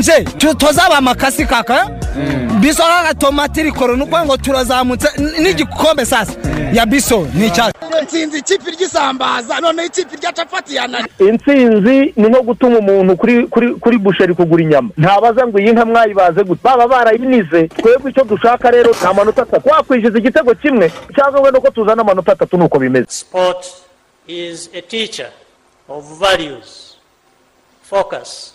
danje tuzaba amakasi kaka? Biso kaka tomati rikoro ni ukuvuga ngo turazamutse. N'igikombe sasa. Ya biso ni icyacu nsinzi ikipe ry'isambaza. Noneho ikipe rya capati yanani intsinzi ni nko gutuma umuntu kuri kuri kuri busheri kugura inyama. Ntabaza ngo iyi nka mwayibaze gute? Baba barayinize. Twebwe icyo dushaka rero nta manota atatu. Wakwishyuza igitego kimwe cyangwa wenda ko tuzana amanota atatu nuko bimeze. Sport is a teacher of values, focus,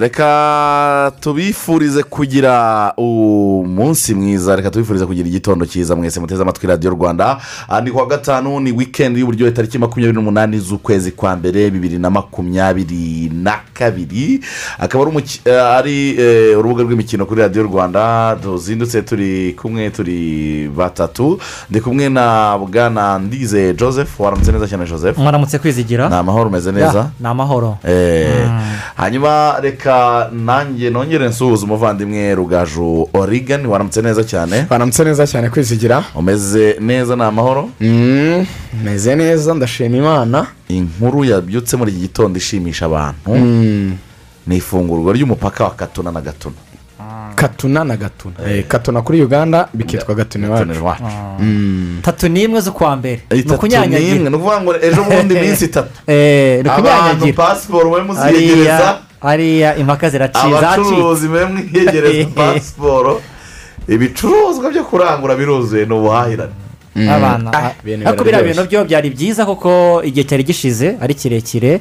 Reka tubifurize kugira umunsi mwiza. Reka tubifurize kugira igitondo cyiza. Mwese muteze amatwi radiyo rwanda. Ni kuwa gatanu ni wikendi y'uburyohe tariki makumyabiri n'umunani z'ukwezi kwa mbere bibiri na makumyabiri na kabiri. Akaba ari eh, eh, urubuga rw'imikino kuri radiyo rwanda. Tuzindutse turi kumwe turi batatu. Ndi kumwe na bwana ndize joseph. Waramutse neza cyane joseph? Mwaramutse kwizigira. Ni amahoro umeze neza? Ni amahoro. Eh, hanyuma reka nanjye nongere nsuhuza umuvandimwe rugaju origani waramutse neza cyane? Baramutse neza cyane kwizigira. Umeze neza ni amahoro? Mm, meze neza ndashima imana. Inkuru yabyutse muri iki gitondo ishimisha abantu. Ni ifungurwa ry'umupaka wa katuna na gatuna. Katuna na gatuna. Eh, katuna kuri uganda bikitwa gatuna iwacu. iwacu. Tatu n'imwe z'ukwa mbere. Ni ukunyanyagira. ni ukuvuga ngo ejo bundi iminsi itatu. Eh, ni abantu ukunyanyagira pasiporo we muziyegereza. Hariya hariya impaka ziraciye zacitse abacuruzi mwe mwiyegereza pasiporo ibicuruzwa byo kurangura biruzuye ni ubuhahirane. Abana Ah, ibintu ariko biriya bintu byo byari byiza kuko igihe cyari gishize ari kirekire.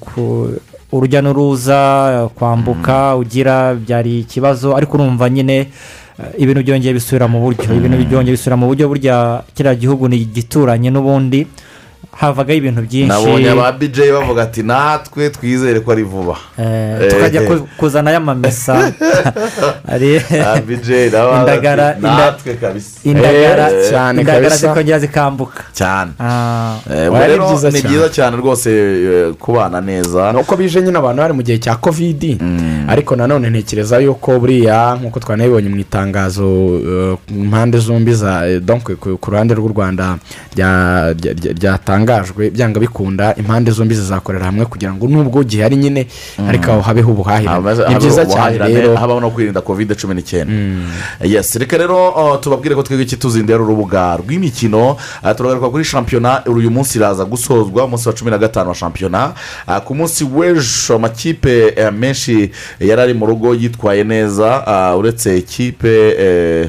Ku- urujya n'uruza kwambuka ugira byari ikibazo ariko urumva nyine eh, ibintu byongeye bisubira mu buryo. Ibintu byongeye bisubira mu buryo burya kiriya gihugu ni igituranye n'ubundi. Havagaho ibintu byinshi. Nabonye aba bijeyi bavuga ati natwe twizere ko ari vuba. Eh, tukajya ku- kuzanayo amamesa Indagara- indagara Eh, cyane indagara kabisa. zikongera zikambuka. Cyane. Ah, Eh, rero ni byiza cyane. rwose eh, kubana neza. Ni uko bije nyine abantu bari mu gihe cya kovidi ariko nanone ntekereza yuko buriya nk'uko twanabibonye mu itangazo eh, ku mpande zombi za eh, donc ku ku ruhande rw'u rwanda rya- ryatangajwe byanga bikunda impande zombi zizakorera hamwe kugira ngo nubwo gihari nyine ariko aho habeho ubuhahirane ni byiza cyane rero. habaho no kwirinda kovide cumi n'icyenda. Yes reka rero tubabwire ko twebwe ikituzinduye ari urubuga rw'imikino. Turagaruka kuri shampiyona uyu munsi iraza gusozwa umunsi wa cumi na gatanu wa shampiyona. Ku munsi w'ejo amakipe eh, menshi yari ari mu rugo yitwaye neza. Uretse ikipe eh,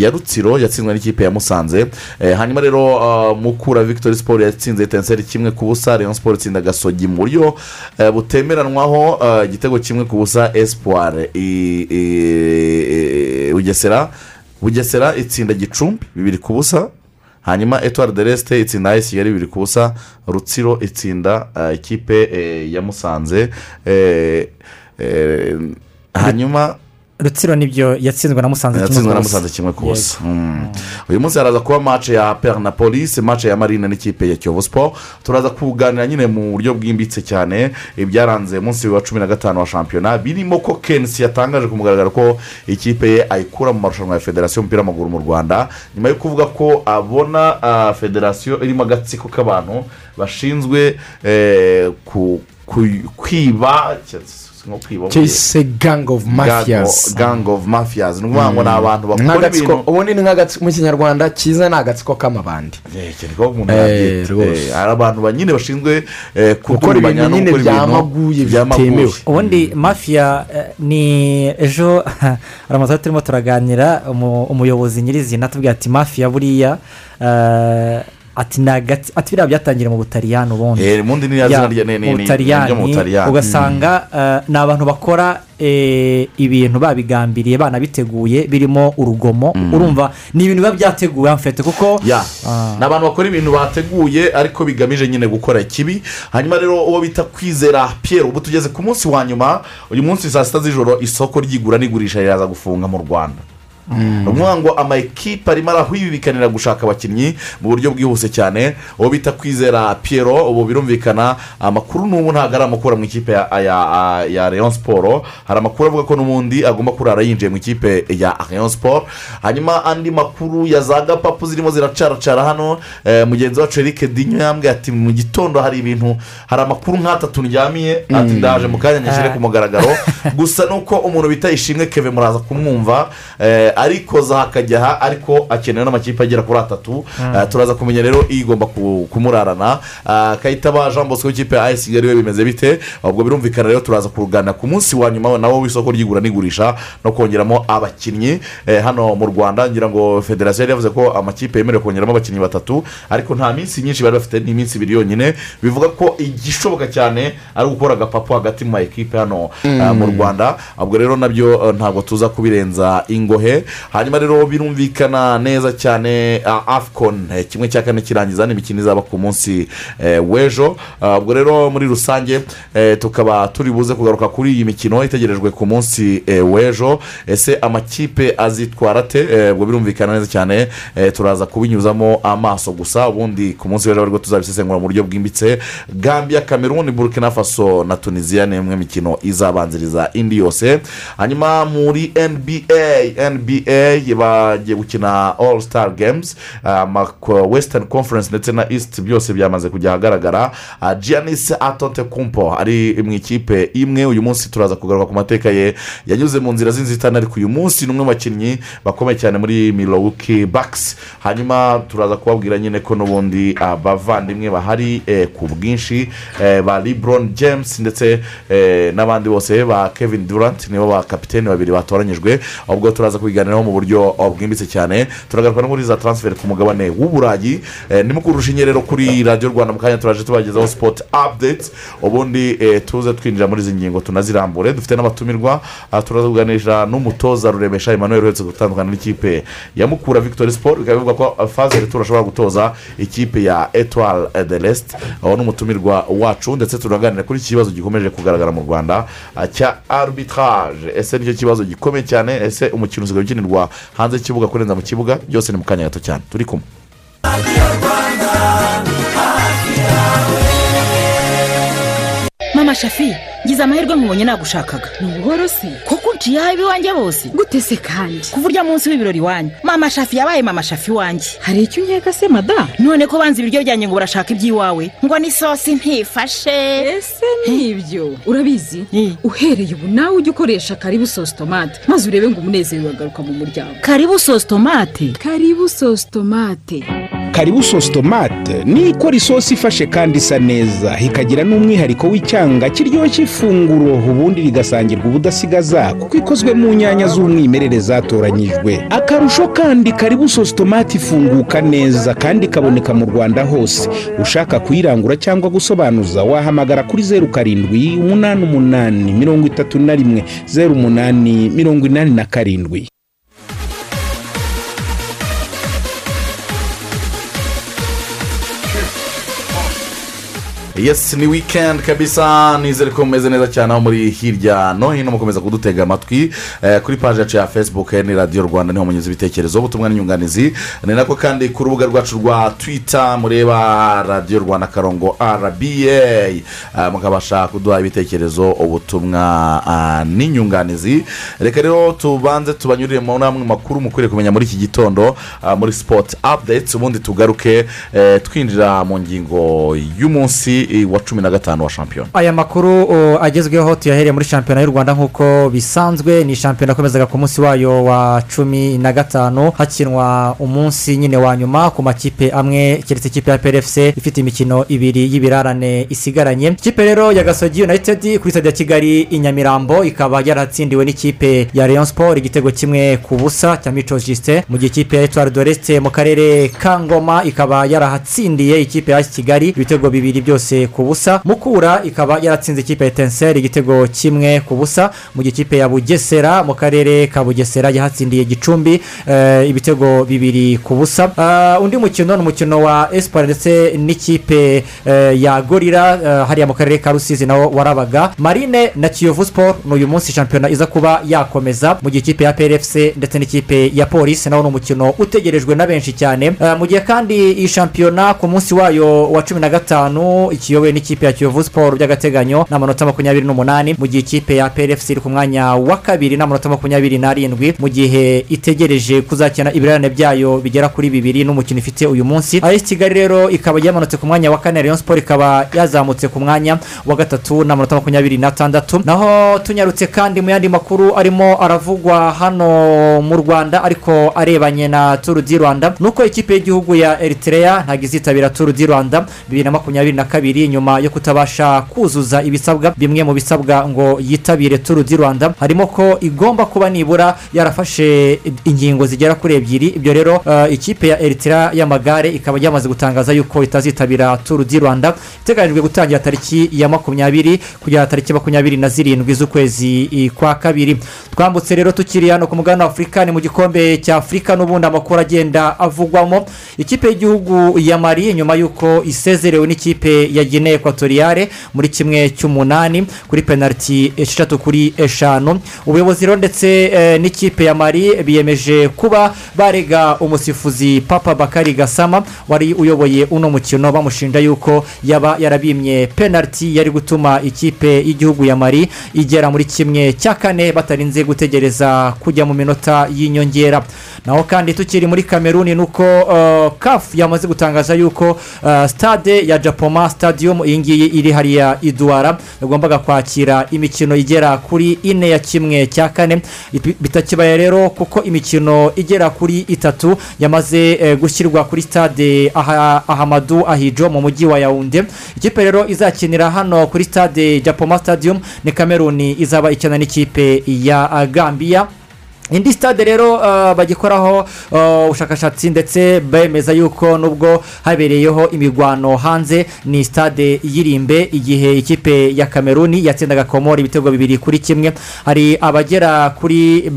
ya rutsiro yatsinzwe n'ikipe ya musanze. Eh, hanyuma rero uh, mukura victoire sport yatsinze etenseri kimwe ku busa rayon sport itsinda gasogi mu buryo eh, butemeranwaho igitego kimwe ku busa i- bugesera. Bugesera itsinda gicumbi bibiri ku busa. Hanyuma etuwari de resite itsinda ayesi kigali bibiri ku busa. Rutsiro itsinda ikipe eh, ya musanze. Eh, eh, hanyuma rutsiro ni byo yatsinzwe na musanze yatsinzwe na musanze kimwe ku busa Mm. uyu munsi haraza kuba mace ya peri na polisi mace ya marine n'ikipe ya kiyovu siporo turaza kuganira nyine mu buryo bwimbitse cyane. Ibyaranze umunsi wa cumi na gatanu wa shampiyona birimo ko kenisi yatangaje ku mugaragaro ko ikipe ye ayikura mu marushanwa ya federasiyo y'umupira w'amaguru mu rwanda. Nyuma yo kuvuga ko abona ah, federasiyo irimo agatsiko k'abantu bashinzwe eh, kwiba nko kwiba cyise gang of mafias. gang of mafias. Ni ukuvuga ngo ni abantu bakora ibintu ubundi ni nk'agatsiko mu kinyarwanda cyiza ni agatsiko k'amabandi Eh, Eh. Eh, hari abantu ba- nyine bashinzwe eh, Gukora ibintu nyine byamaguye, byamaguye. bitemewe. ubundi mafiya eh, ni ejo hari amasaha turimo turaganira umu- umuyobozi nyirizina atubwira ati mafiya buriya eh, ati ati biriya byatangiye mu butaliyani ubundi. Eh, ubundi ni ni- mu ni- Butaliyani, ugasanga eh, ni abantu bakora eh, ibintu babigambiriye banabiteguye birimo urugomo. Urumva ni ibintu biba byateguwe amfete kuko Ah. ni abantu bakora ibintu bateguye ariko bigamije nyine gukora ikibi hanyuma rero uwo bita kwizera Pierre ubu tugeze ku munsi wa nyuma uyu munsi saa sita z'ijoro isoko ry'igura n'igurisha riraza gufunga mu rwanda. Ni ukuvuga ngo ama ekipe arimo arahwibikanira gushaka abakinnyi mu buryo bwihuse cyane. Uwo bita kwizera piyero ubu birumvikana. Amakuru n'ubu ntabwo ari amakuru mu ikipe ya ya ya leon siporo hari amakuru avuga ko n'ubundi agomba kurara yinjiye mu ikipe ya leon siporo hanyuma andi makuru ya za gapapu zirimo ziracaracara hano. Eh, mugenzi wacu eric dinyo yambwiye ati mu gitondo hari ibintu hari amakuru nk'atatu ndyamiye. Ati ndaje mu kanya nyashyire ku mugaragaro. Gusa nuko umuntu bita ishimwe keve muraza kumwumva eh, arikoza hakajya aha ariko akenewe n'amakipe agera kuri atatu. Eh, turaza kumenya rero igomba ku- kumurarana. Ah, kayitaba jean bosco w'ikipe ya ayesi kigali we bimeze bite? Ubwo birumvikana rero turaza kuganira ku munsi wa nyuma nawo w'isoko ry'igura n'igurisha no kongeramo abakinnyi. Eh, hano mu rwanda ngira ngo federasiyo yari yavuze ko amakipe yemerewe kongeramo abakinnyi batatu ariko nta minsi myinshi bari bafite ni iminsi ibiri yonyine. Bivuga ko igishoboka cyane ari ugukora agapapu hagati mu ma ekipe hano ah, mu rwanda. Ubwo rero na byo eh, ntabwo tuza kubirenza ingohe. Hanyuma rero birumvikana neza cyane afcon eh, kimwe cya kane kirangiza n'imikino izaba ku munsi eh, w'ejo. Ubwo rero muri rusange eh, tukaba turi buze kugaruka kuri iyi mikino itegerejwe ku munsi w'ejo. Ese amakipe azitwara ate? Ubwo birumvikana neza cyane turaza kubinyuzamo amaso gusa. Ubundi ku munsi w'ejo ari bwo tuzabisesengura mu buryo bwimbitse. Gambia cameroon burkina faso na tunisiya ni imwe mikino izabanziriza indi yose. Hanyuma muri nba nba bagiye gukina all star games ama western conference ndetse na east byose byamaze kujya ahagaragara. Ah, giannis atonte kumpo ari mu ikipe imwe uyu munsi turaza kugaruka ku mateka ye. Yanyuze mu nzira z'inzitane ariko uyu munsi ni umwe mu bakinnyi bakomeye cyane muri milwaukee bucks. Hanyuma turaza kubabwira nyine ko n'ubundi abavandimwe bahari eh, ku bwinshi eh, ba lebron james ndetse eh, n'abandi bose ba kevin durant nibo ba kapitene babiri batoranyijwe. Ubwo turaza kubiganiraho mu buryo oh, bwimbitse cyane. Turagaruka no muri za transfer ku mugabane w'uburayi eh, nimukurushinge rero kuri radiyo rwanda mu kanya turaje tubagezaho sport updates. Ubundi eh, tuze twinjira muri izi ngingo tunazirambure. Dufite n'abatumirwa aha turaza kuganisha n'umutoza ruremesha emmanuel uretse gutandukana n'ikipe ya mukura victoire sport. Bikaba bivuga ko fazere turashobora gutoza ikipe ya etoile de l'est. Aho n'umutumirwa wacu. Ndetse turaganira kuri iki kibazo gikomeje kugaragara mu rwanda ah, cya arbitrage. Ese ni cyo kibazo gikomeye cyane? Ese umukino usigaye ukinirwa hanze y'ikibuga kurenza mu kibuga byose ni mu kanya gato cyane. Turi kumwe. Mama shafi ngize amahirwe nkubonye nagushakaga. Ni ubuhoro se kuko unciye aho iwanjye bose. Gute se kandi? Kuva urya munsi w'ibirori iwanyu mama shafi yabaye mama shafi iwanjye hari icyo unkeka se mada? None ko banze ibiryo byanjye ngo barashaka iby'iwawe. Ngo n'isosi ntifashe. Ese ni byo urabizi? Eh. uhereye ubu nawe ujya ukoresha karibu sosi tomate maze urebe ngo umunezero uragaruka mu muryango. Karibu sosi tomate? Karibu sosi tomate. Karibu sosi tomate. Ni ikora isosi ifashe kandi isa neza. Ikagira n'umwihariko w'icyanga kiryoshya ifunguro. Ubundi rigasangirwa ubudasigaza kuko ikozwe mu nyanya z'umwimerere zatoranyijwe. Akarusho kandi karibu sosi tomate ifunguka neza kandi ikaboneka mu rwanda hose. Ushaka kuyirangura cyangwa gusobanuza wahamagara kuri zeru karindwi umunani umunani mirongo itatu na rimwe zeru umunani mirongo inani na karindwi. Yesi ni wikendi kabisa nizere ko mumeze neza cyane aho muri hirya no hino mukomeza kudutega amatwi. Eh, kuri paji yacu ya facebook ni radiyo rwanda ni ho munyuze ibitekerezo. Ubutumwa n'inyunganizi ni nako kandi ku rubuga rwacu rwa twita mureba radiyo rwanda karongo rba eh, mukabasha kuduha ibitekerezo ubutumwa ah, n'inyunganizi. Reka rero tubanze tubanyurire mu namwe makuru mukwiriye kumenya muri iki gitondo ah, muri sipoti apudetsi ubundi tugaruke eh, twinjira mu ngingo y'umunsi eh, wa cumi na gatanu wa shampiyona. Aya makuru agezweho tuyahereye muri shampiyona y'u rwanda nk'uko bisanzwe ni shampiyona yakomezaga ku munsi wayo wa cumi na gatanu hakinwa umunsi nyine wa nyuma ku makipe amwe keretse ikipe ya prfc ifite imikino ibiri y'ibirarane isigaranye. Ikipe rero ya gasogi united kuri stade ya kigali i nyamirambo ikaba yaratsindiwe n'ikipe ya leon sport igitego kimwe ku busa cya mico jisite mu gihe ikipe ya etoile doreste mu karere ka ngoma ikaba yarahatsindiye ikipe ya kigali ibitego bibiri byose yanganyutse ku busa. Mukura ikaba yaratsinze ikipe etenseri igitego kimwe ku busa. Mu gihe ikipe ya bugesera mu karere ka bugesera yahatsindiye gicumbi eh, ibitego bibiri ku busa. Ah, undi mukino ni umukino wa esipari ndetse n'ikipe eh, ya gorira eh, hariya mu karere ka rusizi nawo warabaga. Marine na kiyovu siporo ni uyu munsi shampiyona iza kuba yakomeza. Mu gihe ikipe ya prfc ndetse n'ikipe ya polisi nawo ni umukino utegerejwe na benshi cyane. Eh, mu gihe kandi iyi shampiyona ku munsi wayo wa cumi na gatanu ikiyobowe n'ikipe ya kiyovu siporo by'agateganyo n'amanota makumyabiri n'umunani mu gihe ikipe ya prfc iri ku mwanya wa kabiri n'amanota makumyabiri n'arindwi mu gihe itegereje kuzakina ibirarane byayo bigera kuri bibiri n'umukino ifite uyu munsi. As kigali rero ikaba yamanutse ku mwanya wa kane rayon siporo ikaba yazamutse ku mwanya wa gatatu n'amanota makumyabiri n'atandatu. Naho tunyarutse kandi mu yandi makuru arimo aravugwa hano mu rwanda ariko arebanye na turu di rwanda. Nuko ikipe y'igihugu ya eritrea ntabwo izitabira turu di rwanda bibiri na makumyabiri na kabiri. Nyuma yo kutabasha kuzuza ibisabwa bimwe mu bisabwa ngo yitabire turu di rwanda harimo ko igomba kuba nibura yarafashe ingingo zigera kuri ebyiri. Ibyo rero eh, ikipe ya eritrea y'amagare ikaba yamaze gutangaza yuko itazitabira turu di rwanda iteganyijwe gutangira tariki ya makumyabiri kugera tariki makumyabiri na zirindwi z'ukwezi eh, kwa kabiri. Twambutse rero tukiri hano ku mugabane wa afurika ni mu gikombe cya afurika n'ubundi amakuru agenda avugwamo. Ikipe y'igihugu ya mari nyuma y'uko isezerewe n'ikipe ya gine ekwatoriyare muri kimwe cy'umunani kuri penaliti esheshatu kuri eshanu. Ubuyobozi rero ndetse eh, n'ikipe ya mari biyemeje kuba barega umusifuzi papa bakari gasama wari uyoboye uno mukino. Bamushinja yuko yaba yarabimye penaliti yari gutuma ikipe y'igihugu ya mari igera muri kimwe cya kane batarinze gutegereza kujya mu minota y'inyongera. Naho kandi tukiri muri kameruni ni uko kafu yamaze gutangaza yuko uh, stade ya japoma stadium iyi ngiyi iri hariya iduwara yagombaga kwakira imikino igera kuri ine ya kimwe cya kane. Bitakibaye rero kuko imikino igera kuri itatu yamaze eh, gushyirwa kuri stade aha, ahamadu ahijo mu mujyi wa yawunde ikipe rero izakinira hano kuri stade japoma stadium ni kameruni izaba ikina n'ikipe ya gambia. Indi stade rero uh, bagikoraho uh, ubushakashatsi ndetse bemeza yuko nubwo habereyeho imigwano hanze ni stade yirimbe igihe ikipe ya kameruni yatsindaga komori ibitego bibiri kuri kimwe. Hari abagera kuri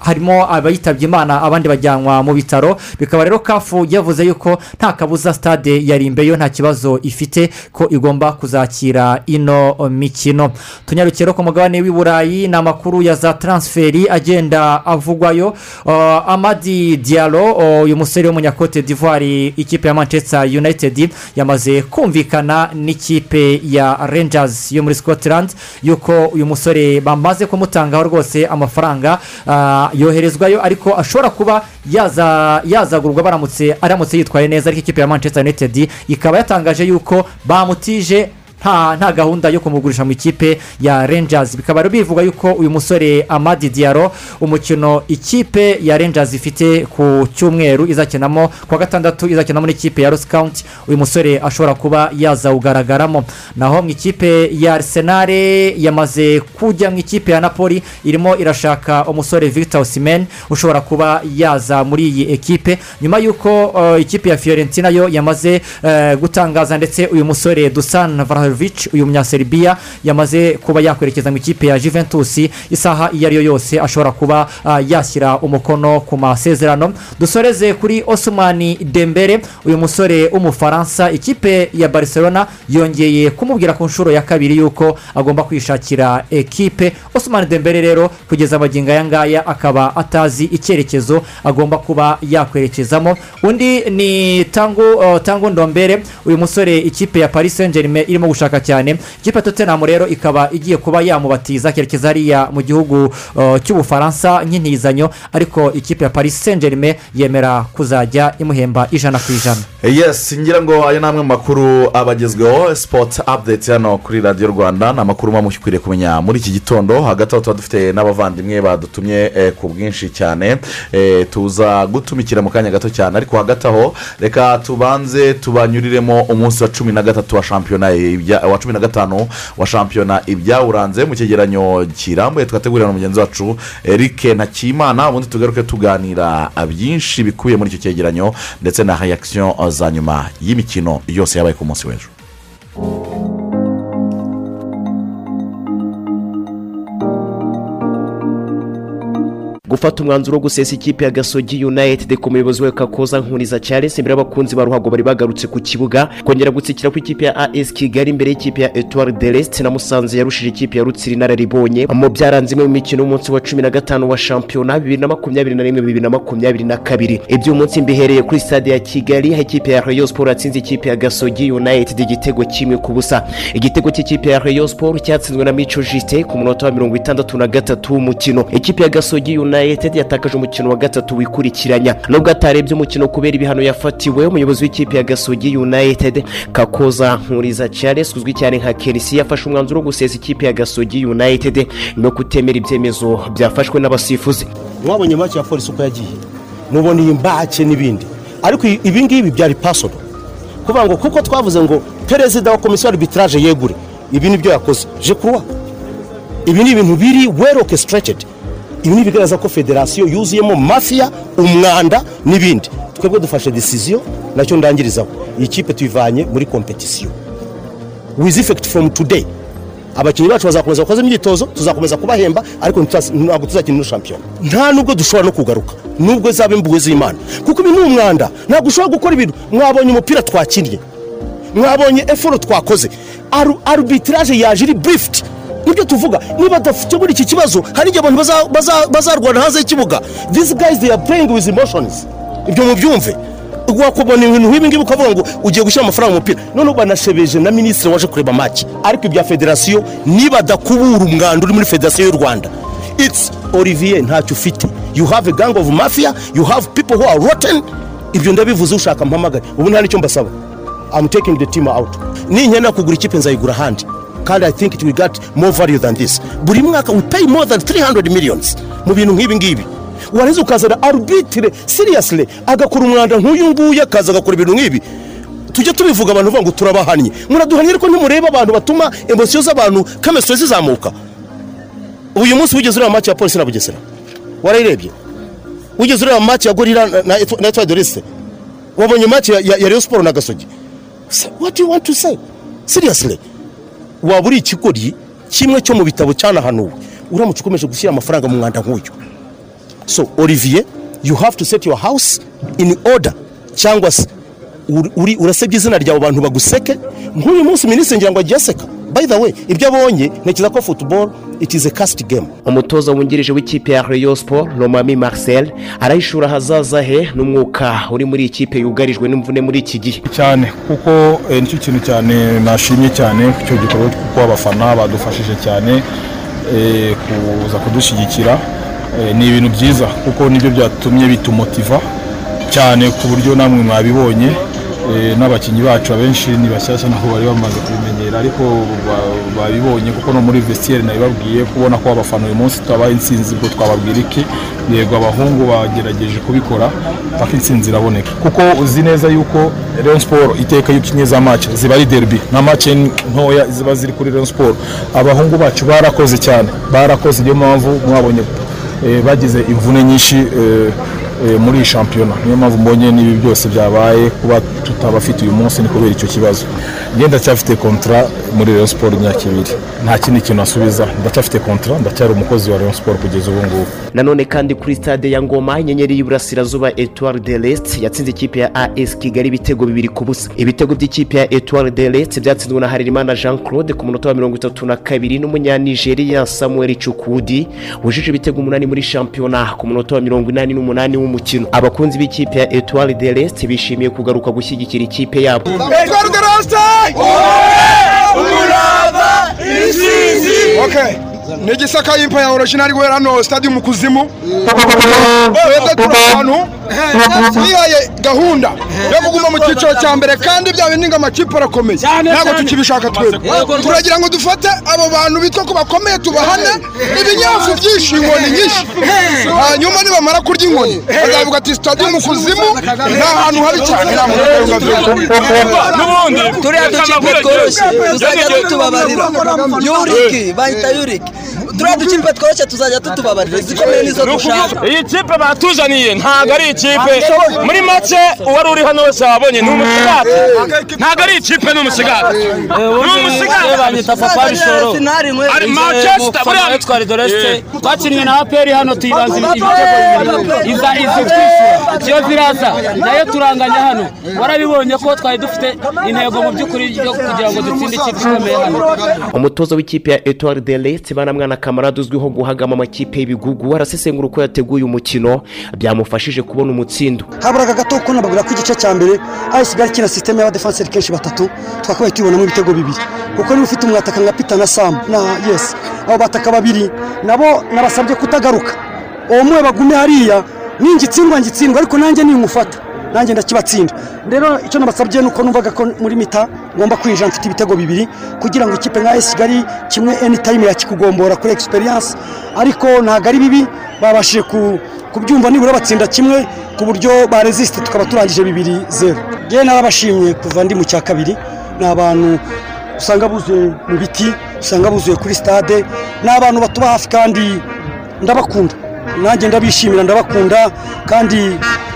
harimo abayitabye imana abandi bajyanwa mu bitaro. Bikaba rero kafu yavuze yuko nta kabuza stade yarimbe yo nta kibazo ifite ko igomba kuzakira ino mikino. Tunyarukire ku mugabane w'i burayi ni amakuru ya za transferi agenda avugwayo uh, amadi dialo uh, uyu musore w'umunyakote d'ivoire ikipe ya manchester united yamaze kumvikana n'ikipe ya rangers yo muri scotland yuko uyu musore bamaze kumutangaho rwose amafaranga uh, yoherezwayo ariko ashobora kuba yaza yazagurwa baramutse aramutse yitwaye neza ariko ikipe ya manchester united ikaba yatangaje yuko bamutije nta gahunda yo kumugurisha mu ikipe ya rangers. Bikaba bivuga yuko uyu musore amadi diaro umukino ikipe ya rangers ifite ku cyumweru izakinamo ku wa gatandatu izakinamo n'ikipe ya rosi county uyu musore ashobora kuba yazawugaragaramo naho mu ikipe ya arsenal yamaze kujya mu ikipe ya napoli irimo irashaka umusore victor osimhen ushobora kuba yaza muri iyi ekipe. Nyuma y'uko uh, ikipe ya fiorentina yo yamaze uh, gutangaza ndetse uyu musore dusan Vlahovic uyu munyaserbia yamaze kuba yakwerekeza mu ikipe ya juventus. Isaha iyo ari yo yose ashobora kuba uh, yashyira umukono ku masezerano. Dusoreze kuri osumani dembere uyu musore w'umufaransa. Ikipe ya barcelona yongeye kumubwira ku nshuro ya kabiri yuko agomba kwishakira ekipe. Osumani dembere rero kugeza amagingo aya ngaya akaba atazi icyerekezo agomba kuba yakwerekezamo. Undi ni tango uh, tango ndombere uyu musore ikipe ya paris saint germain irimo gushaka cyane. Ikipe tottenham rero ikaba igiye kuba yamubatiza akerekeza hariya mu gihugu uh, cy'ubufaransa nk'intizanyo. Ariko ikipe ya paris saint germain yemera kuzajya imuhemba ijana ku ijana. Yes ngira ngo ayo ni amwe mu makuru aba agezweho sipoti apudeti hano kuri radiyo rwanda. Ni amakuru muba mukwiriye kumenya muri iki gitondo. Hagati aho tuba dufite n'abavandimwe badutumye eh, ku bwinshi cyane. Eh, tuza gutumikira mu kanya gato cyane. Ariko hagati aho reka tubanze tubanyuriremo umunsi wa cumi na gatatu wa shampiyona wa cumi na gatanu wa shampiyona ibyawuranze mu cyegeranyo kirambuye tugategurira mugenzi wacu eric ntakimana ubundi tugaruke tuganira byinshi bikubiye muri icyo cyegeranyo ndetse na reakisiyo za nyuma y'imikino yose yabaye ku munsi w'ejo. Gufata umwanzuro wo gusesa ikipe ya gasogi united ku muyobozi we kakoza nkuniza charles imbere y'abakunzi ba ruhago bari bagarutse ku kibuga kongera gutsikira ku ikipe ya as kigali imbere y'ikipe ya etoile de l'est. Na musanze yarushije ikipe ya rutsiri inararibonye mu byaranze imwe mu mikino y'umunsi wa cumi na gatanu wa shampiyona bibiri na makumyabiri na rimwe bibiri na makumyabiri na kabiri. Iby'uyu munsi mbihereye kuri stade ya kigali aho ikipe ya rayon sport yatsinze ikipe ya gasogi united igitego kimwe ku busa. Igitego cy'ikipe ya rayon sport cyatsinzwe na mico jite ku munota wa mirongo itandatu na gatatu w'umukino. Ikipe ya gasogi united yatakaje umukino wa gatatu wikurikiranya. Nubwo atarebye umukino kubera ibihano yafatiwe umuyobozi w'ikipe ya gasogi united kakoza nkuriza charles uzwi cyane nka kenisi yafashe umwanzuro wo gusesa ikipe ya gasogi united no kutemera ibyemezo byafashwe n'abasifuzi. Mwabonye make ya polisi uko yagiye. Mubona iyi mbake n'ibindi. Ariko ibi ngibi byari pasono kuvuga ngo kuko twavuze ngo perezida wa komisiyo arbitrage yegure ibi ni byo yakoze. Je kuruwa ibi ni ibintu biri well orchestrated. Ibi ni ibigaragaza ko federasiyo yuzuyemo mafiya umwanda n'ibindi. Twebwe dufashe decision na cyo ndangirizaho. Iyi kipe tuyivanye muri kompetisiyo with effect from today. Abakinnyi bacu bazakomeza bakoze imyitozo tuzakomeza kubahemba ariko ntabwo tuzakina shampiyona. Nta nubwo dushobora no kugaruka. Nubwo zaba imbuwe z'imana. Kuko ibi ni umwanda. Ntabwo ushobora gukora ibintu. Mwabonye umupira twakinnye mwabonye efuro twakoze. Arbitrage yaje iri burifuti ni byo tuvuga niba badakemura iki kibazo hari igihe abantu bazarwana hanze y'ikibuga. Guys they are playing with emotions. Ibyo mubyumve wakubona ibintu nk'ibi ngibi ukavuga ngo ugiye gushyira amafaranga mu mupira. Noneho banashebeje na minisitiri waje kureba maki ariko ibya federasiyo nibadakubura umwanda uri muri federasiyo y'u rwanda. It's olivier ntacyo ufite. You have a gang of mafia you have people who are rotten. Ibyo ndabivuze ushaka mpamagare. Ubu nta ni cyo mbasaba. I'm taking the team out. Ninkenera kugura ikipe nzayigura ahandi. Kandi i think it will get more value than this. Buri mwaka we pay more than 300 millions. Mu bintu nk'ibi ngibi warangiza ukazana arubitire siriyasire agakora umwanda nk'uyu nguyu akaza agakora ibintu nk'ibi. Tujya tubivuga abantu bavuga ngo turabahannye muraduhannye ariko ntimurebe abantu batuma emosiyo z'abantu kamesitiri zizamuka. Uyu munsi wigeze ureba make ya polisi na bugesera warayirebye? Wigeze ureba make ya gorira na etwari dorise wabonye make ya reyo siporo na gasogi? What do you want to say? Seriously. Waba uri ikigoryi kimwe cyo mu bitabo cyanahanuwe. Uramutse ukomeje gushyira amafaranga mu mwanda nk'uyu. So olivier you have to set your house in order. Cyangwa se urasebye izina ryawe abantu baguseke. Nk'uyu munsi minisitiri ngira ngo agiye aseka. By the way ibyo abonye ntekereza ko football. It is a cast game. Umutoza wungirije w'ikipe ya rayon sport romami marcel arahishura ahazaza he n'umwuka uri muri iyi kipe yugarijwe n'imvune muri iki gihe? Cyane kuko ni cyo kintu cyane nashimye cyane icyo gikorwa kuko abafana badufashije cyane kuza kudushyigikira ni ibintu byiza kuko ni byo byatumye bitumotiva cyane ku buryo namwe mwabibonye n'abakinnyi bacu abenshi ni bashyashya ntabwo bari bamaze kubimenyera ariko babibonye kuko no muri vesiyeri nabibabwiye kubona ko abafana uyu munsi tubabaye insinzi ubwo twababwira iki? Yego abahungu bagerageje kubikora paka insinzi iraboneka. Kuko uzi neza yuko Rayon siporo iteka iyo ukinye za mace ziba ari derby nta mace ntoya ziba ziri kuri Rayon siporo abahungu bacu barakoze cyane barakoze niyo mpamvu mwabonye bagize imvune nyinshi muri iyi shampiyona. Niyo mpamvu mbonye n'ibi byose byabaye kuba tutabafite uyu munsi ni kubera icyo kibazo. Ngenda ndacyafite kontara muri Rayon siporo imyaka ibiri. Nta kindi kintu asubiza. Ndacyafite kontara ndacyari umukozi wa Rayon siporo kugeza ubu ngubu. Nanone kandi kuri stade ya ngoma inyenyeri y'iburasirazuba etuwari de l'est yatsinze ikipe ya as kigali ibitego bibiri ku busa. Ibitego by'ikipe ya etuwari de l'est byatsinzwe na harerimana jean claude ku munota wa mirongo itatu na kabiri n'umunyanigeriya samuel cukudi wujuje ibitego umunani muri shampiyona ku munota wa mirongo inani n'umunani w'umukino. Abakunzi b'ikipe ya etuwari de l'est bishimiye kugaruka gushyigikira ikipe yabo. Etuwari de l'est umurava intsinzi ni igisaka y'impa ya orojinari guhera hano sitade mu kuzimu. Twebwe turi ahantu twihaye gahunda. Yo kuguma mu cyiciro cya mbere kandi bya bindi ngo amakipe arakomeye. Ntabwo tukibishaka twebwe. Turagira ngo dufate abo bantu bitwa ko bakomeye tubahane ibinyafu byinshi inkoni nyinshi. Hanyuma nibamara kurya inkoni bazavuga ati sitade mu kuzimu ni ahantu habi cyane nta muntu turiya dukipe tworoshye tuzajya tutubabarira yuriki bahita yuriki. Turiya dukipe tworoshye tuzajya tutubabarira izikomeye nizo dushaka iyi kipe batuzaniye ntabwo ari ikipe muri make uwari uri hano wese wabonye ni umusigati ntabwo ari ikipe ni umusigati ni umusigati banyita papa bishoro ari manchester buriya twari doreste twakinnye na aperi hano tuyibanza ibitego bibiri iza izi twishyura iyo ziraza na yo turanganya hano warabibonye ko twari dufite intego mu by'ukuri yo kugira ngo dutsinde ikipe ikomeye hano umutoza w'ikipe ya etoile de leste banamwana kamarade uzwiho guhagama amakipe y'ibigugu arasesengura uko yateguye umukino byamufashije kubona umutsindo. Haburaga gato ko nababwira ko igice cya mbere ari kigali kina sisiteme y'abadefanseri kenshi batatu twakabaye tubonamo ibitego bibiri. Kuko niba ufite umwataka nka pita na samu na yesi abo bataka babiri nabo nabasabye kutagaruka. Uwo muwe bagume hariya ningitsindwa ngitsindwa ariko nanjye nimufata. Nanjye ndakibatsinda rero icyo nabasabye ni uko numvaga ko muri mita ngomba kwinjira mfite ibitego bibiri kugira ngo ikipe nka esi kigali kimwe enitayime yakikugombora kuri egisperiyanse ariko ntabwo ari bibi babashije ku kubyumva nibura batsinda kimwe ku buryo barezisite tukaba turangije bibiri zeru yewe narabashimye kuva ndi mu cya kabiri ni abantu usanga buzuye mu biti usanga buzuye kuri stade ni abantu batuba hafi kandi ndabakunda. Nanjye ndabishimira ndabakunda kandi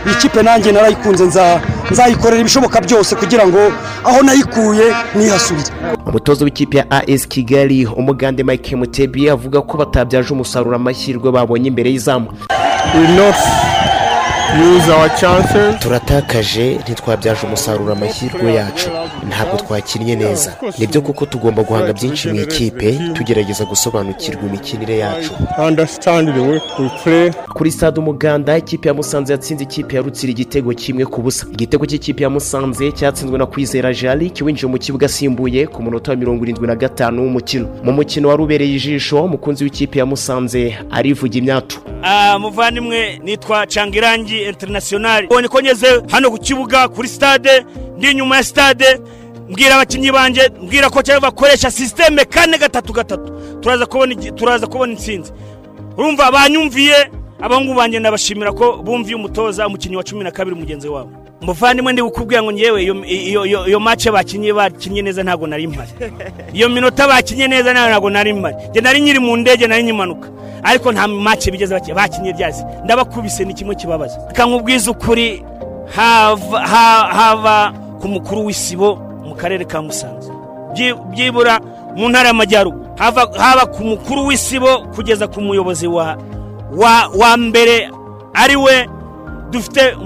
iyi kipe nanjye narayikunze nza- nzayikorera ibishoboka byose kugira ngo aho nayikuye nihasubire umutoza w'ikipe ya as kigali umugande mike mutebi avuga ko batabyaje umusaruro amahirwe babonye imbere y'izamu. Turatakaje ntitwabyaje umusaruro amahirwe yacu. Ntabwo twakinnye neza. Nibyo kuko tugomba guhanga byinshi mu ikipe tugerageza gusobanukirwa imikinire yacu. Kuri stade umuganda ikipe ya musanze yatsinze ikipe ya rutsiri igitego kimwe ku busa. Igitego cy'ikipe ya musanze cyatsinzwe na kwizera jali kiwinjiye mu kibuga asimbuye ku munota wa mirongo irindwi na gatanu w'umukino. Mu mukino wari ubereye ijisho umukunzi w'ikipe ya musanze arivuga imyatu Ah, muvandimwe nitwa cangirangi international. Ubonye ko ngeze hano ku kibuga kuri stade ndi inyuma ya stade. Mbwira abakinnyi banjye mbwira ko cyangwa bakoresha sisiteme kane gatatu gatatu. Turaza kubona turaza kubona intsinzi. Urumva banyumviye abahungu banjye ndabashimira ko bumviye umutoza umukinnyi wa cumi na kabiri mugenzi wabo. Muvandimwe ndi bukubwira ngo ngewe iyo- mace bakinnye bakinnye neza ntabwo nari mpari iyo minota bakinnye neza ntabwo nari mpari njye nari nyiri mu ndege nari nyimanuka. Ariko nta mace bigeze baki- bakinnye ryazi ndabakubise ni kimwe kibabaza. Reka nkubwize ukuri hava ha- hava ku mukuru w'isibo mu karere ka musanze. Byi- byibura mu ntara y'amajyaruguru. Haba ku mukuru w'isibo kugeza ku muyobozi wa mbere ari we dufite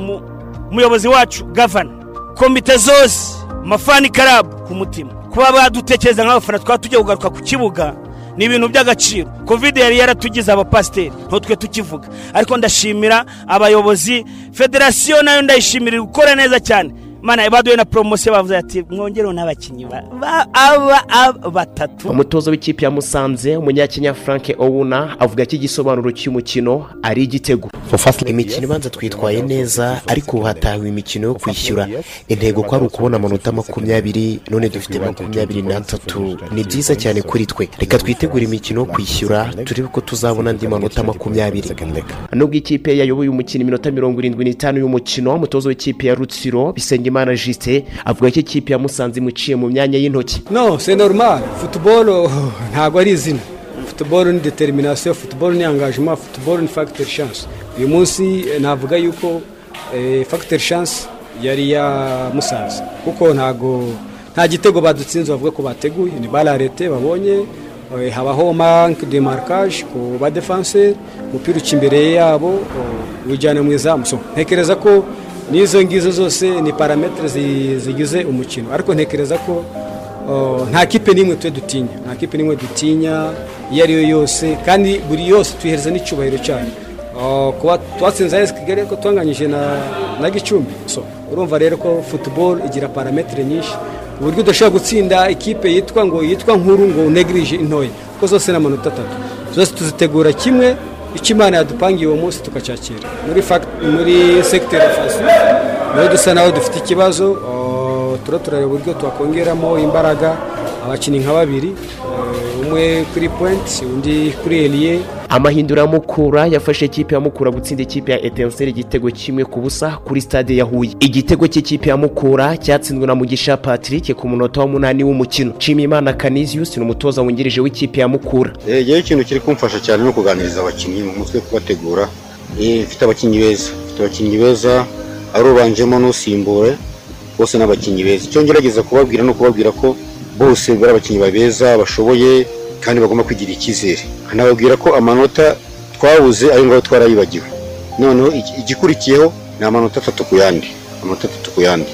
umuyobozi wacu gavana komite zose mafani karabu ku mutima. Kuba badutekereza nk'abafana twaba tujya kugaruka ku kibuga ni ibintu by'agaciro. Kovide yari yaratugize abapasiteri ntutwe tukivuga. Ariko ndashimira abayobozi federasiyo na yo ndayishimira gukora neza cyane. Mana baduye na poromosiyo bavuze ati mwongereho n'abakinnyi ba- ba- aba batatu. Umutoza w'ikipe ya musanze umunyakenya frank owuna avuga ko igisobanuro cy'umukino ari igitego. Imikino ibanza twitwaye neza ariko ubu hatahiwe imikino yo kwishyura. Intego ko ari ukubona amanota makumyabiri none dufite makumyabiri n'atatu. Ni byiza cyane kuri twe. Reka twitegure imikino yo kwishyura turebe ko tuzabona andi manota makumyabiri. Nubwo ikipe yayoboye umukino iminota mirongo irindwi n'itanu y'umukino umutoza w'ikipe ya rutsiro bisengimana jisite avuga ko ikipe ya musanze imuciye mu myanya y'intoki. No c'est normal. Futuboro ntabwo ari izina. Futuboro ni determination futuboro ni engagement futuboro ni facteur chance. Uyu munsi eh, navuga yuko eh, facteur chance yari ya musanze. Kuko ntago nta gitego badutsinze bavuga ko bateguye. Ni balarete babonye eh, habaho manque de marquage ku badefenseur umupira uca imbere yabo oh, ujyana mu izamu. Ntekereza ko n'izo ngizo zose ni parametere zi- zigize umukino. Ariko ntekereza ko oh, nta kipe n'imwe twe dutinya. Nta kipe n'imwe dutinya iyo ari yo yose kandi buri yose tuyihereza n'icyubahiro cyayo. Oh, kuba twatsinze ayesi kigali ariko twanganyije na gicumbi. Urumva rero ko futuboro igira parametere nyinshi. Ku buryo udashobora gutsinda ikipe yitwa ngo yitwa nkuru ngo unegirije intoya. Kuko zose ni amanota atatu. Zose tuzitegura kimwe icyo imana yadupangiye uwo munsi tukacyakira. Muri segiteri fasi ni ho dusa naho dufite ikibazo oh, tura turareba uburyo twakongeramo imbaraga. Abakinnyi nka babiri eh, umwe kuri pointi undi kuri eliye amahindura ya mukura yafashe ikipe ya mukura gutsinda ikipe ya etenseri igitego kimwe ku busa kuri stade ya huye. Igitego cy'ikipe ya mukura cyatsinzwe na mugisha patrick ku munota w'umunani w'umukino. Nshimiyimana canisius ni umutoza wungirije w'ikipe ya mukura yewe ikintu kiri kumfasha cyane ni ukuganiriza abakinnyi mu mutwe kubategura. Eh, mfite abakinnyi beza. Mfite abakinnyi beza ari ubanjemo n'usimbure bose ni abakinnyi beza. Icyo ngerageza kubabwira ni ukubabwira ko bose bari abakinnyi beza bashoboye kandi bagomba kwigirira icyizere. Nkanababwira ko amanota twabuze ayo ngayo twarayibagiwe noneho iki- igikurikiyeho ni amanota atatu ku yandi. Amanota atatu ku yandi.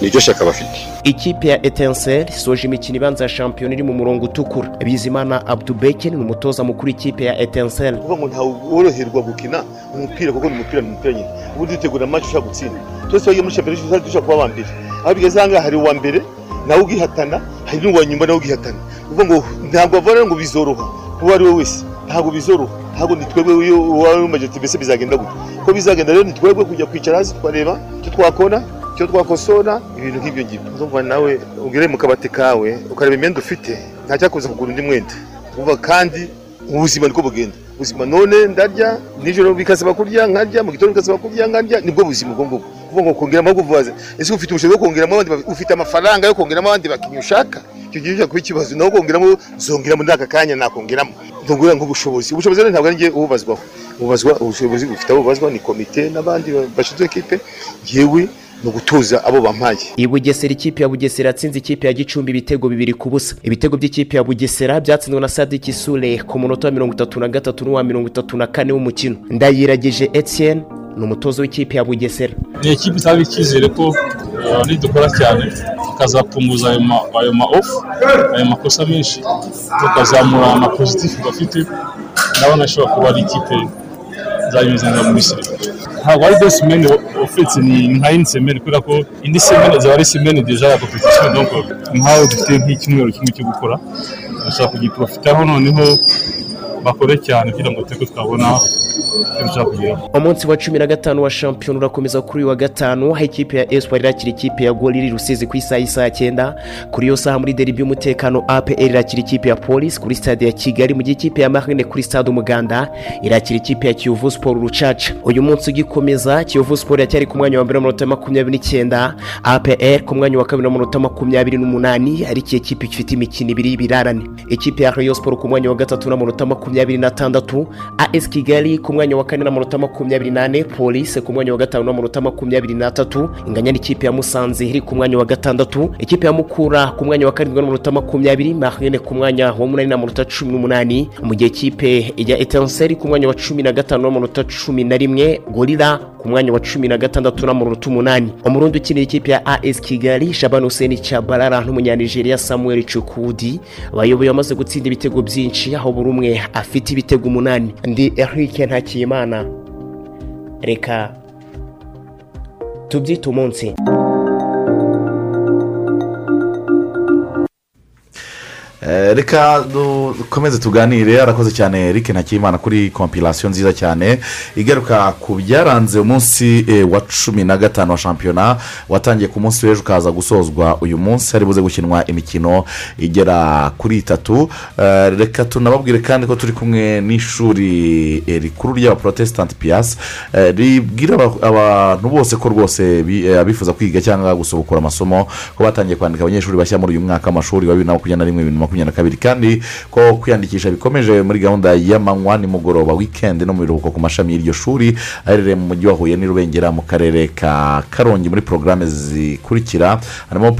Niryo shyaka bafite. Ikipe ya etenseri isoje imikino ibanza ya shampiyona iri mu murongo utukura. Bizimana abdubeke ni umutoza mukuru w'ikipe ya etenseri. Kuvuga ngo ntawe woroherwa gukina umupira kuko ni umupira ni umupira nyine. Ubundi dutegura match ushaka gutsinda. Twese twagiye muri shampiyona dushaka kuba aba mbere. Aho bigeze aha ngaha hari uwa mbere nawe ugihatana hari n'uwa nyuma nawe ugihatana kuvuga ngo ntabwo bavana ngo bizoroha. Uwo ari we wese ntabwo bizoroha. Ntabwo ni twebwe uwawe wumva ati mbese bizagenda gute? Ko bizagenda rero ni twebwe kujya kwicara hasi tukareba icyo twakora icyo twakosora ibintu nk'ibyo ngibyo. Ndumva nawe ugere mu kabati kawe ukareba imyenda ufite nta cyakuza kugura undi mwenda. Uvuga kandi ubuzima niko bugenda. Ubuzima none ndarya nijoro bikasaba kurya nkarya mu gitondo bikasaba kurya nkarya ni bwo buzima ubwo ngubwo. Kuvuga ngo kongeramo kuvuza ese ufite ubushobozi bwo kongeramo ufite amafaranga yo kongeramo abandi bakinnyi ushaka? Icyo gihe kuba ikibazo naho kongeramo zongeramo muri aka kanya nakongeramo. Ntugura nk'ubushobozi. Ubushobozi rero ntabwo ari njye ububazwaho. Ubazwa ubushobozi bufite abo bubazwa ni komite n'abandi bashinzwe ekipe yewe ni ugutuza abo bampaye. I bugesera ikipe ya bugesera yatsinze ikipe ya gicumbi ibitego bibiri ku busa. Ibitego by'ikipe ya bugesera byatsinzwe na sadiki sule ku munota wa mirongo itatu na gatatu n'uwa mirongo itatu na kane w'umukino. Ndayiragije etienne ni umutoza w'ikipe ya bugesera. Ni ikipe itanga icyizere ko uh, nidukora cyane tukazapunguza ayo ma- ofu ayo makosa menshi tukazamura amapozitifu bafite ndabona ishobora kuba ari ikipe zanyuze nka muri siriva ntabwo ari de semene ofetse ni nka yindi semene kubera ko indi semene zaba ari semene deja ya kompetisiyo nkaho dufite nk'icyumweru kimwe cyo gukora. Bashaka kugiprofitaho noneho bakore cyane kugira ngo tube twabona dushaka umunsi wa cumi na gatanu wa shampiyona urakomeza kuri uyu wa gatanu aho ikipe ya espoir irakira ikipe ya gol iri rusizi ku isaha y'isaha cyenda. Kuri iyo saha muri deribi y'umutekano apr irakira ikipe ya polisi kuri stade ya kigali mu gihe ikipe ya marine kuri stade umuganda irakira ikipe ya kiyovu siporo rucaca. Uyu munsi ugikomeza kiyovu siporo yacyari ku mwanya wa mbere n'amanota makumyabiri n'icyenda. Apr ku mwanya wa kabiri n'amanota makumyabiri n'umunani ariko iyi kipe ifite imikino ibiri y'ibirarane ikipe ya rayon siporo ku mwanya wa gatatu n'amanota makumyabiri n'atandatu. As kigali ku mwanya wa kane n'amanota makumyabiri n'ane. Polisi ku mwanya wa gatanu n'amanota makumyabiri n'atatu. Inganya n'ikipe ya musanze iri ku mwanya wa gatandatu. Ikipe ya mukura ku mwanya wa karindwi n'amanota makumyabiri. Marine ku mwanya wa munani n'amanota cumi n'umunani. Mu gihe ikipe ya etenseri ku mwanya wa cumi na gatanu n'amanota cumi na rimwe. Gorira ku mwanya wa cumi na gatandatu n'amanota umunani. Umurundi ukinira ikipe ya as kigali. Shabana hussein cyabarara n'umunyanigeriya samuel cukudi bayoboye bamaze gutsinda ibitego byinshi aho buri umwe afite ibitego umunani. Ndi eric ntakiyimana. Reka tubyite umunsi. Reka dukomeze tuganire arakoze cyane Eric ntakimana kuri kompilasiyo nziza cyane igaruka ku byaranze umunsi eh, wa cumi na gatanu wa shampiyona watangiye ku munsi w'ejo ukaza gusozwa uyu munsi hari buze gukinwa imikino igera kuri itatu. Eh, reka tunababwire kandi ko turi kumwe n'ishuri eh, rikuru ry'abaporotesitanti piyasi eh, ribwira aba- abantu bose ko rwose bi- eh, abifuza kwiga cyangwa gusubukura amasomo ko batangiye kwandika abanyeshuri bashya muri uyu mwaka w'amashuri wa bibiri na makumyabiri na rimwe bibiri na makumyabiri. Na kabiri. Kandi ko kwiyandikisha bikomeje muri gahunda y'amanywa nimugoroba wikendi no mu biruhuko ku mashami y'iryo shuri aherereye mu mujyi wa huye n'i rubengera mu karere ka karongi. Muri porogaramu zikurikira harimo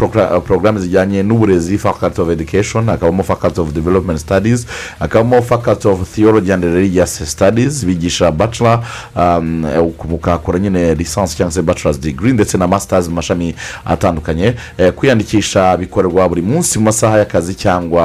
porogaramu zijyanye n'uburezi faculty of education hakabamo faculty of development studies hakabamo faculty of theology and religious studies bigisha bachelor um, mukakora nyine lisansi cyangwa se bachelor's degree ndetse na masters mu mashami atandukanye. Eh, kwiyandikisha bikorerwa buri munsi mu masaha y'akazi cyangwa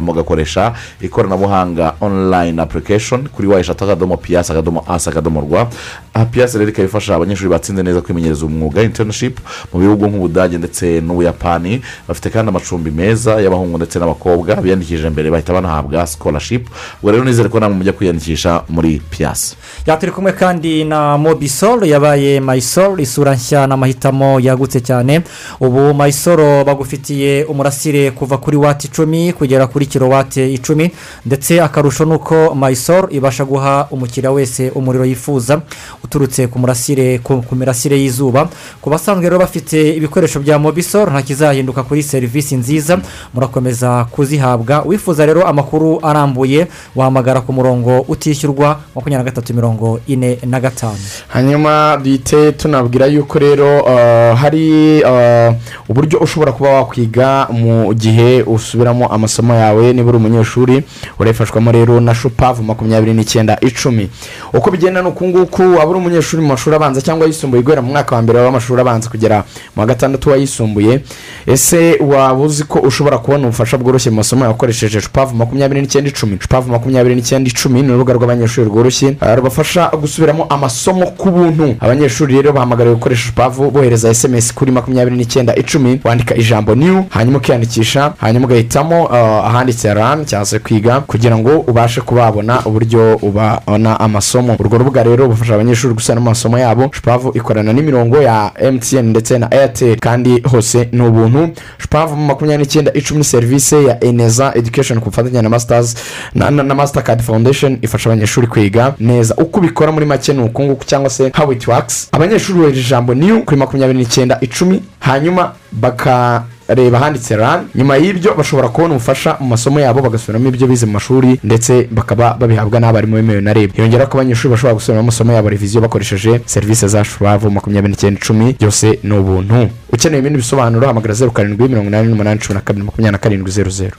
mugakoresha ikoranabuhanga online application kuri wa eshatu akadomo piyasi akadomo asi akadomo rwa. Aha piyasi rero ikaba ifasha abanyeshuri batsinze neza kwimenyereza umwuga internship mu bihugu nk'ubudage ndetse n'ubuyapani. Bafite kandi amacumbi meza y'abahungu ndetse n'abakobwa biyandikishije mbere bahita banahabwa scholarship. Ubwo rero nizere ko namwe mujya kwiyandikisha muri piyasi ya turi kumwe kandi na mobisol yabaye mayisol isura nshya n'amahitamo yagutse cyane. Ubu mayisol bagufitiye umurasire kuva kuri wati icumi kugera kuri kilowate icumi ndetse akarusho ni uko mayisoro ibasha guha umukiriya wese umuriro yifuza uturutse ku murasire ku mirasire y'izuba. Ku basanzwe rero bafite ibikoresho bya mobisoro nta kizahinduka kuri serivisi nziza murakomeza kuzihabwa. Wifuza rero amakuru arambuye wahamagara ku murongo utishyurwa makumyabiri na gatatu mirongo ine na gatanu. Hanyuma duhite tunabwira yuko rero uh, hari uh, uburyo ushobora kuba wakwiga mu gihe usubiramo amasomo yawe niba uri umunyeshuri urabifashwamo rero na shupavu makumyabiri n'icyenda icumi. Uko bigenda ni uku nguku waba uri umunyeshuri mu mashuri abanza cyangwa ayisumbuye guhera mu mwaka wa mbere w'amashuri abanza kugera mu wa gatandatu w'ayisumbuye ese waba uzi ko ushobora kubona ubufasha bworoshye mu masomo yawe ukoresheje shupavu makumyabiri n'icyenda icumi? Shupavu makumyabiri n'icyenda icumi ni urubuga rw'abanyeshuri rworoshye uh, rubafasha gusubiramo amasomo ku buntu. Abanyeshuri rero bahamagariwe gukoresha shupavu bohereza esemesi kuri makumyabiri n'icyenda icumi wandika ijambo niyu hanyuma ukiyandikisha hanyuma ugahitamo uh, ahanditse rani cyangwa se kwiga kugira ngo ubashe kuba wabona uburyo ubona amasomo. Urwo rubuga rero rufasha abanyeshuri gusubiramo amasomo yabo. Shupavu ikorana n'imirongo ya emutiyeni ndetse na eyateri kandi hose ni ubuntu. Shupavu makumyabiri n'icyenda icumi serivisi ya eneza edukesheni ku bufatanye na masitazi na, masitakadi fawundesheni ifasha abanyeshuri kwiga neza. Uko ubikora muri make ni uku nguku cyangwa se how it works. Abanyeshuri bohereje ijambo niyu kuri makumyabiri n'icyenda icumi hanyuma bakareba ahanditse rani nyuma y'ibyo bashobora kubona ubufasha mu masomo yabo bagasubiramo ibyo bize mu mashuri ndetse bakaba babihabwa n'abarimu bemewe na reb yongera ko abanyeshuri bashobora gusubiramo amasomo yabo reviziyo bakoresheje serivisi za shubavu makumyabiri n'icyenda icumi. Byose ni ubuntu. Ukeneye ibindi bisobanuro hamagara zeru karindwi mirongo inani n'umunani cumi na kabiri makumyabiri na karindwi zeru zeru.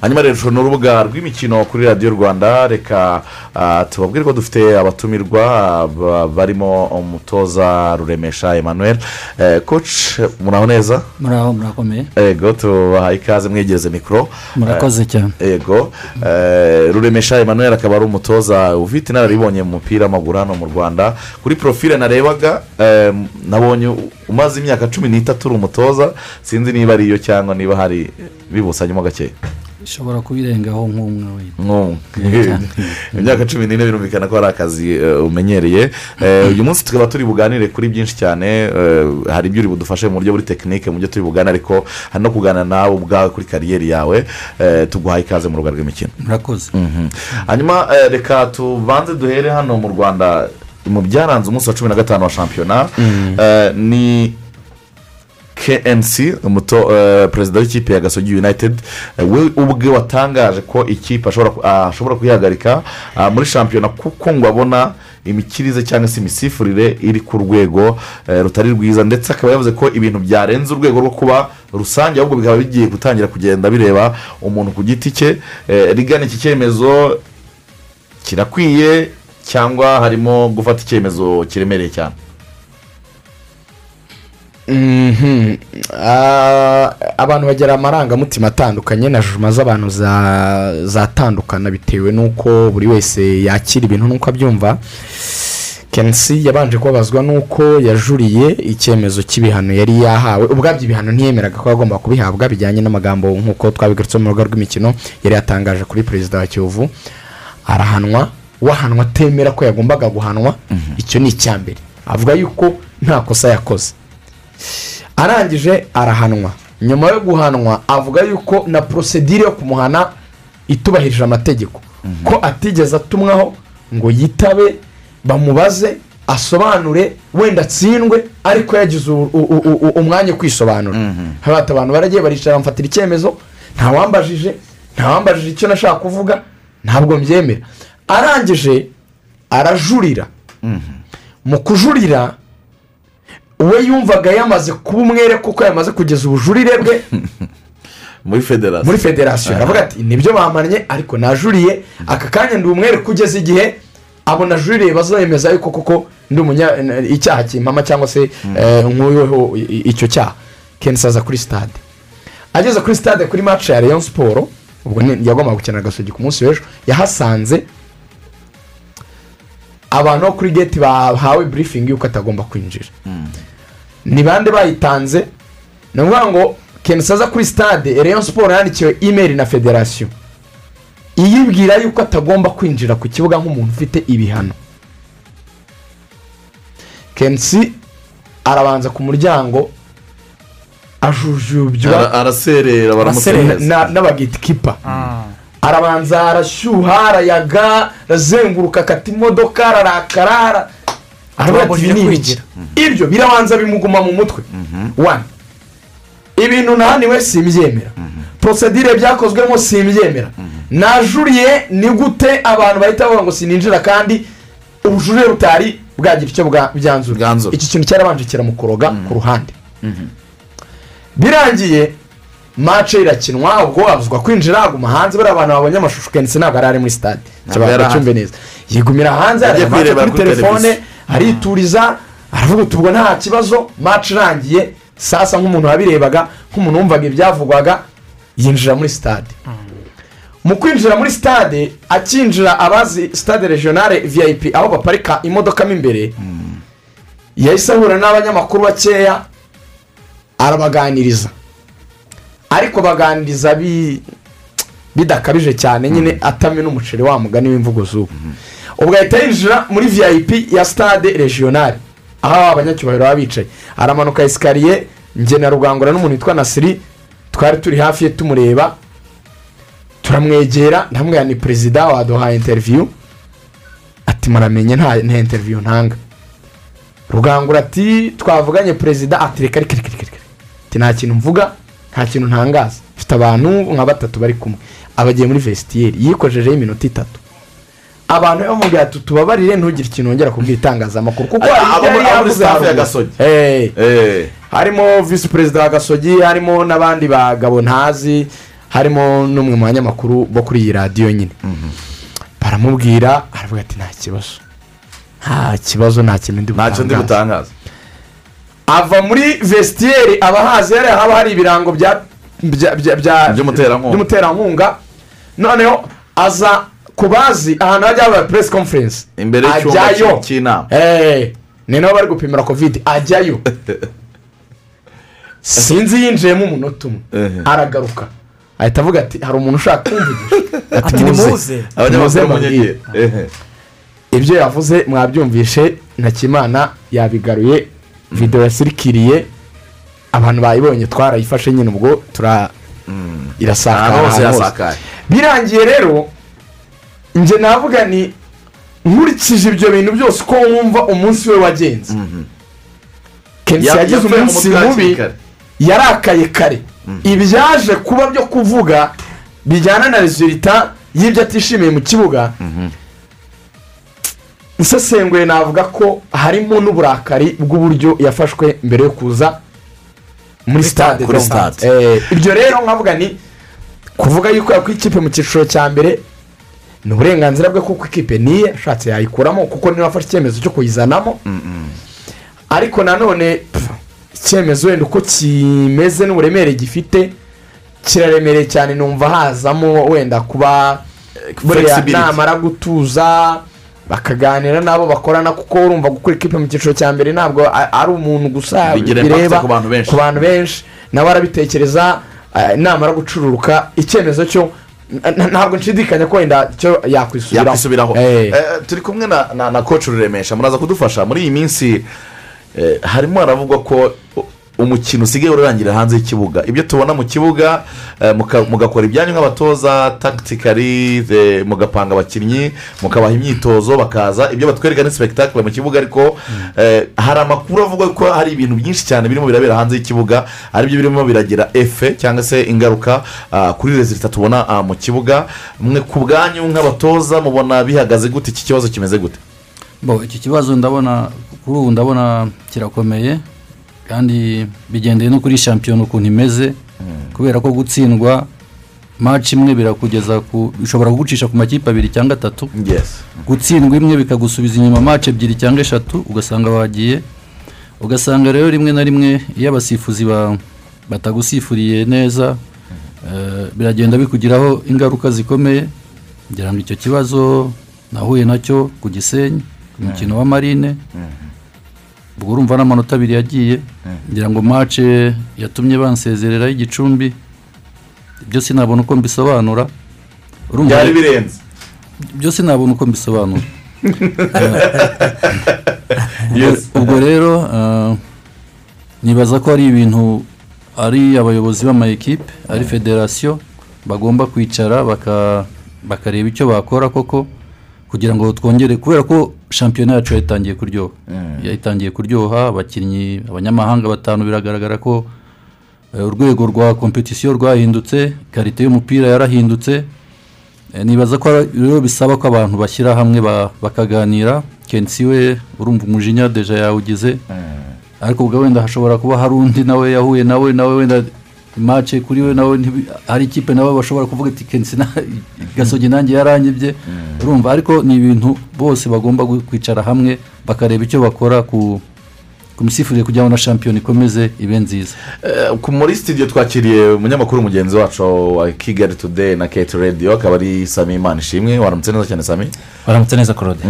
Hanyuma rero ni urubuga rw'imikino kuri radiyo rwanda. Reka ah, tubabwire ko dufite abatumirwa ah, ba- barimo umutoza ruremesha emmanuel. Eh, coach muraho neza muraho murakomeye. Yego tubahaye ikaze mwegereze mikoro Murakoze Eh, cyane. yego Eh, ruremesha emmanuel akaba ari umutoza ufite inararibonye mu mupira w'amaguru hano mu rwanda. Kuri porofile narebaga eh, nabonye umaze imyaka cumi n'itatu uri umutoza. Sinzi niba ariyo cyangwa niba hari bibusanyemo gakeya ishobora kubirengaho nk'umwe wenda. Imyaka cumi n'ine birumvikana ko ari akazi eh, umenyereye. Eh, uyu munsi tukaba turi buganire kuri byinshi cyane. Eh, hari ibyo uri budufashe mu buryo buri tekinike mu byo turi bugane ariko hari no kuganira nawe ubwawe kuri kariyeri yawe. Tuguhaye ikaze mu rubuga rw'imikino. Murakoze. Mhm. hanyuma reka tubanze duhere hano mu rwanda. Mu byaranze umunsi wa cumi na gatanu wa shampiyona. Eh, ni knc umuto eh, perezida w'ikipe ya gasogi united eh, we ubwe watangaje ko ikipe ashobora ku- ah, kuyihagarika ah, muri shampiyona kuko ngo abona imikirize cyangwa se imisifurire iri ku rwego eh, rutari rwiza. Ndetse akaba yavuze ko ibintu byarenze urwego rwo kuba rusange ahubwo bikaba bigiye gutangira kugenda bireba umuntu ku giti cye. Rigana iki cyemezo kirakwiye cyangwa harimo gufata icyemezo kiremereye cyane? Abantu bagira amarangamutima atandukanye na juma z'abantu za- zatandukana bitewe n'uko buri wese yakira ibintu n'uko abyumva. Kensi yabanje kubabazwa n'uko yajuriye icyemezo cy'ibihano yari yahawe. Ubwabyo ibihano ntiyemeraga ko agomba kubihabwa bijyanye n'amagambo nk'uko twabigarutse mu rubuga rw'imikino yari yatangaje kuri perezida wa kiyovu. Arahanwa wahanwa atemera ko yagombaga guhanwa. Icyo ni icya mbere. Avuga yuko nta kosa yakoze. Arangije arahanwa. Nyuma yo guhanwa avuga yuko na porosedire yo kumuhana itubahirije amategeko. Ko atigeze atumwaho ngo yitabe bamubaze asobanure wenda atsindwe ariko yagize umwanya wo kwisobanura. Habata abantu baragiye baricara bamfatira icyemezo ntawambajije ntawambajije icyo nashaka kuvuga ntabwo mbyemera. Arangije arajurira. Mu kujurira we yumvaga yamaze kuba umwere kuko yamaze kugeza ubujurire bwe muri federasiyo. Muri federasiyo. Aravuga ati ni byo bamannye ariko najuriye. Aka kanya ndi umwere kugeza igihe abo najuriye bazemeza yuko koko ndi icyaha kimpama cyangwa se eh, nkuyeho i- icyo cyaha. Kenshi aza kuri sitade ageze kuri sitade kuri match ya leon siporo ubwo yagombaga gukina agasogi ku munsi w'ejo. Yahasanze abantu bo kuri geti bahawe burifingi y'uko atagomba kwinjira. Ni bande bayitanze? Ni ukuvuga ngo kenshi aza kuri stade leon siporo yandikiwe imeri na federasiyo iyibwira yuko atagomba kwinjira ku kibuga nk'umuntu ufite ibihano. Kenshi arabanza ku muryango ajujubywa Ara- araserera baramusereza na- n'abagitikipa. Arabanza arashyuha arayaga arazenguruka akata imodoka ararakara. Ara- aravuga ati ibi ni ibiki ibyo birabanza bimuguma mu mutwe. Wani ibintu nahaniwe simbyemera. Porosedire byakozwemo simbyemera. Najuriye ni gute abantu bahita bavuga ngo sininjira kandi ubujurire butari bwagira icyo byanzura? Iki kintu cyarabanje kiramukoroga ku ruhande. Birangiye mace irakinwa ubwo abuzwa kwinjira aguma hanze bariya abantu babonye amashusho kenshi ntabwo ari muri kibaye cyumve neza. Yigumira hanze areba kwirebera kuri telefone arituriza aravuga uti ubwo nta kibazo. Mace irangiye sasa nk'umuntu wabirebaga nk'umuntu wumvaga ibyavugwaga yinjira muri stade. Mu kwinjira muri stade akinjira abazi stade regionale vip aho baparika imodoka mo imbere yahise ahura n'abanyamakuru bakeya arabaganiriza. Ariko baganiriza bi- bidakabije cyane nyine atamena umuceri wa mugani w'imvugo z'ubu. Ubwo ahita yinjira muri vip ya stade regionale aho abanyacyubahiro baba bicaye. Aramanuka esikariye njye na rugangura n'umuntu witwa nasiri twari turi hafi ye tumureba turamwegera ndamubwira ni perezida waduhaye interiviyu ati muramenye nta interiviyu ntanga. Rugangura ati twavuganye perezida ati reka reka reka reka reka. Ati nta kintu mvuga. Nta kintu ntangaza. Mfite abantu nka batatu bari kumwe. Abagiye muri vesitiyeri yikojejeho iminota itatu. Abantu bamubwira ati tubabarire ntugire ikintu wongera kubwira itangazamakuru. Kuko hari ibyo muri- yari abo muri yavuze staff ya haruguru. Gasogi. Eh. harimo visi perezida wa gasogi harimo n'abandi bagabo ntazi harimo n'umwe mu banyamakuru bo kuri iyi radiyo nyine. Baramubwira aravuga ati nta kibazo. Nta kibazo nta kintu ndi butangaza ava muri vesitiyeri abahazi hariya haba hari ibirango bya bya- bya- bya- By'umuterankunga. noneho aza ku bazi ahantu hajya haba press conference. Imbere y'icyumba cy'inama. Eh, ni naho bari gupimira kovide ajyayo. Sinzi yinjiyemo umunota umwe. Aragaruka. Ahita avuga ati hari umuntu ushaka kumvugisha Ati, "Nimuze." Abanyamakuru Muze munyegere. mbabwire." ibyo yavuze mwabyumvishe. Ntakimana yabigaruye videwo yasirikiriye abantu bayibonye twarayifashe nyine ubwo tura hose. yasakaye. birangiye rero njye navuga ni nkurikije ibyo bintu byose uko wumva umunsi we wagenze. Kenshi Ya- yagize umunsi mubi yarakaye kare. Ibyaje kuba byo kuvuga bijyana na rezilita y'ibyo atishimiye mu kibuga nsesenguye navuga ko harimo n'uburakari bw'uburyo yafashwe mbere yo kuza muri stade. Eh, ibyo rero nkavuga ni kuvuga yuko yakuye ikipe mu cyiciro cya mbere ni uburenganzira bwe kuko ikipe niye ashatse yayikuramo kuko ni we wafashe icyemezo cyo kuyizanamo. Ariko nanone icyemezo wenda uko kimeze n'uburemere gifite kiraremereye cyane numva hazamo wenda kuba buriya namara gutuza bakaganira n'abo bakorana kuko urumva gukora ikipe mu cyiciro cya mbere ntabwo ari umuntu gusa bireba ku bantu benshi. nawe arabitekereza eh, namara gucururuka icyemezo cyo ntabwo nshidikanya ko wenda cyo yakwisubiraho. Yakwisubiraho. Eh. Eh, turi kumwe na koci ruremesha. Muraza kudufasha. Muri iyi minsi eh, harimo haravugwa ko umukino usigaye urangira hanze y'ikibuga. Ibyo tubona mu kibuga eh, mugakora ibyanyu nk'abatoza takitikari eh, mugapanga abakinnyi mukabaha imyitozo bakaza ibyo batwereka ni sipegitakire mu kibuga ariko eh, hari amakuru avuga ko hari ibintu byinshi cyane birimo birabera hanze y'ikibuga ari byo birimo biragira efe cyangwa se ingaruka ah, kuri rezilita tubona ah, mu kibuga. Mwe ku bwanyu nk'abatoza mubona bihagaze gute iki kibazo kimeze gute? Iki kibazo ndabona kuri ubu ndabona kirakomeye. Kandi bigendeye no kuri shampiyona ukuntu imeze kubera ko gutsindwa maci imwe birakugeza ku bishobora kugucisha ku makipe abiri cyangwa atatu. Gutsindwa imwe bikagusubiza inyuma maci ebyiri cyangwa eshatu ugasanga wagiye. Ugasanga rero rimwe na rimwe iyo abasifuzi ba- batagusifuriye neza eh, biragenda bikugiraho ingaruka zikomeye. Ngira ngo icyo kibazo nahuye na cyo ku gisenyi ku mukino wa marine. Ubwo urumva n'amanota abiri yagiye ngira ngo mace yatumye bansezerera y'igicumbi ibyo sinabona uko mbisobanura. Byari birenze. Byo sinabona uko mbisobanura. Ubwo rero ah, nibaza ko ari ibintu ari abayobozi b'amayikipe ari federasiyo bagomba kwicara baka- bakareba icyo bakora koko. Kugira ngo twongere kubera ko shampiyona yacu yatangiye kuryoha yatangiye kuryoha abakinnyi abanyamahanga batanu biragaragara ko eh, urwego rwa kompetisiyo rwahindutse karite y'umupira yarahindutse. Eh, nibaza ko rero bisaba ko abantu bashyira hamwe ba- bakaganira. Kenshi we urumva umujinya deja yawugize. Ariko ubwo wenda hashobora kuba hari undi nawe yahuye nawe nawe wenda mace kuri we nawe hari ikipe nawe bashobora kuvuga ati kenshi na- gasogi nanjye yaranyibye urumva ariko ni ibintu bose bagomba kwicara hamwe bakareba icyo bakora ku ku misifurire kugira ngo na shampiyona ikomeze ibe nziza. Eh, ku- muri studio twakiriye umunyamakuru mugenzi wacu wa kigali today na kate radio akaba ari sami imana. Ishimwe waramutse neza cyane sami? Waramutse neza claude.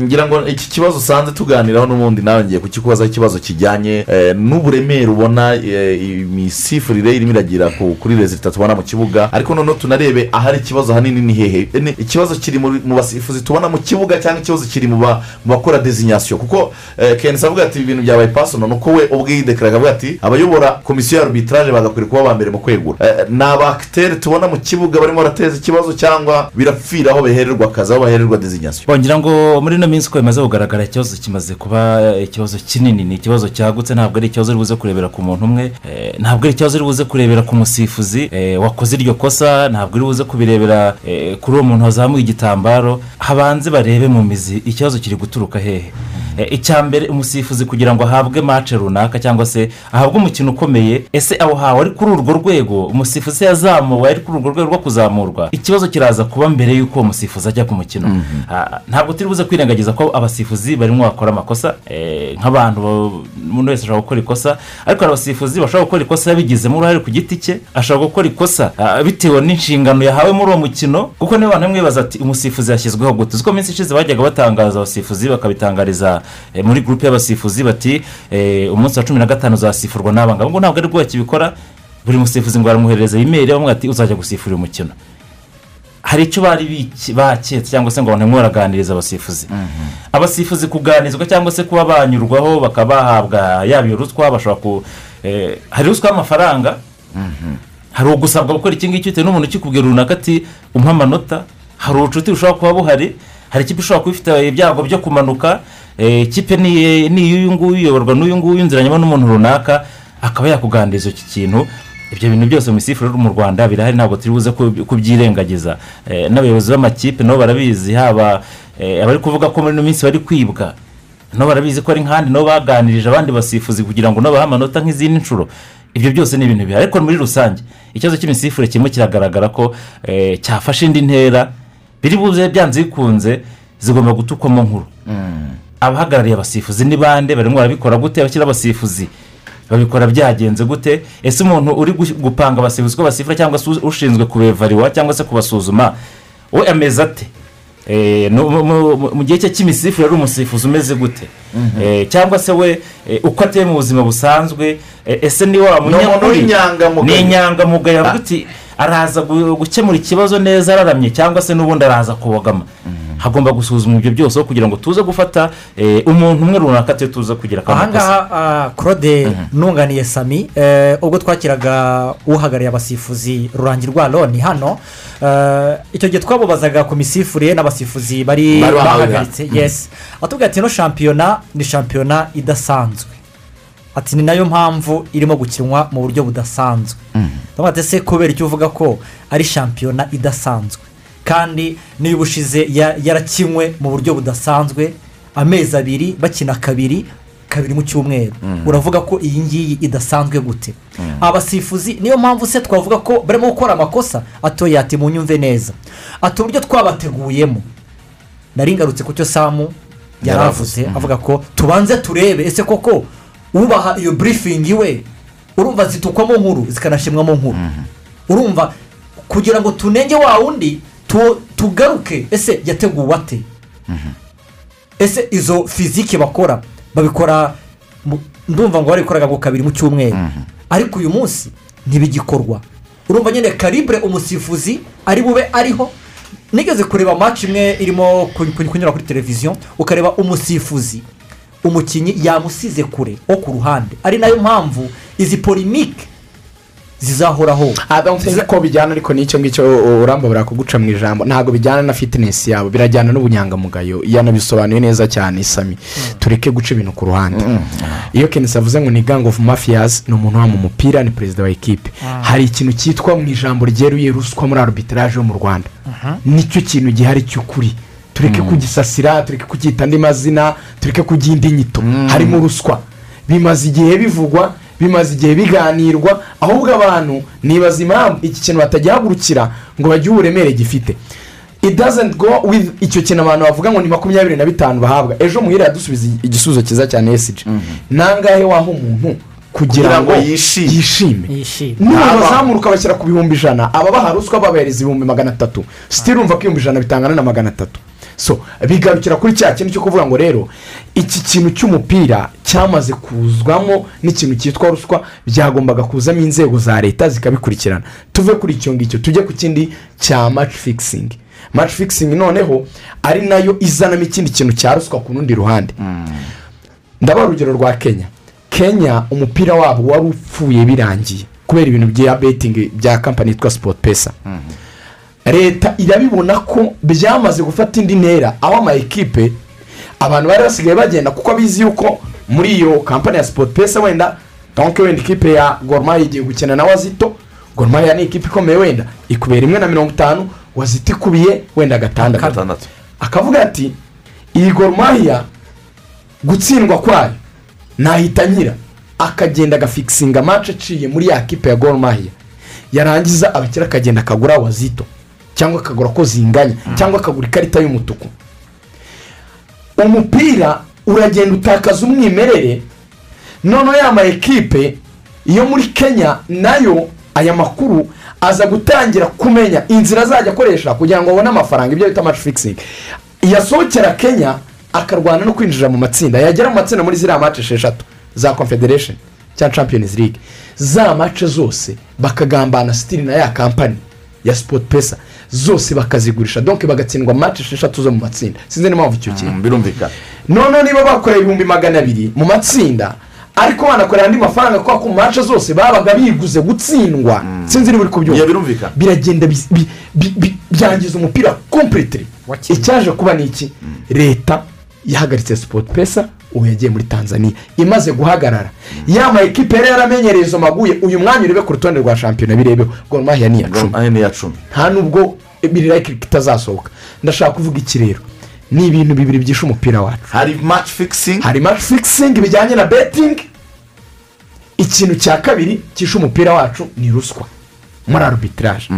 Ngira ngo iki kibazo usanze tuganiraho n'ubundi nawe ngiye kukikubazaho ikibazo kijyanye eh, n'uburemere ubona eh, imisifurire irimo iragira ku- kuri rezilita tubona mu kibuga. Ariko noneho tunarebe ahari ikibazo ahanini ni hehe. Eh, ni- ikibazo kiri mu basifuzi tubona mu kibuga cyangwa ikibazo kiri mu ba- mu bakora dezinyasiyo kuko eh, kenshi avuga ati ibintu byabaye pasono ni uko we ubwe yidekara akavuga ati abayobora komisiyo ya arbitrage bagakwiye kuba aba mbere mu kwegura. Eh, ni abakiteri tubona mu kibuga barimo barateza ikibazo cyangwa birapfira aho bahererwa akazi aho bahererwa dezinyasiyo bongera ngo muri ino minsi uko bimaze kugaragara ikibazo kimaze kuba ikibazo kinini. Ni ikibazo cyagutse ntabwo ari ikibazo uri buze kurebera ku muntu umwe. Eh, ntabwo ari ikibazo uri buze kurebera ku musifuzi eh, wakoze iryo kosa ntabwo uri buze kubirebera eh, kuri uwo muntu wazamuye igitambaro. Habanze barebe mu mizi ikibazo kiri guturuka hehe? Eh, icya mbere umusifuzi kugira ngo ahabwe mace runaka cyangwa se ahabwe umukino ukomeye ese aho hawe ari kuri urwo rwego? Umusifuzi yazamuwe ari kuri urwo rwego rwo kuzamurwa? Ikibazo kiraza kuba mbere y'uko uwo musifuzi ajya ku mukino. Ah, ntabwo turi buze kwirengagiza ko abasifuzi barimo bakora amakosa eh, nk'abantu umuntu wese ashobora gukora ikosa ariko hari abasifuzi bashobora gukora ikosa yabigizemo uruhare ku giti cye ashobora gukora ikosa ah, bitewe n'inshingano yahawe muri uwo mukino kuko niba abantu bamwe bibaza ati umusifuzi yashyizweho gute? Uzi ko minsi ishize bajyaga batangaza abasifuzi bakabitangariza eh, muri gurupe y'abasifuzi bati eh, umunsi wa cumi na gatanu uzasifurwa ngo ntabwo ari bwo bakibikora buri musifuzi ngo baramwoherereza imeri bamwe ati uzajya gusifura uyu mukino hari icyo bari baketse cyangwa se ngo abantu baraganiriza abasifuzi. Abasifuzi kuganirizwa cyangwa se kuba banyurwaho bakaba bahabwa yaba iyo ruswa bashobora ku eh, hari ruswa y'amafaranga. Hari ugusabwa gukora iki ngiki bitewe n'umuntu ukikubwira runaka ati umpa amanota. Hari ubucuti bushobora kuba buhari. Hari ikipe ishobora kuba ifite ibyago byo kumanuka. eh, ikipe ni iy'uyu nguyu iyoborwa n'uyu nguyu inziranyemo n'umuntu runaka akaba yakuganiriza iki kintu. Ibyo bintu byose mu misifurire mu rwanda birahari ntabwo turi buze kub- kubyirengagiza. Eh, n'abayobozi b'amakipe nabo barabizi haba eh, abari kuvuga ko muri ino minsi bari kwibwa nabo barabizi ko ari nk'ahandi nabo baganirije abandi basifuzi kugira ngo nabahe amanota nk'izindi nshuro. Ibyo byose ni ibintu bihari ariko muri rusange. Ikibazo cy'imisifure kirimo kiragaragara ko eh, cyafashe indi ntera biri buze byanze bikunze zigomba gutukwamo nkuru. Abahagarariye abasifuzi ni bande? Barimo barabikora gute? Abashyira abasifuzi? Babikora byagenze gute? Ese umuntu uri gu- gupanga abasifuzi ko basifura cyangwa se ushinzwe kubevariwa cyangwa se kubasuzuma we ameze ate? Eh, mu- gihe cye cy'imisifurire ari umusifuzi umeze gute? Eh, cyangwa se we eh, uko ateye mu buzima busanzwe? Ese ni wa w'inyangamugayo. ni inyangamugayo. Araza gu- gukemura ikibazo neza araramye cyangwa se n'ubundi araza kubogama. Hagomba gusuzumwa ibyo byose aho kugira ngo tuze gufata eh, umuntu umwe runaka tujye tuza kugira akamakosa ahangaha aha claude nunganiye sami eh, ubwo twakiraga uhagarariye abasifuzi rurangirwa roni hano. Eh, icyo gihe twamubazaga ku misifurire n'abasifuzi bari bahagaritse. Mhm. yesi atubwira ati ino shampiyona ni shampiyona idasanzwe. Ati ni na yo mpamvu irimo gukinwa mu buryo budasanzwe. Turavuga ati ese kubera icyo uvuga ko ari shampiyona idasanzwe? Kandi niba ubushize ya- yarakinwe mu buryo budasanzwe amezi abiri bakina kabiri kabiri mu cyumweru. Mhm. uravuga ko iyi ngiyi idasanzwe gute? Abasifuzi niyo mpamvu se twavuga ko barimo gukora amakosa? Atoye ati munyumve neza. Ati uburyo twabateguyemo. Nari ngarutse ku cyo samu yaravuze Yaravuze. avuga ko tubanze turebe. Ese koko ubaha iyo burifingi we urumva zitukwamo nkuru zikanashimwamo nkuru. Urumva kugira ngo tunenge wa wundi tu- tugaruke ese yateguwe ate? Ese izo fizike bakora babikora ndumva ngo barabikoraga ngo kabiri mu cyumweru. Ariko uyu munsi ntibigikorwa. Urumva nyine karibure umusifuzi ari bube ariho? Nigeze kureba match imwe irimo ku- ku- kunyura kuri televiziyo ukareba umusifuzi. Umukinnyi yamusize kure wo ku ruhande. Ari na yo mpamvu izi polimike zizahoraho nzi ko bijyana ariko n'icyo ngicyo urambabura kuguca mu ijambo. Ntabwo bijyana na fitinesi yabo birajyana n'ubunyangamugayo. Yanabisobanuye neza cyane isami tureke guca ibintu ku ruhande. Iyo kenisi avuze ngo ni gang of mafiyazi ni umuntu mu mupira ni perezida wa ekipe hari ikintu cyitwa mu ijambo ryeruye ruswa muri arbitrage yo mu rwanda. Nicyo kintu gihari cy'ukuri. Tureke kugisasira tureke kucyita andi mazina tureke kugira indi nyito. Harimo ruswa. Bimaze igihe bivugwa bimaze igihe biganirwa ahubwo abantu nibaza impamvu iki kintu batagihagurukira ngo bagire uburemere gifite. It doesn't go with icyo kintu abantu bavuga ngo ni makumyabiri na bitanu bahabwa. Ejo muhira yadusubiza igisubizo cyiza cyane esiji nangahe waha umuntu kugira ngo yishime? niba bazamuka bashyira ku bihumbi ijana ababaha ruswa babahereza ibihumbi magana atatu. Sitiri urumva ko ibihumbi ijana bitangana na magana atatu. So bigarukira kuri cya kintu cyo kuvuga ngo rero iki kintu cy'umupira cyamaze kuzwamo n'ikintu cyitwa ruswa byagombaga kuzamo inzego za leta zikabikurikirana. Tuve kuri icyo ngicyo tujye ku kindi cya maci fikisingi maci fikisingi noneho ari na yo izanamo ikindi kintu cya ruswa ku rundi ruhande. Ndabona urugero rwa kenya. Kenya umupira wabo wari upfuye birangiye kubera ibintu bya betingi bya kampani yitwa sipoti pesa. Leta irabibona ko byamaze gufata indi ntera aho ama ekipe abantu bari basigaye bagenda kuko bizi yuko muri iyo kampani ya sipoti pesa wenda donke wenda ikipe ya goromaya igiye gukina na wazito. Goromaya ni ikipe ikomeye wenda ikubera rimwe na mirongo itanu wazito ikubiye wenda gatandatu. Akavuga ati iyi goromaya gutsindwa kwayo nahita nyira akagenda agafikisinga amace aciye muri ya kipe ya goromaya yarangiza abakira akagenda akagura wazito. Cyangwa akagura ko zinganya cyangwa akagura ikarita y'umutuku. Umupira uragenda utakaza umwimerere noneho ya ma ekipe yo muri kenya na yo aya makuru aza gutangira kumenya inzira azajya akoresha kugira ngo abone amafaranga ibyo bita maci fikisingi yasohokera kenya akarwana no kwinjira mu matsinda. Yagera mu matsinda muri ziriya mace esheshatu za confederation cyangwa champions league. Za mace zose bakagambana sitiri na ya kampani ya sipoti pesa. Zose bakazigurisha. Donke bagatsindwa mace esheshatu zo mu matsinda. Sinzi n'impamvu icyo kintu. Birumvikana. Noneho niba bakoreye ibihumbi magana abiri mu matsinda ariko banakorera andi mafaranga kubera ko mu mace zose babaga biguze gutsindwa. Sinzi niba uri kubyumva. Birumvikana. Biragenda byangiza umupira kompletiri icyaje kuba ni iki? Leta yahagaritse sipoti pesa ubu yagiye muri tanzania. Imaze guhagarara. Yaba ekipe yari yaramenyereye izo maguye. Uyu mwanya urebe ku rutonde rwa shampiyona birebeho. Goromaya ni iya cumi. Nta nubwo birirayike itazasohoka. Ndashaka kuvuga iki rero ni ibintu bibiri byishe umupira wacu. Hari maci fikisingi hari maci fikisingi bijyanye na betingi ikintu cya kabiri cyishe umupira wacu ni ruswa. Muri arubitiraje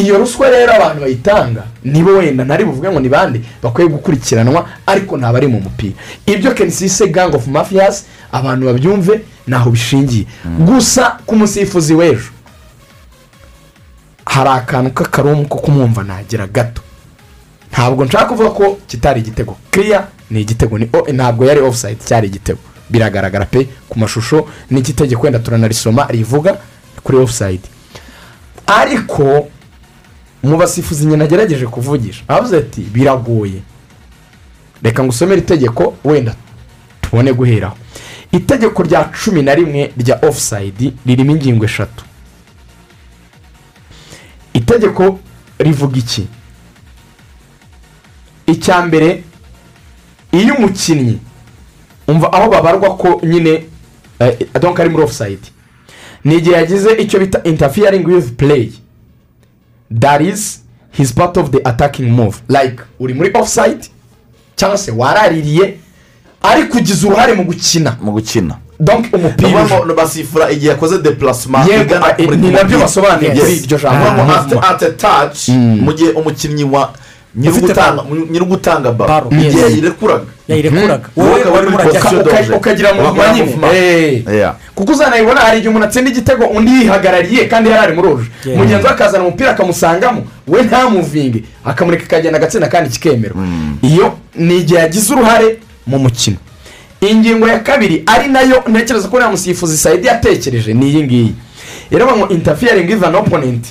iyo ruswa rero abantu bayitanga nibo wenda ntari buvuge ngo ni bande bakwiye gukurikiranwa ariko ntabwo ari mu mupira. Ibyo kenisise gang of mafiyazi abantu babyumve ntaho bishingiye. Gusa ku musifuzi w'ejo hari akantu k'akarumu ko kumwumva nagira gato. Ntabwo nshaka kuvuga ko kitari igitego. Kiriya ni igitego. Ntabwo yari ofusayidi cyari igitego. Biragaragara pe ku mashusho n'igitegeko wenda turanarisoma rivuga kuri ofusayidi ariko mu basifuzi nyine agerageje kuvugisha. Avuze ati biragoye. Reka ngo usomere itegeko wenda tubone guheraho. Itegeko rya cumi na rimwe rya ofusayidi ririmo ingingo eshatu. Itegeko rivuga iki? Icya mbere iyo umukinnyi umva aho babarwa ko nyine donka ari muri ofusayidi ni igihe yagize icyo bita interfering with play. That is his part of the attacking move. Like uri muri offside cyangwa se waraririye ariko ugize uruhare mu gukina. Mu gukina. Donc umupira. Basifura igihe yakoze depulasima yego ni na byo basobanuye muri iryo jambo. Ate taci mu gihe umukinnyi wa nyiri ugutanga baro igihe yayirekuraga yayirekuraga wowe ukaba uri muri pozisiyo ukagira ngo nyine kuko uzanayibona hari igihe umuntu atsinda igitego undi yihagarariye kandi yari ari muri oruje mugenzi we akazana umupira akamusangamo we ntamuvinge akamureka akagenda agatsinda kandi kikemerwa iyo ni igihe yagize uruhare mu mukino. Ingingo ya kabiri ari na yo ntekereza ko uriya musifuzi sayidi yatekereje ni iyi ngiyi. Rero ngo interfering with an opponent.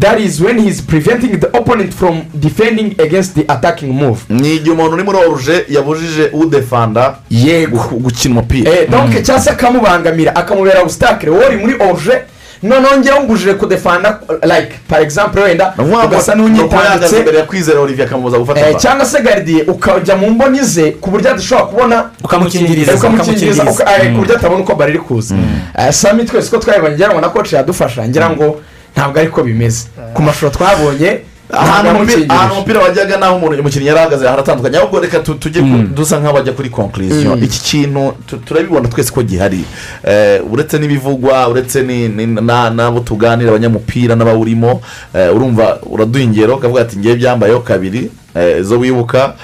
That is when he is preventing the opponent from defending against the attacking move. Ni igihe umuntu uri muri oruje yabujije udefanda yego. gukina umupira. Eh, donc cyangwa se akamubangamira akamubera obstacle. Wowe uri muri oruje noneho ngewe ngujije kudefanda like par exemple wenda ugasa n'unyitambitse imbere ya kwizera olivier akamubuza gufata Eh, cyangwa se garidiye ukajya mu mboni ze ku buryo adashobora kubona Ukamukingiriza, Eh, ukamukingiriza ukamukingiriza. uka- eh, ku buryo atabona uko bari iri kuza Eh, sami twese ko twabibonye ngira ngo na koci yadufasha ngira ngo ntabwo ariko bimeze. Ku mashusho twabonye ahantu umupira- umupira wajyaga n'aho umukinnyi yari ahagaze haratandukanye. Ahubwo reka tu- tujye ku- dusa nk'abajya kuri conclusion. Mm. iki kintu tu- turabibona twese ko gihari. Eh, uretse n'ibivugwa uretse n'abo tuganira abanyamupira n'abawurimo eh, urumva uraduha ingero ukavuga ati ngewe byambayeho kabiri. Eh, zo wibuka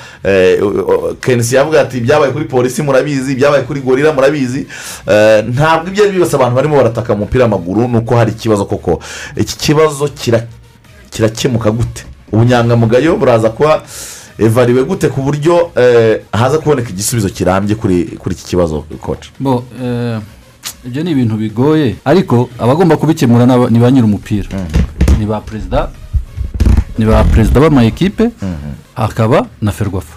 kenisi yavuga ati byabaye kuri polisi murabizi. Byabaye kuri gorira murabizi. Ntabwo ibyo ari byo byose abantu barimo barataka mu mupira w'amaguru ni uko hari ikibazo koko. Iki kibazo kira kirakemuka gute? Ubunyangamugayo buraza kuba evariwe gute ku buryo eh, haza kuboneka igisubizo kirambye kuri kuri iki kibazo koca bo eh, ibyo ni ibintu bigoye. Ariko abagomba kubikemura ni ba nyir'umupira. Ni ba perezida ni ba perezida b'amayikipe hakaba na ferwafa.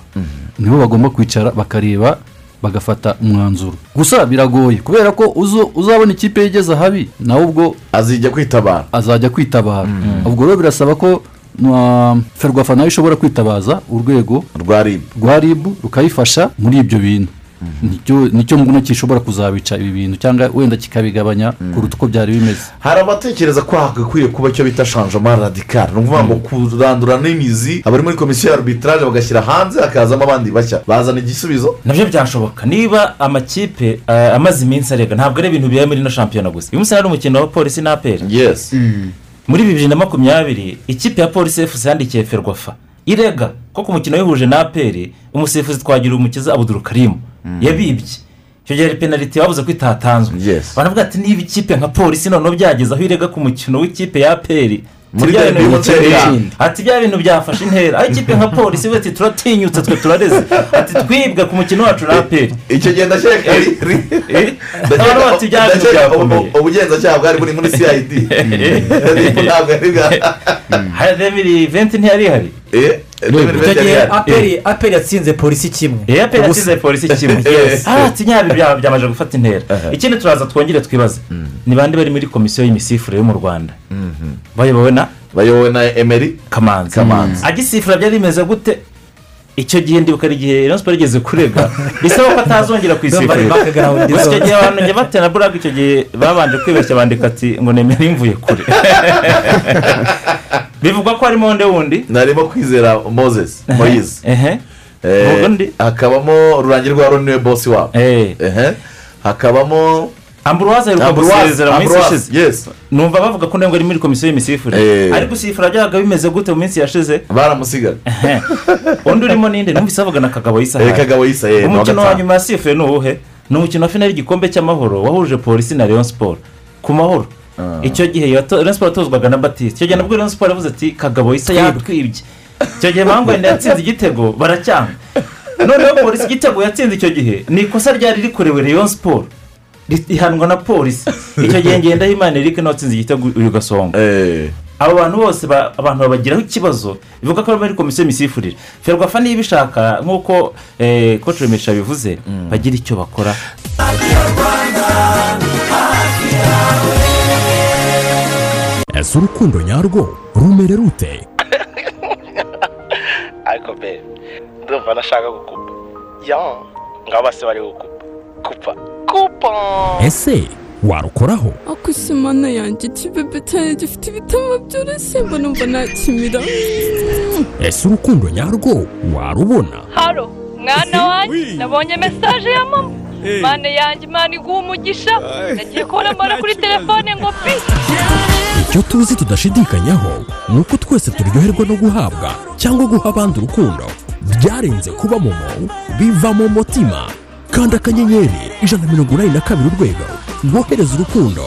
Nibo bagomba kwicara bakareba bagafata umwanzuro. Gusa biragoye kubera ko uzo- uzabona ikipe ye igeze ahabi nawe ubwo azijya kwitabara. azajya kwitabara. Ubwo rero birasaba ko na ferwafa na yo ishobora kwitabaza urwego rwa ribu rukayifasha muri ibyo bintu. Ni cyo ni cyo mbona gishobora kuzabica ibi bintu cyangwa wenda kikabigabanya kuruta uko byari bimeze. Hari abatekereza ko hagakwiye kuba icyo bita shanjoma radikari ni ukuvuga ngo kurandura n'imizi abari muri komisiyo ya arbitrage bagashyira hanze hakazamo abandi bashya. Bazana igisubizo? Nabyo byashoboka. Niba amakipe eh, amaze iminsi arega ntabwo ari ibintu biba muri ino shampiyona gusa. Uyu munsi hari umukino wa polisi na aperi yesi muri bibiri na makumyabiri ikipe ya polisi efusi yandikiye ferwafa. Irega ko ku mukino wihuje na aperi umusifuzi twagira umukiza abuduru karimu yabibye. Icyo gihe hari penaliti babuze ko itatanzwe baravuga ati niba ikipe nka polisi noneho byageze aho irega ku mukino w'ikipe ya bimutera- ati bya bintu byafashe intera. Aho ikipe nka polisi we ati turatinyutse twe turareze. Ati twibwe ku mukino wacu na aperi icyo gihe bati bya bintu byakomeye ubugenzacyaha bwari buri muri cid ntabwo ari bwa hari remiri venti ntiyari ihari aperi yatsinze polisi kimwe aperi yatsinze polisi kimwe nyabi bya- byamaze gufata intera ikindi turaza twongere twibaze ni bande bari muri komisiyo y'imisifure yo mu rwanda bayobowe na bayobowe na emeri kamanzi agisifura byari bimeze gute icyo gihe ndibuka hari igihe rayon siporo igeze kurega bisaba ko atazongera ari kwisifurira icyo gihe abantu njya batera buraga icyo gihe babanje kwibeshya bandika ati ngo nemere imvuye kure bivugwa ko harimo undi wundi? Narimo kwizera moses moyize Eh, hakabamo rurangira rwa ni we bosi wabo Ehe. hakabamo amburuwaze Ambroise, gusezera mu minsi ishize? numva bavuga ko ntabwo ari muri komisiyo y'imisifure Eh. ariko gusifura byabaga bimeze gute mu minsi yashize? Baramusigaye undi urimo ninde? Numvise bavuga na kagabo yisa Eh, Kagabo Yisa, eh, ni uwa umukino wa nyuma yasifuye ni uwuhe? Ni umukino wa finali y'igikombe cy'amahoro wahuje polisi na leon siporo ku mahoro. Icyo gihe Rayon siporo yatozwaga na batiste icyo gihe nabwo Rayon siporo yavuze ati kagabo yisa yatwibye icyo gihe mangwenda yatsinze igitego baracyanga. Noneho polisi igitego yatsinze icyo gihe. Ni ikosa ryari rikorewe Rayon siporo ri- ihanwa na polisi. Icyo gihe ngendahimana eric nawe watsinze igitego uyu gasongo. Abo bantu bose ba- abantu babagiraho ikibazo. Bivuga ko bari muri komisiyo y'imisifuririre ferwafa niba ishaka nk'uko eh, coach remesha bivuze bagira icyo bakora. Ese urukundo nyarwo rumere rute? Ariko be ndumva nashaka gukupa ya ngabo bose bari gukupa kupa. Kupa! Ese warukoraho? Ako isi mana yanjye kibebe cyane gifite ibitabo byoroshye mba numva nakimira. Ese urukundo nyarwo warubona? Haro mwana wanjye? Nabonye mesaje ya mama. Mane yanjye imana iguha umugisha. Nagiye kubona mbona kuri telefone ngo pi. Icyo tuzi tudashidikanyaho ni uko twese turyoherwa no guhabwa cyangwa guha abandi urukundo. Byarenze kuba momo biva mu mutima. Kanda akanyenyeri ijana na mirongo inani na kabiri urwego rwohereza urukundo.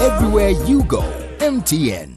Everywhere you go, MTN.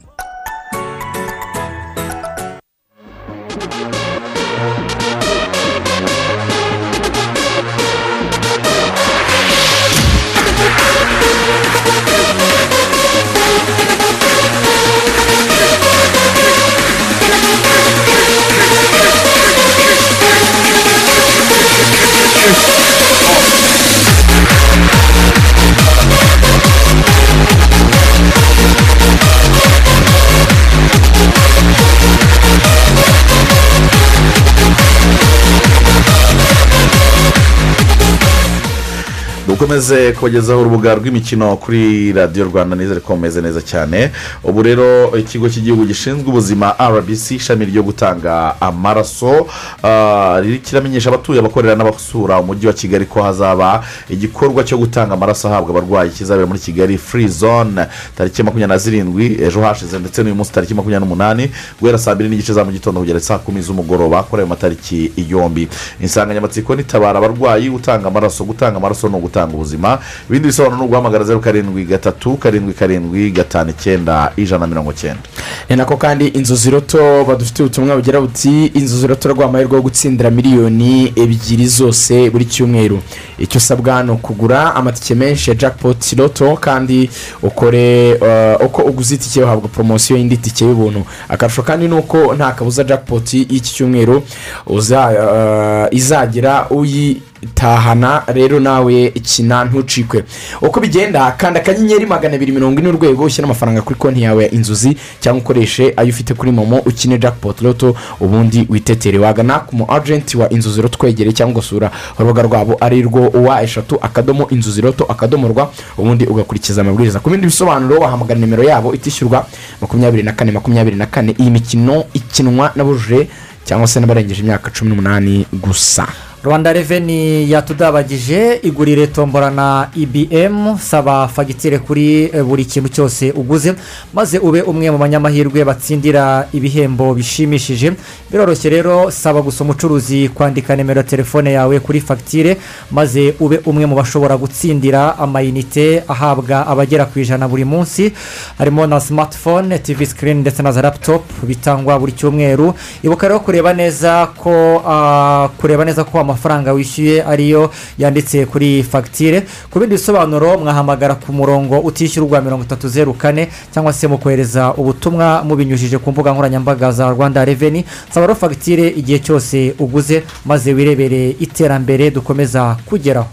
Dukomeze kubagezaho urubuga rw'imikino kuri radiyo rwanda nizere ko mumeze neza cyane. Ubu rero ikigo cy'igihugu gishinzwe ubuzima rbc ishami ryo gutanga amaraso ah, kiramenyesha abatuye abakorera n'abasura umujyi wa kigali ko hazaba igikorwa cyo gutanga amaraso ahabwa abarwayi kizabera muri kigali free zone. Tariki makumyabiri na zirindwi ejo hashize ndetse n'uyu munsi tariki makumyabiri n'umunani guhera saa mbiri n'igice za mu gitondo kugera saa kumi z'umugoroba kuri ayo matariki yombi insanganyamatsiko ni tabara abarwayi gutanga amaraso gutanga amaraso ni ugutanga ubuzima. Ibindi bisobanuro ni uguhamagara zeru karindwi gatatu karindwi karindwi gatanu icyenda ijana na mirongo icyenda. Ni nako kandi inzu ziroto badufitiye ubutumwa bugira buti inzu ziroto rwa amahirwe yo gutsindira miliyoni ebyiri zose buri cyumweru. Icyo usabwa ni ukugura amatike menshi ya jackpot loto kandi ukore eh, uko uguze itike uhabwa poromosiyo y'indi tike y'ubuntu. Akarusho kandi ni uko nta kabuza jackpot y'iki cyumweru uza- eh, uyitahana rero nawe kina ntucikwe. Uko bigenda kanda akanyenyeri magana abiri mirongo ine urwego ushyira amafaranga kuri konti yawe ya inzozi cyangwa ukoreshe ayo ufite kuri momo ukine jackpot loto ubundi witetere wagana ku mu agenti wa inzozi roto twegereye cyangwa ugasura urubuga rwabo ari rwo wa eshatu akadomo inzozi roto akadomo rwa ubundi ugakurikiza amabwiriza. Ku bindi bisobanuro wahamagara nimero yabo itishyurwa makumyabiri na kane makumyabiri na kane. Iyi mikino ikinwa n'abujuje cyangwa se n'abarengeje imyaka cumi n'umunani gusa. Rwanda reveni yatudabagije igurire tombora na ibm saba fagitire kuri eh, buri kintu cyose uguze maze ube umwe mu banyamahirwe batsindira ibihembo bishimishije. Biroroshye rero saba gusa umucuruzi kwandika nimero ya telefone yawe kuri fagitire maze ube umwe mu bashobora gutsindira amayinite ahabwa abagera ku ijana buri munsi. Harimo na smartphone tv screen ndetse na za laptop bitangwa buri cyumweru. Ibuka rero kureba neza ko ah, kureba neza ko amafaranga wishyuye ariyo yanditse kuri fagitire ku bindi bisobanuro mwahamagara ku murongo utishyurwa mirongo itatu zeru kane cyangwa se mu kohereza ubutumwa mubinyujije ku mbuga nkoranyambaga za rwanda reveni saba rero fagitire igihe cyose uguze maze wirebere iterambere dukomeza kugeraho.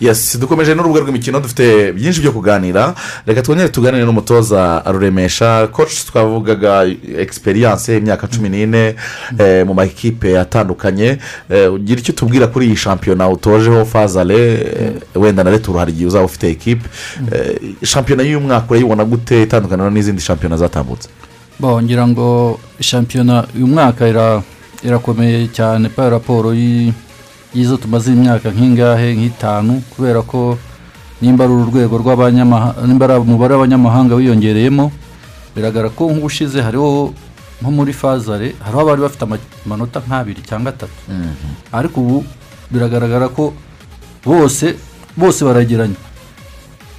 Yesi dukomeje n'urubuga rw'imikino dufite byinshi byo kuganira. Reka twongere tuganire n'umutoza ruremesha koci twavugaga egisperiyanse imyaka cumi n'ine eh, mu makipe atandukanye. Eh, ugira icyo tubwira kuri iyi shampiyona utojeho fazale? Eh, wenda na returu hari igihe uzaba ufite ekipe Eh, shampiyona y'uyu mwaka urayibona gute? Itandukana n'izindi shampiyona zatambutse. Ngira ngo shampiyona uyu mwaka ira- irakomeye cyane pa raporo y'izo tumaze imyaka nk'ingahe nk'itanu kubera ko nimba ari urwego rw'abanyamahanga nimba ari umubare w'abanyamahanga wiyongereyemo biragaragara ko nk'ubushize hariho nko muri fazare hariho abari bafite ama- amanota nk'abiri cyangwa atatu. Ariko ubu biragaragara ko bose bose barageranye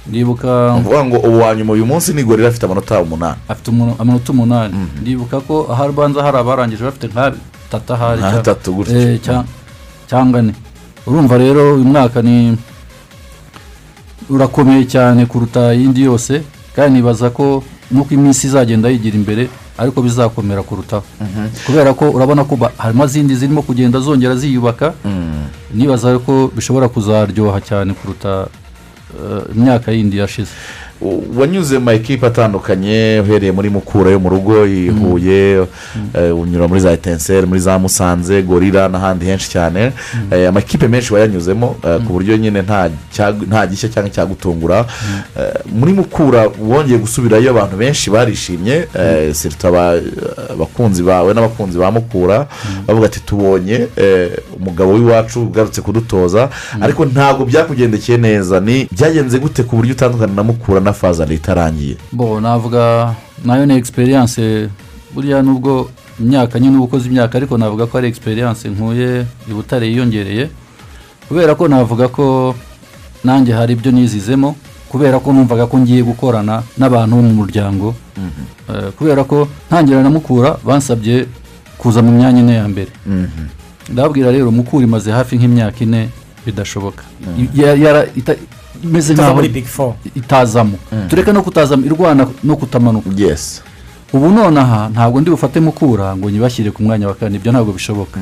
ndibuka uvuga ngo ubu wa nyuma uyu munsi ni gorira afite amanota umunani. Afite amanota umunani. Ndibuka ko aho ubanza hari abarangije bafite nk'atatu ahari cyangwa ane urumva rero uyu mwaka ni urakomeye cyane kuruta iyindi yose. Kandi nibaza ko nuko iminsi izagenda yigira imbere ariko bizakomera kurutaho kubera ko urabona ko harimo izindi zirimo kugenda zongera ziyubaka. Nibaza ko bishobora kuzaryoha cyane kuruta eh, imyaka yindi yashize. Wanyuze mu makipe atandukanye uhereye muri mukura yo mu rugo i huye eh, unyura muri za etenseri muri za musanze gorira n'ahandi henshi cyane. Eh, amakipe menshi wayanyuzemo eh, ku buryo nyine nta gishya cyangwa icyagutungura muri mukura wongeye gusubirayo abantu benshi barishimye. Abakunzi bawe n'abakunzi ba mukura bavuga ati tubonye umugabo w'iwacu ugarutse kudutoza. Ariko ntabwo byakugendekeye neza. Ni byagenze gute ku buryo utandukana na mukura na fazari itarangiye bo navuga na yo ni egisperiyanse buriya nubwo imyaka nyine uba ukoze imyaka ariko navuga ko ari egisperiyanse nkuye i butare yiyongereye. Kubera ko navuga ko nanjye hari ibyo nizizemo kubera ko numvaga ko ngiye gukorana n'abantu bo mu muryango. Eh, kubera ko ntangira na mukura bansabye kuza mu myanya ine ya mbere. Ndababwira rero mukura imaze hafi nk'imyaka ine bidashoboka. Ya- yara- ita- imeze nkaho muri Big Four. itazamo. Tureke no kutazamo irwana no kutamanuka yesi ubu nonaha ntabwo ndi bufate mukura ngo nyibashyire ku mwanya wa kane. Ibyo ntabwo bishoboka.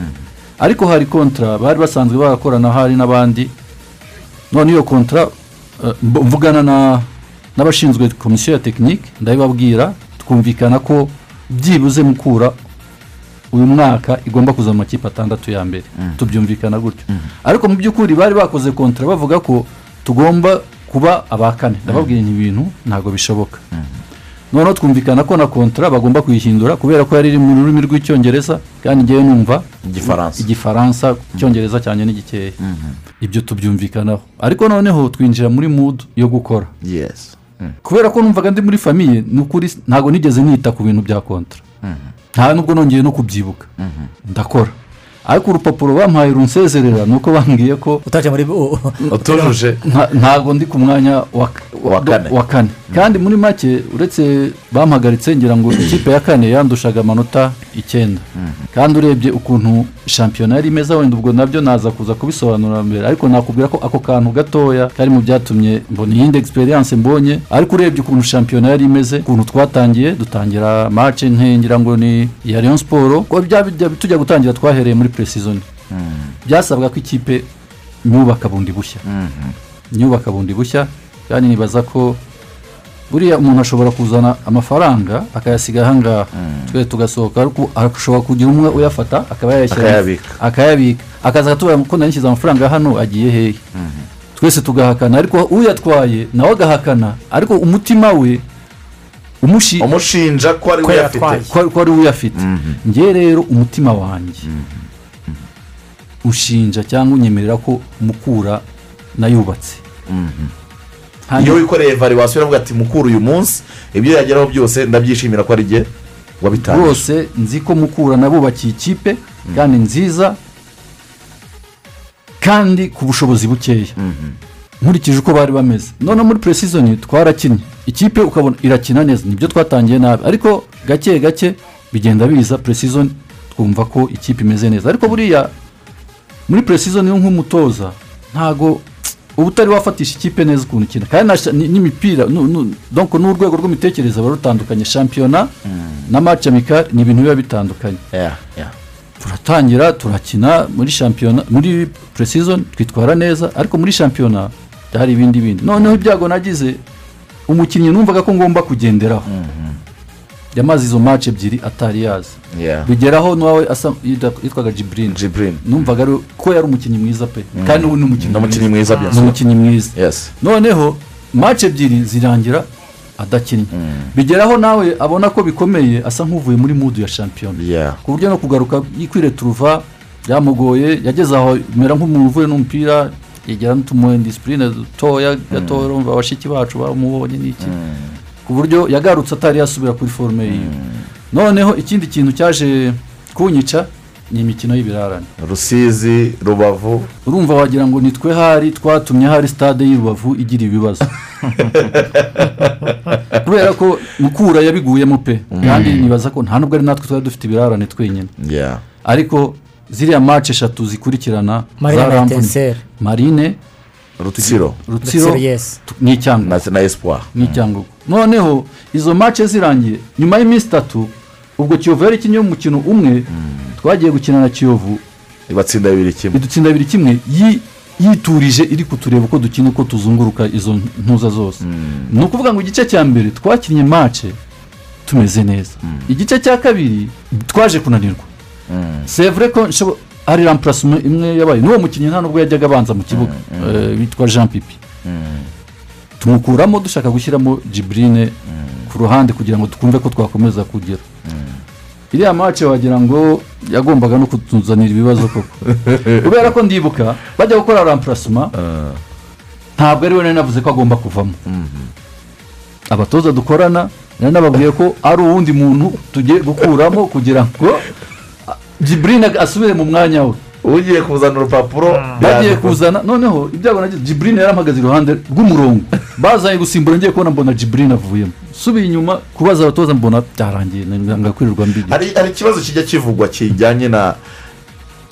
Ariko hari kontara bari basanzwe barakorana hari n'abandi. None iyo kontara eh, mvugana na n'abashinzwe komisiyo ya tekinike ndabibabwira twumvikana ko byibuze mukura uyu mwaka igomba kuza mu makipe atandatu ya mbere. Tubyumvikana gutyo. Ariko mu by'ukuri bari bakoze kontara bavuga ko tugomba kuba aba kane ndababwira ni ibintu ntabwo bishoboka. Noneho twumvikana ko na kontara bagomba kuyihindura kubera ko yari iri mu rurimi rw'icyongereza kandi ngewe numva Igifaransa. igifaransa icyongereza cyanjye ni gikeya ibyo tubyumvikanaho. Ariko noneho twinjira muri mudu yo gukora. Kubera ko numvaga ndi muri famiye ni ukuri ntabwo nigeze nita ku bintu bya kontara nta nubwo nongeye no kubyibuka. Ndakora. Ariko urupapuro bampaye runsezerera ni uko bambwiye ko utaje muri utujuje nta- ntabwo ndi ku mwanya wa Wa kane. Kandi muri make uretse bampagaritse ngira ngo ikipe ya kane yandushaga amanota icyenda. Kandi urebye ukuntu shampiyona yari imeze wenda ubwo na byo naza kuza kubisobanura mbere. Ariko nakubwira ko ako kantu gatoya kari mu byatumye mbona iyindi egisperiyanse mbonye. Ariko urebye ukuntu shampiyona yari imeze ukuntu twatangiye dutangira mace ngira ngo ni iya leon siporo ko bya- bya- tujya gutangira twahereye muri puresizoni byasabwa ko ikipe nyubaka bundi bushya. Nyubaka bundi bushya kandi nibaza ko buriya umuntu ashobora kuzana amafaranga akayasiga ahangaha twe tugasohoka ariko ashobora kugira umwe uyafata akaba yayashyira Akayabika. akayabika. Akaza atubwira ko nanishyize amafaranga hano agiye hehe? Twese tugahakana. Ariko uyatwaye nawe agahakana. Ariko umutima we umushi- umushinja ko ari we uyafite ko ko ari we uyafite ngewe rero umutima wanjye ushinja cyangwa unyemerera ko mukura nayubatse. Iyo wikoreye variwasiyo uravuga ati mukuru uyu munsi ibyo yageraho byose ndabyishimira ko ari jye wabitangiye rwose nzi ko mukura nabubakiye ikipe kandi nziza kandi ku bushobozi bukeya. Nkurikije uko bari bameze. Noneho muri puresizoni twarakinnye. Ikipe ukabona irakina neza. Nibyo twatangiye nabi. Ariko gake gake bigenda biza puresizoni twumva ko ikipe imeze neza. Ariko buriya muri puresizoni nk'umutoza ntago uba utari wafatisha ikipe neza ukuntu ikina kandi n'imipira n'urwego rw'imitekerereze ruba rutandukanye. Shampiyona na match amikari ni ibintu biba bitandukanye. Turatangira turakina muri shampiyona muri puresizoni twitwara neza ariko muri shampiyona byari ibindi bindi. Noneho ibyago nagize umukinnyi numvaga ko ngomba kugenderaho. Yamaze izo match ebyiri atari yazi. Bigeraho nawe asa yitwa- yitwaga jiburini numvaga ari- ko yari umukinnyi mwiza pe. Kandi ubu ni umukinnyi mwiza, ni umukinnyi mwiza. Noneho match ebyiri zirangira adakinnye. Bigeraho nawe abona ko bikomeye asa nk'uvuye muri mudu ya shampiyona ku buryo no kugaruka yikwire turuva byamugoye yageze aho mera nk'umuntu uvuye n'umupira yegera n'utumuhe disipurine dutoya gatoya urumva bashiki bacu bamubonye n'iki. Ku buryo yagarutse atari yasubira kuri forume yiwe. Noneho ikindi kintu cyaje kunyica ni imikino y'ibirarane. Rusizi rubavu. Urumva wagira ngo nitwe hari twatumye hari stade y'i rubavu igira ibibazo. Kubera ko mukura yabiguyemo pe kandi nibaza ko nta nubwo ari natwe twari dufite ibirarane twenyine. Yeah. ariko ziriya mace eshatu zikurikirana. Etincelle. marine rutsiro rutsiro n'icyangugu na espoir. N'icyangugu noneho izo mace zirangiye. Nyuma y'iminsi itatu ubwo kiyovu yari ikinnye umukino umwe twagiye gukina na kiyovu. Ibatsinda bibiri kimwe. Idutsinda bibiri kimwe. Yi- yiturije iri kutureba uko dukina uko tuzunguruka izo ntuza zose. Ni ukuvuga ngo igice cya mbere twakinnye mace tumeze neza. Igice cya kabiri twaje kunanirwa. Sevure ko hari rampurasima imwe yabaye n'uwo mukinnyi nta nubwo yajyaga abanza mu kibuga witwa jean pipi. Tumukuramo dushaka gushyiramo jiburine ku ruhande kugira ngo twumve ko twakomeza kugira. Iriya mace wagira ngo yagombaga no kutuzanira ibibazo koko. Kubera ko ndibuka bajya gukora rampurasima ntabwo ari we nari navuze ko agomba kuvamo. Abatoza dukorana nari nababwiye ko ari uwundi muntu tugiye gukuramo kugira ngo jiburine asubire mu mwanya we. Ugiye kuzana urupapuro? Bagiye kuzana noneho ibyago nagize jiburine yarampagaze iruhande rw'umurongo. Bazanye gusimbura ngiye kubona mbona jiburine avuyemo. Subiye inyuma kubaza abatoza mbona byarangiye ngakwirirwa mbigira hari ikibazo kijya kivugwa kijyanye na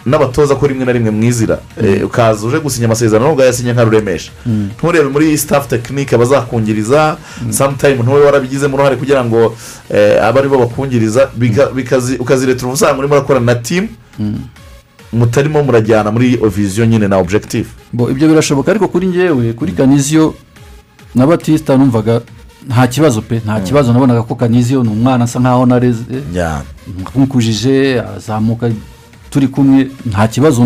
n'abatoza ko rimwe na rimwe mwizira Eh, ukaza uje gusinya amasezerano nubwo yasinye nka ruremesha Mm. nturebe muri staff tekinike bazakungiriza sometime ntube warabigizemo uruhare kugira ngo eh, abe ari bo bakungiriza. Ukaziretura usanga urimo urakora na timu mutarimo murajyana muri viziyo nyine na objective. Ibyo birashoboka ariko kuri ngewe kuri kaniziyo na batisita numvaga nta kibazo pe nta kibazo nabonaga ko kaniziyo ni umwana asa nkaho nareze. Nkukujije azamuka turi kumwe nta kibazo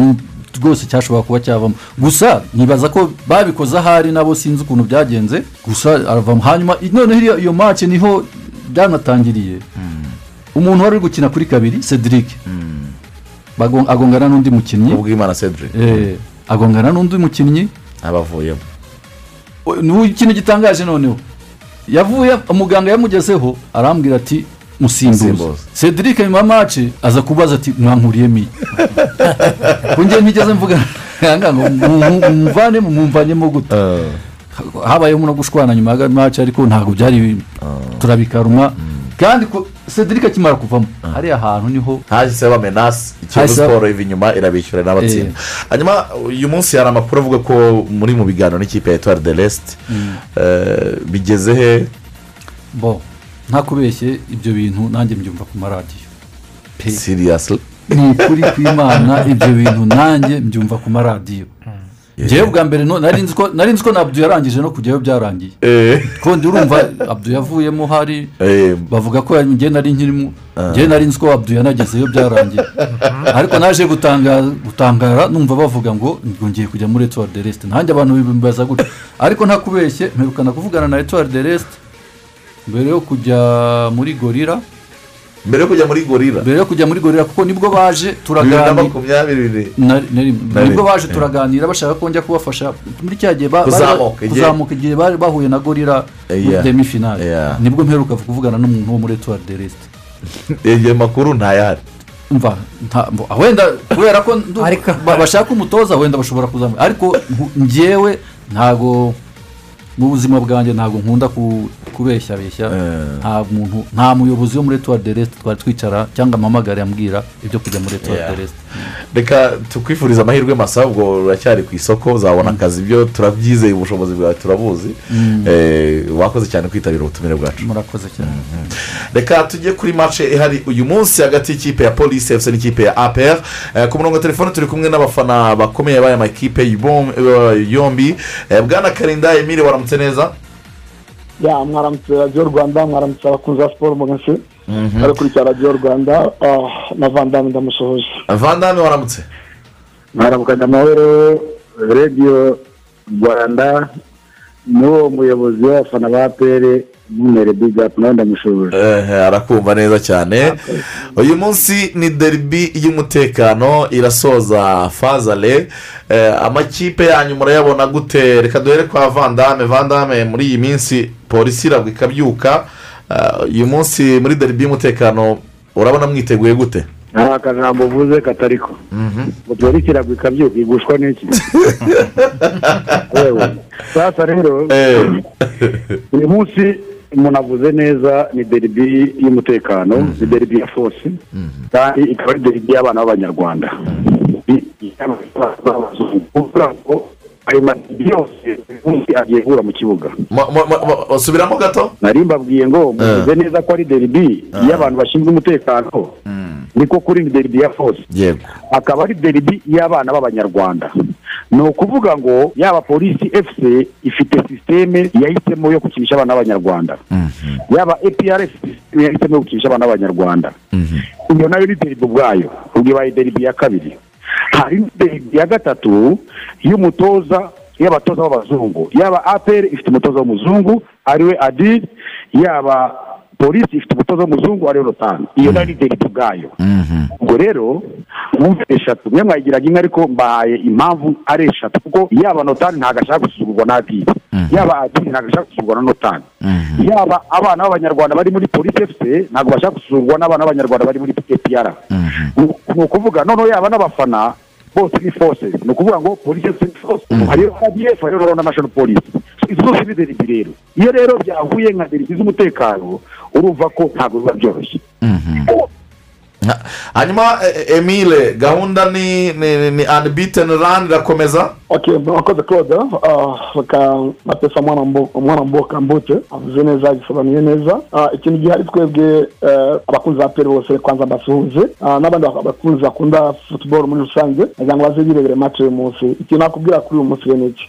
rwose cyashobora kuba cyavamo. Gusa nibaza ko babikoze ahari nabo sinzi ukuntu byagenze. Gusa aravamo hanyuma noneho iyo match ni ho byanatangiriye. Umuntu wari uri gukina kuri kabiri cedric. Bago- agongana n'undi mukinnyi. Ubwimana cedric. Eh, agongana n'undi mukinnyi. Abavuyemo. Ni ikintu gitangaje noneho. Yavuye umuganga yamugezeho arambwira ati Musimbuze. cedric mace aza kubaza ati mwankuriyemo iyi kunjye ntigeze mvuga. Mumvanemo mumvanyemo gute habayeho no gushwana nyuma ya mace ariko ntabwo byari turabikaruma. Kandi ko cedric akimara kuvamo. Hariya hantu ni ho hahise bamenasi Hahise- siporo iva inyuma irabishyura n'abatsinda hanyuma uyu munsi hari amakuru avuga ko muri mu biganiro n'ikipe ya etuwari de resite bigeze he? Bo ntakubeshye ibyo bintu nanjye mbyumva ku maradiyo. Pe. Siriyasi ni ukuri kw'imana ibyo bintu nanjye mbyumva ku maradiyo. Ngewe bwa mbere no- nari nzi ko na abdu yarangije no kujyayo byarangiye. Kundi urumva abdu yavuyemo hari bavuga ko njye nari nkirimo njye nari nzi ko abdu yanagezeyo byarangiye. Ariko naje gutangara gutangara numva bavuga ngo ngiye kujya muri etuwari de resite nanjye abantu bimbaza gutya ariko ntakubeshye mperukana kuvugana na etuwari de resite mbere yo kujya muri gorira mbere yo kujya muri gorira mbere yo kujya muri gorira kuko ni bwo baje bibiri na turaganira makumyabiri. Na- na rimwe. Na ni bwo baje turaganira bashaka ko njya kubafasha. Muri cya gihe Kuzamuka igihe- igihe bari bahuye na gorira muri Yeah. demi finale Yeah. ni bwo mperuka kuvugana n'umuntu wo muri etuwari de resite ayo makuru ntayahari mva nta- mbo- wenda kubera ko bashaka umutoza wenda bashobora kuzamuka. Ariko njyewe ntago mu buzima bwanjye ntabwo nkunda ku- kubeshyabeshya nta muntu nta muyobozi wo muri etuwari de resite twari twicara cyangwa ampamagare ambwira ibyo kujya muri Yeah. de resite reka tukwifurize amahirwe masa ubwo uracyari ku isoko uzabona akazi. Ibyo turabyizeye ubushobozi bwawe turabuzi. Mm. Eh, wakoze cyane kwitabira ubutumire bwacu. Murakoze cyane. Reka tujye kuri mace ihari uyu munsi hagati y'ikipe ya polisi efuse n'ikipe ya apr Eh, ku murongo wa telefone turi kumwe n'abafana bakomeye b'aya makipe yibom- eh, yombi. Eh, bwana karinda emile waramutse neza? Ya mwaramutse radiyo rwanda mwaramutse abakunzi ba siporo mugashe Mhm. bari kurikira radiyo rwanda ah, na vandame ndamusohoje vandame waramutse mwaramukanya amahoro radiyo rwanda n'uwo muyobozi w'abafana ba pere numero bigapu nawe ndamushoboje Eh, arakumva neza cyane. Uyu munsi ni deribi y'umutekano irasoza fazale. Eh, amakipe yanyu murayabona gute? Reka duhere kwa vandame. Vandame muri iyi minsi polisi iragwa ikabyuka. Eh, uyu munsi muri deribi y'umutekano urabona mwiteguye gute? Nta akajambo uvuze katariko. Ngo polisi iragwa ikabyuka igushwa n'iki? Sasa rero uyu munsi umuntu avuze neza ni deribi y'umutekano ni deribi ya fosi kandi ikaba ari deribi y'abana b'abanyarwanda. Kuvuga ngo ayo maderibi yose agiye guhura mu kibuga basubiramo gato mbabwiye ngo muvuze neza ko ari deribi y'abantu bashinzwe umutekano. Niko kuri ni deribi ya fosi yego. Akaba ari deribi y'abana b'abanyarwanda. Ni ukuvuga ngo yaba polisi efuse ifite sisiteme yahisemo yo gukinisha abana b'abanyarwanda. Yaba eprs yahisemo yo gukinisha abana b'abanyarwanda. Iyo na yo ni deribi ubwayo ubwo ibaye deribi ya kabiri. Hari deribi ya gatatu y'umutoza y'abatoza b'abazungu. Yaba apr ifite umutoza w'umuzungu ari we adil. Yaba polisi ifite umutoza w'umuzungu ari we rotani iyo na yo ni deribi ubwayo ubwo rero mwumve eshatu. Mwe mwayigiraga imwe ariko mbahaye impamvu ari eshatu. Kuko yaba notani ntabwo ashaka gusuzugurwa na adili yaba adili ntabwo ashaka gusuzugurwa na notani yaba abana b'abanyarwanda bari muri polisi efuse ntabwo bashaka gusuzugurwa n'abana b'abanyarwanda bari muri epr ni ukuvuga noneho yaba n'abafana bose ni force ni ukuvuga ngo polisi efuse ni force hariyo rdf hariyo na national police. Izo zose ni deribi rero iyo rero byahuye nka deribi z'umutekano urumva ko ntabwo biba byoroshye. Hanyuma eh, emile gahunda ni ni ni unbeaten run irakomeza murakoze claude Ah, reka matesa mwana mbo- mwana mboka mbute avuze neza agisobanuye neza Ah, ikintu gihari twebwe eh, abakunzi ba peri bose kwanza mbasuhuze Ah, n'abandi bak- bakunzi bakunda football muri rusange kugira ngo baze birebere match uyu munsi ikintu nakubwira kuri uyu munsi rero ni iki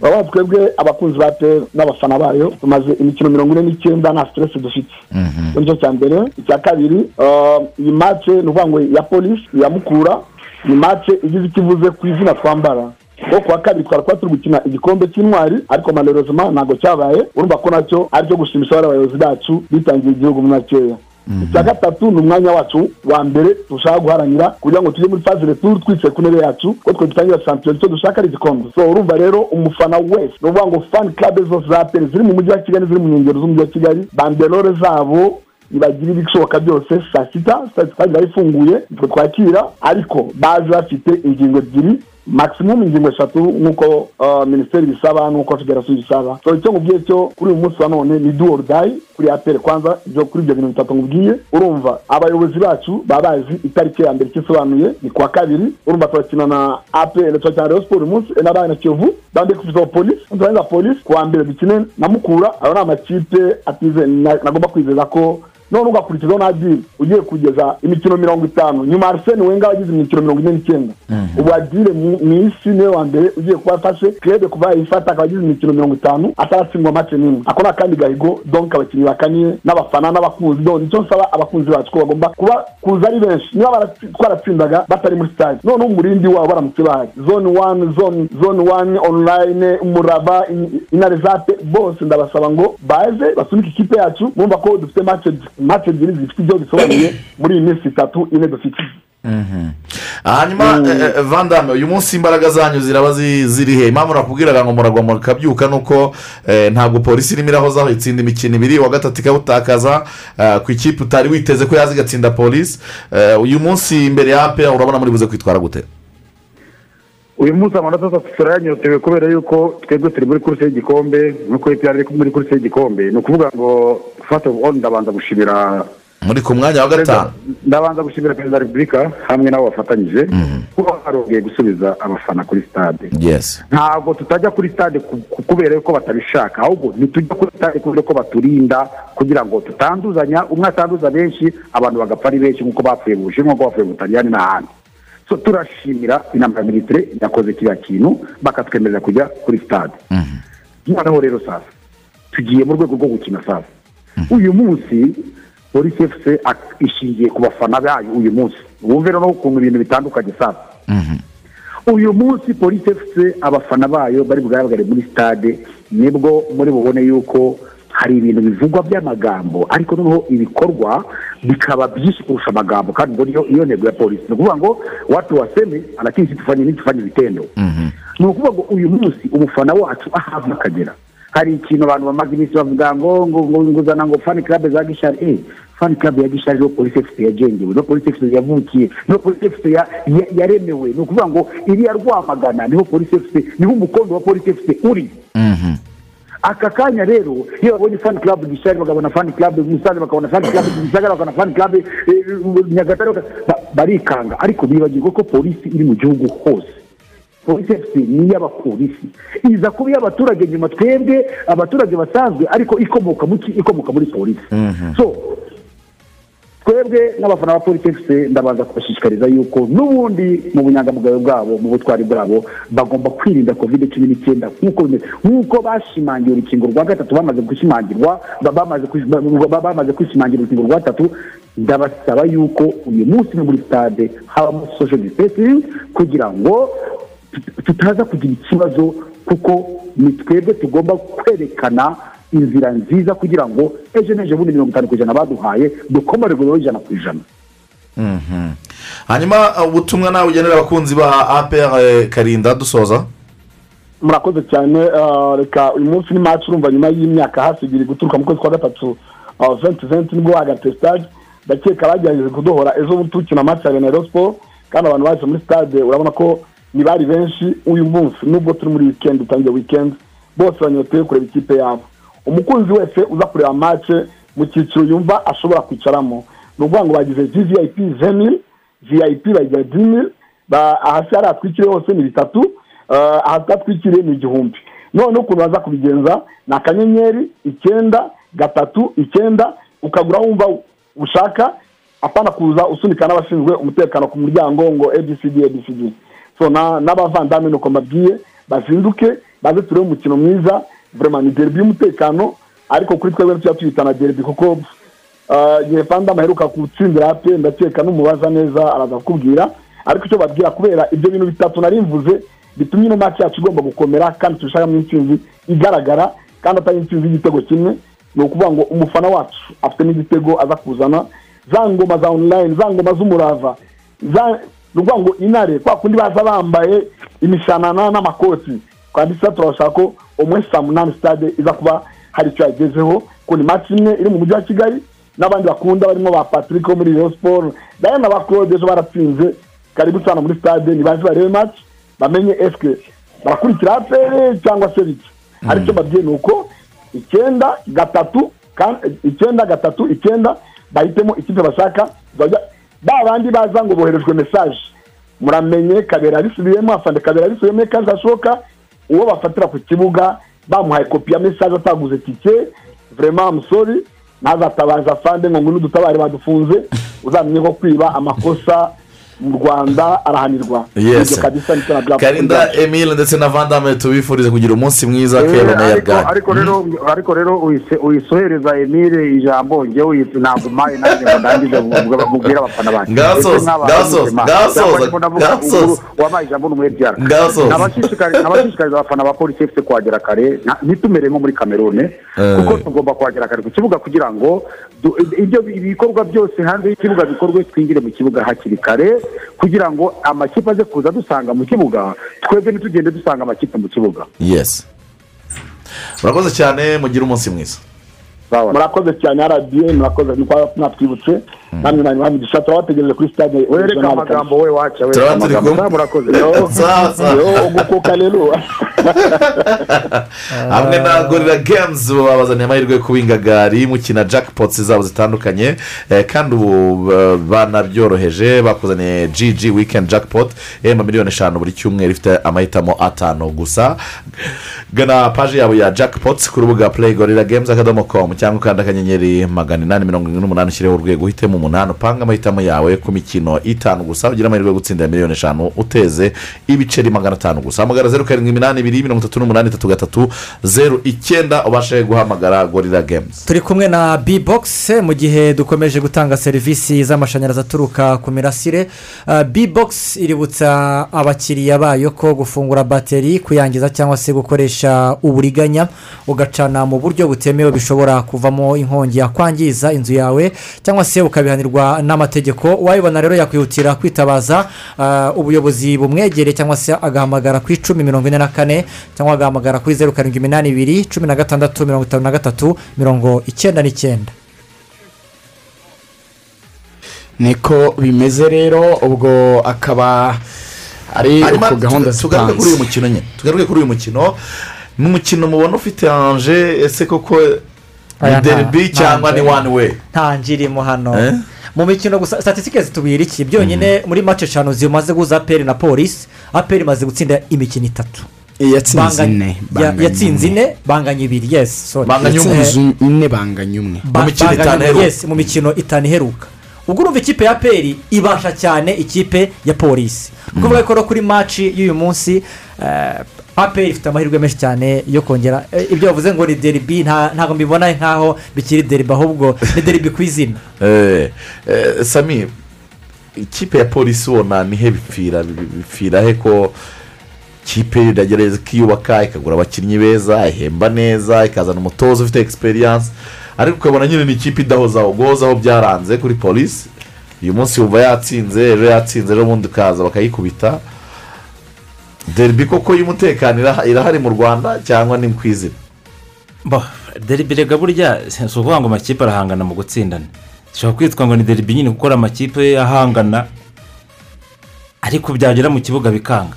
urabona twebwe abakunzi ba peri n'abafana bayo. Tumaze imikino mirongo ine n'icyenda nta stress dufite ni cyo cya mbere icya kabiri ah, iyi match ni ukuvuga ngo ya polisi iya mukura ni mace igize icyo ivuze ku izina twambara kuko kuwa kabiri twari kuba turi gukina igikombe cy'intwari ariko malerozima ntabwo cyabaye urumva ko na cyo ari cyo gushimisha bariya bayobozi bacu bitangiye igihugu muri makeya icya gatatu ni umwanya wacu wa mbere dushaka guharanira kugira ngo tujye muri faze returu twicaye ku ntebe yacu ko twe dutangira shampiyona icyo dushaka ari igikombe. So urumva rero umufana wese ni ukuvuga ngo fani club zose za peri ziri mu mujyi wa kigali ziri mu nkengero z'umujyi wa kigali banderore zabo nibagire ibishoboka byose saa sita saa sita ziba ifunguye nitwe twakira ariko baje bafite ingingo ebyiri maximum ingingo eshatu nk'uko uh, minisiteri bisaba n'uko federasiyo bisaba. So icyo nkubwiye cyo kuri uyu munsi wa none ni do or die kuri apere kwanza ibyo kuri ibyo bintu bitatu nkubwiye. Urumva abayobozi bacu baba bazi itariki ya mbere icyo isobanuye ni kuwa kabiri. Urumva turakina na apere turakina na sport uyu munsi n'abana na kiyovu. Bambaye kufite polisi turangiza polisi kuwa mbere dukine na mukura ayo ni amakipe atize na- nagomba kwizeza ko none ugakurikizaho na adiri ugiye kugeza imikino mirongo itanu. Nyuma arsene wenga wagize imikino mirongo ine n'icyenda. Ubu adire mu isi ni we wa mbere ugiye kuba afashe. Krebe kuva yayifata akaba agize imikino mirongo itanu ataratsindwa mace n'imwe. Ako ni akandi gahigo donk abakinnyi bakaniye n'abafana n'abakunzi. Donc ni cyo nsaba abakunzi bacu ko bagomba kuba kuza ari benshi. Niba twaratsindaga batari muri stade. Noneho umurindi wabo baramutse bahari. Zone one zone zone one online umuraba in- intare zape bose ndabasaba ngo baze basunike ikipe yacu bumva ko dufite match match ebyiri zifite ibyo bisobanuye muri iyi minsi itatu ine dufite. Hanyuma eh, eh, vandame uyu munsi imbaraga zanyu ziraba zi- ziri he? Impamvu nakubwiraga ngo muragwa mukabyuka ni uko eh, ntabwo polisi irimo irahozaho itsinda imikino ibiri. Wa gatatu ikawutakaza ku ikipe utari witeze ko yaza igatsinda polisi uyu munsi imbere ya ape urabona muri buze kwitwara gute? Uyu munsi amanota atatu turayanyotewe kubera yuko twebwe turi muri kurisi y'igikombe nk'uko epr iri muri kurisi y'igikombe ni ukuvuga ngo fata ofu ndabanza gushimira muri ku mwanya wa gatanu. Ndabanza gushimira perezida wa repubulika hamwe n'abo bafatanyije kuba barongeye gusubiza abafana kuri stade. Ntabwo tutajya kuri stade ku- ku- kubera yuko batabishaka ahubwo ntitujya kuri stade kubera ko baturinda kugira ngo tutanduzanya umwe atanduza benshi abantu bagapfa ari benshi nk'uko bapfuye mu bushinwa nk'uko bapfuye mu butaliyani n'ahandi. So turashimira inama ya militire yakoze kiriya kintu bakatwemerera kujya kuri stade. Noneho rero sasa tugiye mu rwego rwo gukina sasa uyu munsi polisi efuse ishingiye ku bafana bayo uyu munsi. Wumve noneho ukuntu ibintu bitandukanye sasa uyu munsi polisi efuse abafana bayo bari bugaragare muri stade ni bwo muri bubone yuko hari ibintu bivugwa by'amagambo ariko noneho ibikorwa bikaba byinshi kurusha amagambo kandi ngo niyo iyo ntego ya polisi. Ni ukuvuga ngo watu waseme lakini situfanye nitufanye vitendo ni ukuvuga ngo uyu munsi umufana wacu aho ava akagera. Hari ikintu abantu bamaze iminsi bavuga ngo ngo ngo nguzana ngo fani club za gishari. Eh fani club ya gishari ni ho polisi efuse yagengewe ni ho polisi efuse yavukiye ni ho polisi efuse ya- ya- yaremewe ni ukuvuga ngo iriya rwamagana ni ho polisi efuse ni ho umukondo wa polisi efuse uri. Aka kanya rero iyo babonye fani club gishari bakabona fani club musanze bakabona fani club gisagara bakabona fani club eh, nyagatare baka- ba- barikanga. Ariko bibagirwa ko polisi iri mu gihugu hose. Polisi efuse ni iy'abapolisi iza kuba iy'abaturage nyuma twebwe abaturage basanzwe ariko ikomoka mu ikomoka muri polisi so twebwe n'abafana ba polisi efuse ndabanza kubashishikariza yuko n'ubundi mu bunyangamugayo bwabo mu butwari bwabo bagomba kwirinda kovide cumi n'icyenda nk'uko nk'uko bashimangiye urukingo rwa gatatu bamaze gushimangirwa ba- bamaze kwishimangira urukingo rwa gatatu ndabasaba yuko uyu munsi no muri stade habamo social distancing kugira ngo tut- tutaza kugira ikibazo kuko ni twebwe tugomba kwerekana inzira nziza kugira ngo ejo n'ejo bundi mirongo itanu ku ijana baduhaye dukomore ngo ijana ku ijana. Mhm. hanyuma uh, ubutumwa nawe ugenera abakunzi ba apr karinda dusoza? Murakoze cyane ah, reka uyu munsi ni match urumva nyuma y'imyaka hafi ibiri guturuka mu kwezi kwa gatatu venti venti ni bwo hagati stade. Ndakeka bagerageje kuduhora ejo bundi tukina match ya Rayon Sport kandi abantu baje muri stade urabona ko ni bari benshi uyu munsi. Nubwo turi muri weekend dutangiye weekend bose banyoteye kureba ikipe yabo. Umukunzi wese uza kureba match mu cyiciro yumva ashobora kwicaramo. Ni ukuvuga ngo bagize vvip vemil vip bagira dimil ahasi hari atwikiriye hose ni bitatu ah, ahasi atwikiriye ni igihumbi. Noneho ukuntu baza kubigenza ni akanyenyeri icyenda gatatu icyenda ukagura wumva ushaka apana kuza usunika n'abashinzwe umutekano ku muryango ngo abcd abcd so na- n'abavandamwe nuko mbabwiye bazinduke baze turebe umukino mwiza ni derby y'umutekano ariko kuri twebwe tujya tuyita na derby kuko ah, igihe fandam aheruka gutsindira ape ndakeka n'umubaza neza araza kukubwira. Ariko icyo babwira kubera ibyo bintu bitatu nari mvuze bitumye ino match yacu igomba gukomera kandi turashakamo intsinzi igaragara kandi atari intsinzi y'igitego kimwe ni ukuvuga ngo umufana wacu afite n'igitego aza kuzana. Za ngoma za online za ngoma z'umurava ni ukuvuga ngo inare kwa kundi baza bambaye imishanana n'amakoti. Twanditse turabashaka ko umwe saa munani stade iza kuba hari icyo yagezeho. Ko ni match imwe iri mu mujyi wa kigali n'abandi bakunda barimo ba patrick wo muri Rayon sport na yo na ba claude ejo baratsinze. Karibu cyane muri stade nibaze barebe match bamenye eske barakurikira apere cyangwa se biki ari cyo babwiye ni uko icyenda gatatu icyenda gatatu icyenda bahitemo ikipe bashaka ba bandi baza ngo boherejwe mesaje muramenye kabera abisubiyemo afande kabera abisubiyemo kandi hashoboka uwo bafatira ku kibuga bamuhaye kopi ya mesaje ataguze tike vrema amusori ntazatabaza afande ngo ngwino udutabare badufunze. Uzamenye ko kwiba amakosa mu rwanda arahanirwa Yes. Ibyo kabisa ni cyo nabwira karinda emile ndetse na vandame tubifurize kugira umunsi mwiza Eh, kera na ariko yabwana ariko rero uyisohereza emile ijambo njyewe uyise ntabwo umpaye nanjye ngo ndangije mubwire abafana banjye ndavuga ngasoza. ubu wabaye ijambo n'umwebyara Ngasoza. Nabashishikariza abafana ba polisi efuse kuhagera kare ntitumere nko muri kamerune Eh. kuko tugomba kuhagera kare ku kibuga kugira ngo ibyo ibikorwa byose hanze y'ikibuga bikorwe twinjire mu kibuga hakiri kare kugira ngo amakipe aze kuza dusanga mu kibuga twebwe ntitugende dusanga amakipe mu kibuga. Yes. Murakoze cyane mugire umunsi mwiza. Murakoze cyane rba murakoze mwatwibutse. Namwe mwari muhamigisha turabategereje kuri stade wereka amagambo we waca we Turaba turi amagambo murakoze ugukuka rero hamwe na gorira games babazaniye amahirwe yo kubinga gari mukina jackpots zabo zitandukanye kandi ubu banabyoroheje bakuzaniye gg weekend jackpot ihemba miliyoni eshanu buri cyumweru ifite amahitamo atanu gusa. Gana paji yabo ya jackpots ku rubuga play gorira games akadomo com cyangwa ukanda akanyenyeri magana inani mirongo irindwi n'umunani ushyireho urwego uhitemo umunani upanga amahitamo yawe ku mikino itanu gusa ugira amahirwe yo gutsindira miliyoni eshanu uteze ibiceri magana atanu gusa. Hamagara zeru karindwi iminani ibiri mirongo itatu n'umunani itatu gatatu zeru icyenda ubashe guhamagara gorira games. Turi kumwe na b-box mu gihe dukomeje gutanga serivisi z'amashanyarazi aturuka ku mirasire. Uh, b-box iributsa abakiriya bayo ko gufungura bateri kuyangiza cyangwa se gukoresha uburiganya ugacana mu buryo butemewe bishobora kuvamo inkongi yakwangiza inzu yawe cyangwa se ukabihanirwa n'amategeko wayibona rero yakwihutira kwitabaza uh, ubuyobozi bumwegereye cyangwa se agahamagara ku icumi mirongo ine na kane cyangwa agahamagara kuri zeru karindwi iminani ibiri cumi na gatandatu mirongo itanu na gatatu mirongo icyenda n'icyenda. Niko bimeze rero ubwo akaba ari uko gahunda tu- tugaruke kuri uyu zipanze. mukino nyine tugaruke kuri uyu mukino. Ni umukino mubona ufite anje ese koko nta cyangwa ni wani we nta njirimo hano. Eh? mu mikino gusa statisitike zitubwira iki? Byonyine muri mace eshanu zimaze guza aperi na polisi aperi imaze gutsinda imikino itatu. Yatsinze Banganya- ine yatsinze ine banganya ibiri. Yesi sorry. yatsinze Eh, ine banganya umwe. Ba- banganya umwe, mu mikino itanu iheruka. Ubwo urumva ikipe ya peri ibasha cyane ikipe ya polisi ni ukuvuga ko kuri maci y'uyu munsi eh, aperi ifite amahirwe menshi cyane yo kongera eh, ibyo bavuze ngo ni deribi nta- ntabwo mbibona nk'aho bikiri deribi ahubwo ni deribi ku izina. Eh, eh, sami ikipe ya polisi ubona nihe bipfira bipfira he ko ikipe iragerageza ikiyubaka ikagura abakinnyi beza ihemba neza ikazana umutoza ufite egisperiyanse ariko ukabona nyine ni ikipe idahozaho guhozaho byaranze kuri polisi uyu munsi wumva yatsinze ejo yatsinze ejo bundi ukaza bakayikubita. Deribi koko y'umutekano iraha- irahari mu rwanda cyangwa ni ku izina deribi rega burya si ukuvuga ngo amakipe arahangana mu gutsindana. Zishobora kwitwa ngo ni deribi nyine kuko ari amakipe ahangana ariko byagera mu kibuga bikanga.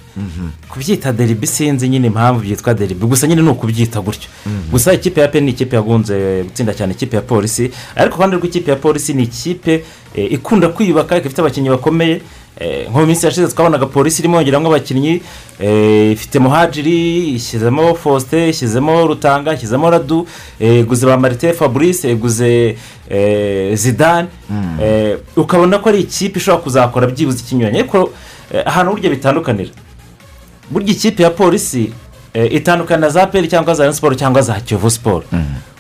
Kubyita deribi sinzi nyine impamvu byitwa deribi gusa nyine ni ukubyita gutyo. Gusa ikipe ya pe ni ikipe yagunze gutsinda cyane ikipe ya polisi ariko uruhande rw'ikipe ya polisi ni ikipe eh, ikunda kwiyubaka ikaba ifite abakinnyi bakomeye nko mu minsi yashize twabonaga polisi irimo yongeramo abakinnyi eh, ifite muhajiri ishyizemo faustin ishyizemo rutanga ishyizemo radu eh, iguze ba marite fabrice iguze eh, zidane. Eh, ukabona ko ari ikipe ishobora kuzakora byibuze ikinyuranye ariko eh, ahantu burya bitandukanira. Burya ikipe ya polisi eh, itandukana na za peri cyangwa za Rayon siporo cyangwa za kiyovu siporo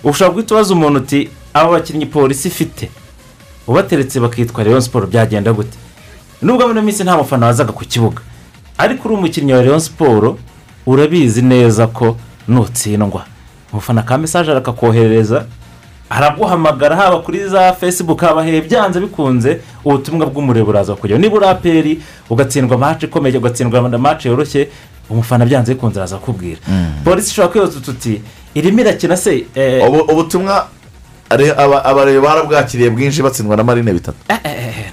ushobora guhita ubaza umuntu uti aba bakinnyi polisi ifite ubateretse bakitwa Rayon siporo byagenda gute? Nubwo muri minsi nta mufana wazaga ku kibuga. Ariko uri umukinnyi wa leon siporo urabizi neza ko nutsindwa. Umufana ka mesaje arakakoherereza araguhamagara haba kuri za facebook haba hehe byanze bikunze ubutumwa bw'umuriro buraza kujyaho niba uri aperi ugatsindwa mace ikomeye ugatsindwa mace yoroshye umufana byanze bikunze araza kukubwira polisi ishobora kwibaza tuti irimo irakina se eh, Ubu- ubutumwa are- aba- abareba barabwakiriye bwinshi batsindwa na marine bitatu.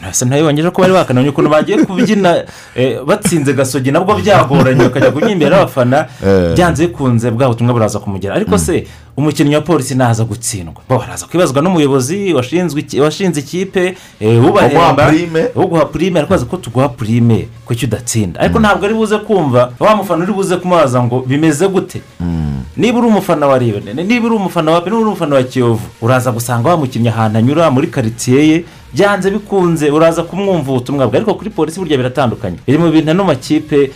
Ntase ntibibonyeje ko bari bakanamye ukuntu bagiye kubyina eh, batsinze gasogi nabwo byagoranye bakajya y'abafana Eh. byanze bikunze bwa butumwa buraza kumugera. Ariko se umukinnyi wa polisi naza gutsindwa. Baraza kwibazwa n'umuyobozi washinze ikipe eh, ubahemba Uguha prime. uguha purime ariko ko tuguha purime kuki udatsinda. Ariko ntabwo ari buze kumva wa mufana uri buze kumubaza ngo bimeze gute? Niba uri umufana wa riyo niba uri umufana wa niba uri umufana wa kiyovu uraza gusanga wa mukinnyi ahantu anyura muri karitsiye ye byanze bikunze uraza kumwumva ubutumwa bwe. Ariko kuri polisi burya biratandukanye. Biri mu bintu ano makipe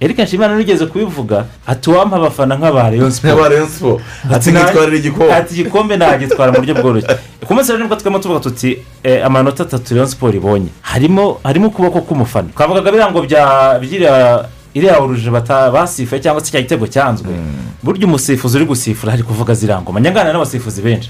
Eric Nshimiyimana nigeze kubivuga ati uwampa abafana nk'aba Rayon Sport. Ati nkitwarira igikombe. ati igikombe nagitwara mu buryo bworoshye. Ku munsi rero ni bwo twema tuvuga tuti eh, amanota atatu Rayon Sport ibonye. Harimo harimo ukuboko k'umufana. Twavugaga biriya ngo bya byiriya iriya bata- basifuye cyangwa se cya gitego cyanzwe. Burya umusifuzi uri gusifura ari kuvuga ziriya ngoma. Nyanganira n'abasifuzi benshi.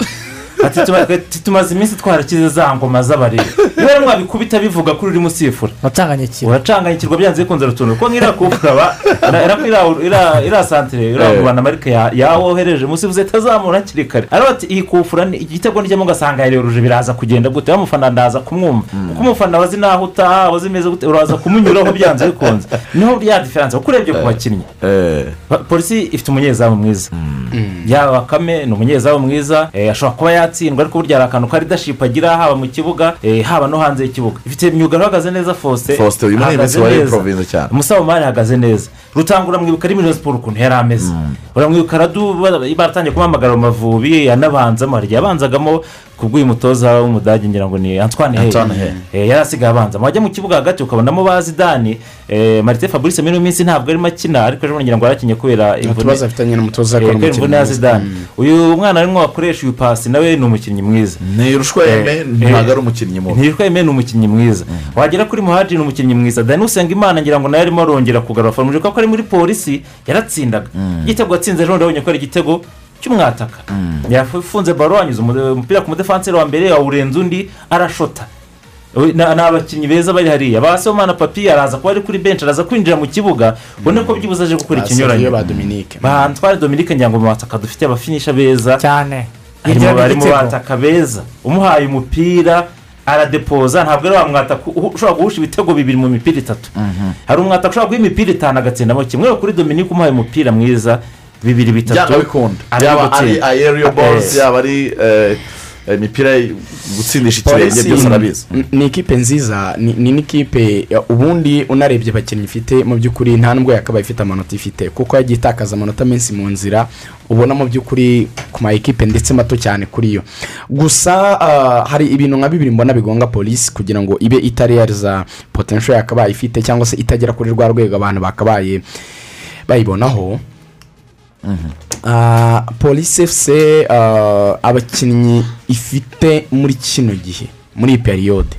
Tumaze iminsi twarakize za ngoma z'abareba niba rero mwabikubita bivuga kuri urimo usifura uracanganyikirwa. Uracanganyikirwa byanze bikunze rutuntu kuko nk'iriya kufura ba ira- ira- ira- ira- iriya santire iriya Eh. marike ya- yawohereje umusifuzi atazamura hakiri kare. Aravuga ati iyi kufura ni- igitego nijyamo ugasanga yariruje biraza kugenda gute? Wa mufana ndaza kumwumva. Kuko umufana wazi n'aho utaha wazi imeze gute uraza kumunyuraho byanze bikunze. Niho ya diferanse kuko urebye ku bakinnyi. Ba- polisi ifite umunyezamu mwiza. Yaba bakame ni umunyezamu mwiza. Eh, ashobora kuba yatsindwa ariko burya hari akantu ka leadership agira haba mu kibuga eh, haba no hanze y'ikibuga. Ifite imyuga uhagaze neza fosite Faustin, uyu muri iyi minsi wari improvinze cyane. umusaba mari ahagaze neza. Rutangura mwibuka ari miliyoni siporo ukuntu yari ameze. Uramwibuka baratangiye kumuhamagara mu mavubi yanabanzamo hari igihe yabanzagamo ku bw'uyu mutoza w'umudage ngira ngo ni antoine Antoine Hey. Hey. Eh, yari asigaye abanzamo wajya mu kibuga hagati ukabonamo ba zidani eh, marite fabrice muri ino minsi ntabwo arimo akina ariko ejo ngira ngo yarakinye kubera Eh, imvune ya mwiza. zidani uyu mwana arimo wakoresha uyu pasi nawe ni umukinnyi mwiza. Ntirushwa yeme ntabwo ari umukinnyi mubi. ntirushwa yeme ni umukinnyi mwiza. Wagera kuri muhaji ni umukinnyi mwiza. Dani usenga imana ngira ngo nawe arimo arongera kugarura foromuje kuko ari muri polisi yaratsindaga. Igitego yatsinze ejo bundi abonye ko ari igitego cy'umwataka. Yafunze baro anyuze umu- umupira ku mudefanseri wa mbere awurenza undi arashota. Ni abakinnyi beza bari hariya. Ba somana papi araza kuba ari kuri benshi araza kwinjira mu kibuga ubone ko byibuze aje gukora Ba ikinyuranye Sergio ba Dominique. ba ntware dominique ngira ngo mu bataka dufite abafinisha beza. Cyane. Barimo bataka beza. Umuhaye umupira aradepoza ntabwo ari wa mwataka uhu- ushobora guhusha ibitego bibiri mu mipira itatu. Hari umwataka ushobora guha imipira itanu agatsindamo kimwe kuri dominique umuhaye umupira mwiza bibiri bitatu. Bikunda. Arimo yaba ari aerial balls Eh, yaba ari eh, imipira gutsindisha ikirenge byose arabizi. ni ikipe nziza ni ni n'ikipe ubundi unarebye abakinnyi ifite mu by'ukuri nta nubwo yakabaye ifite amanota ifite. Kuko yagiye itakaza amanota menshi mu nzira ubona mu by'ukuri ku ma ekipe ndetse mato cyane kuri yo. Gusa ah, hari ibintu nka bibiri mbona bigonga polisi kugira ngo ibe itariyariza potensho yakabaye ifite cyangwa se itagera kuri rwa rwego abantu bakabaye bayibonaho. Ah, polisi efuse abakinnyi ifite muri kino gihe muri iyi periyode